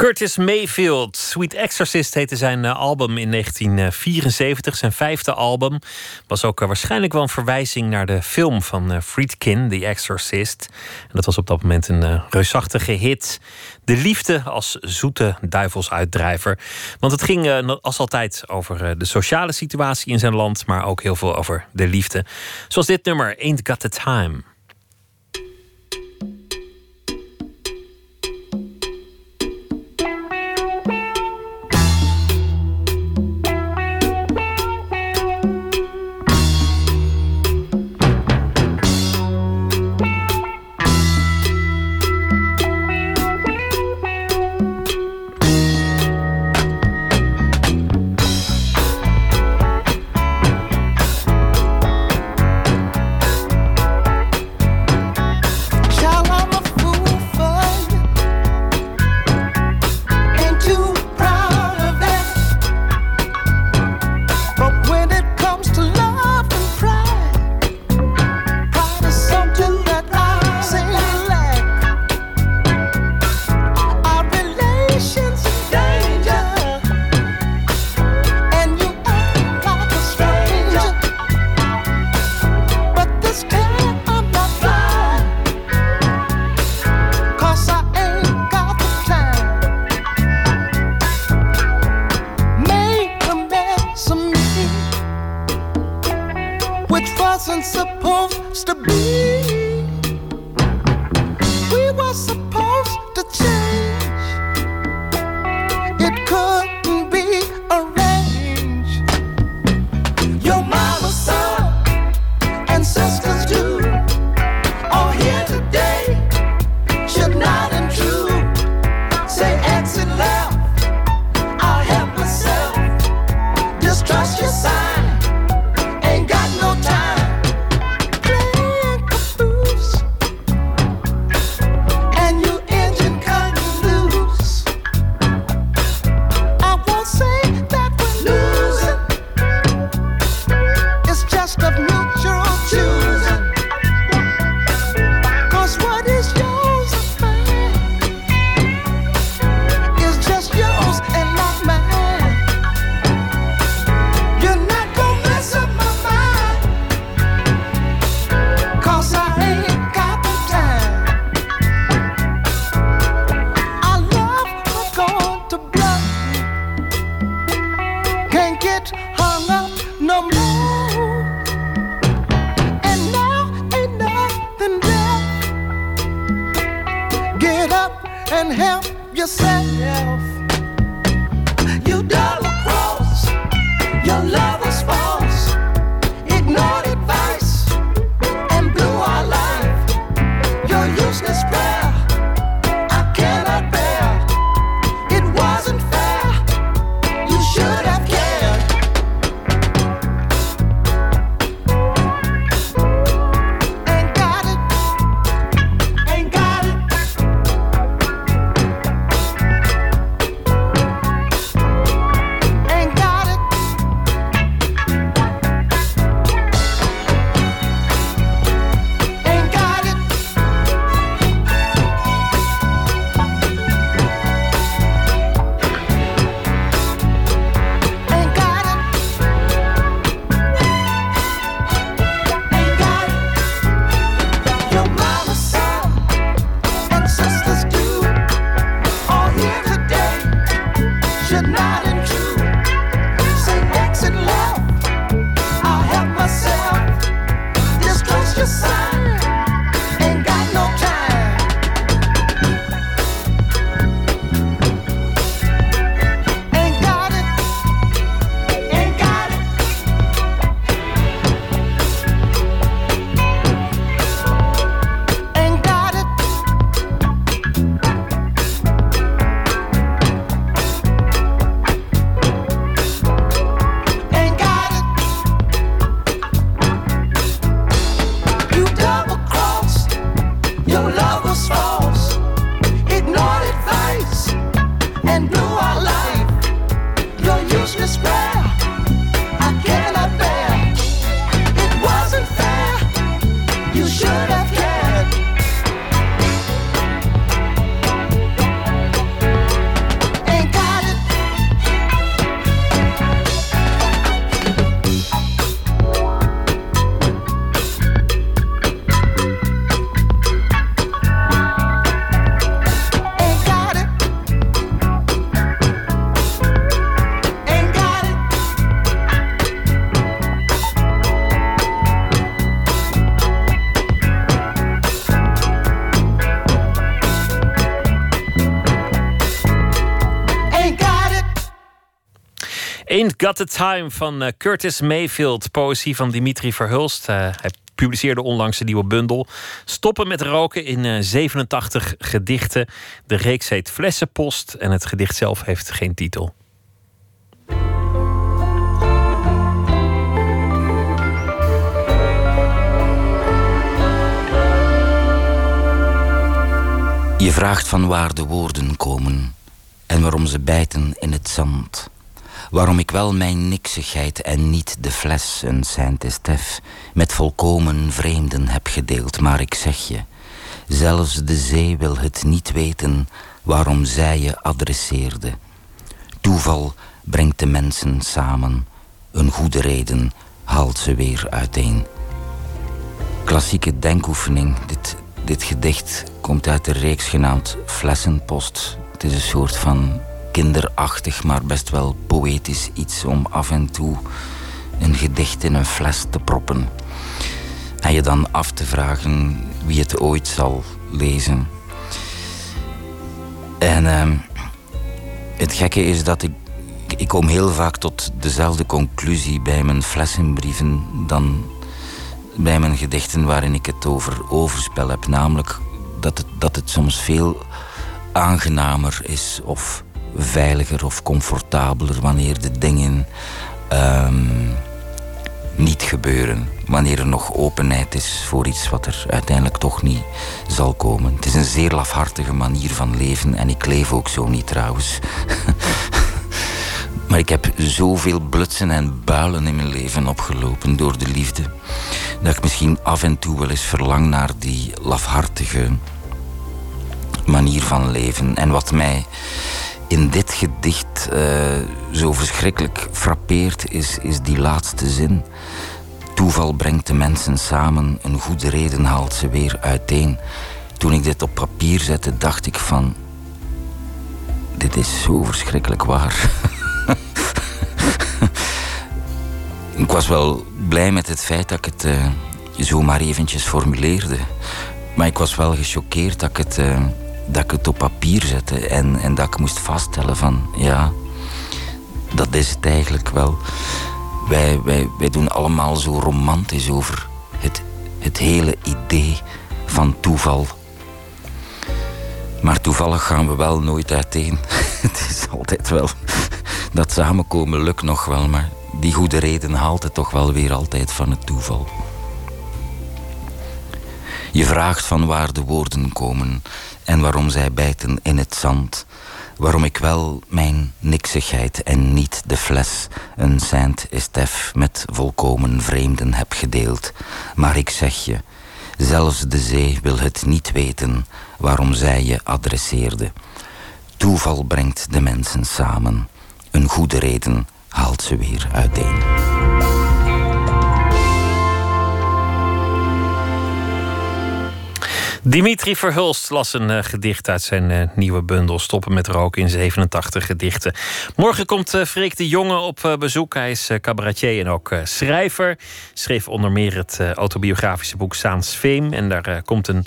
Curtis Mayfield, Sweet Exorcist heette zijn eh, album in 1974. Zijn vijfde album was ook eh, waarschijnlijk wel een verwijzing naar de film van eh, Friedkin, The Exorcist. En dat was op dat moment een reusachtige hit. De liefde als zoete duivelsuitdrijver. Want het ging als altijd over de sociale situatie in zijn land, maar ook heel veel over de liefde. Zoals dit nummer, Ain't Got the Time. Ain't Got the Time van eh, Curtis Mayfield. Poëzie van Dimitri Verhulst. Eh, hij publiceerde onlangs een nieuwe bundel. Stoppen met roken in eh, 87 gedichten. De reeks heet Flessenpost en het gedicht zelf heeft geen titel. Je vraagt van waar de woorden komen en waarom ze bijten in het zand. Waarom ik wel mijn niksigheid en niet de fles een Saint-Estèphe met volkomen vreemden heb gedeeld. Maar ik zeg je, zelfs de zee wil het niet weten waarom zij je adresseerde. Toeval brengt de mensen samen, een goede reden haalt ze weer uiteen. Klassieke denkoefening, dit, dit gedicht komt uit de reeks genaamd Flessenpost. Het is een soort van kinderachtig, maar best wel poëtisch iets om af en toe een gedicht in een fles te proppen. En je dan af te vragen wie het ooit zal lezen. En ehm, het gekke is dat ik, ik kom heel vaak tot dezelfde conclusie bij mijn flessenbrieven dan bij mijn gedichten waarin ik het over overspel heb. Namelijk dat het, dat het soms veel aangenamer is of veiliger of comfortabeler wanneer de dingen ehm, niet gebeuren. Wanneer er nog openheid is voor iets wat er uiteindelijk toch niet zal komen. Het is een zeer lafhartige manier van leven en ik leef ook zo niet trouwens. maar ik heb zoveel blutsen en builen in mijn leven opgelopen door de liefde. Dat ik misschien af en toe wel eens verlang naar die lafhartige manier van leven. En wat mij in dit gedicht eh, zo verschrikkelijk frappeert, is, is die laatste zin. Toeval brengt de mensen samen, een goede reden haalt ze weer uiteen. Toen ik dit op papier zette, dacht ik van... Dit is zo verschrikkelijk waar. ik was wel blij met het feit dat ik het uh, zo maar eventjes formuleerde. Maar ik was wel gechoqueerd dat ik het uh, dat ik het op papier zette en, en dat ik moest vaststellen van ja, dat is het eigenlijk wel. Wij, wij, wij doen allemaal zo romantisch over het, het hele idee van toeval. Maar toevallig gaan we wel nooit uiteen. het is altijd wel. Dat samenkomen lukt nog wel, maar die goede reden haalt het toch wel weer altijd van het toeval. Je vraagt van waar de woorden komen en waarom zij bijten in het zand. Waarom ik wel mijn niksigheid en niet de fles een Saint-Estèphe met volkomen vreemden heb gedeeld. Maar ik zeg je, zelfs de zee wil het niet weten waarom zij je adresseerde. Toeval brengt de mensen samen. Een goede reden haalt ze weer uiteen. Dimitri Verhulst las een uh, gedicht uit zijn uh, nieuwe bundel Stoppen met roken in 87 gedichten. Morgen komt uh, Freek de Jonge op bezoek. Hij is cabaretier en ook schrijver. Schreef onder meer het autobiografische boek Saans Veem. En daar komt een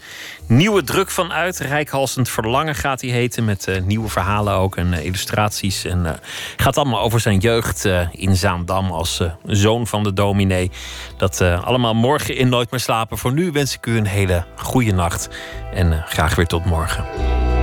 nieuwe druk van uit. Rijkhalsend Verlangen gaat hij heten. Met nieuwe verhalen ook en illustraties. En gaat allemaal over zijn jeugd in Zaandam als zoon van de dominee. Dat allemaal morgen in Nooit meer slapen. Voor nu wens ik u een hele goede nacht. En uh, graag weer tot morgen.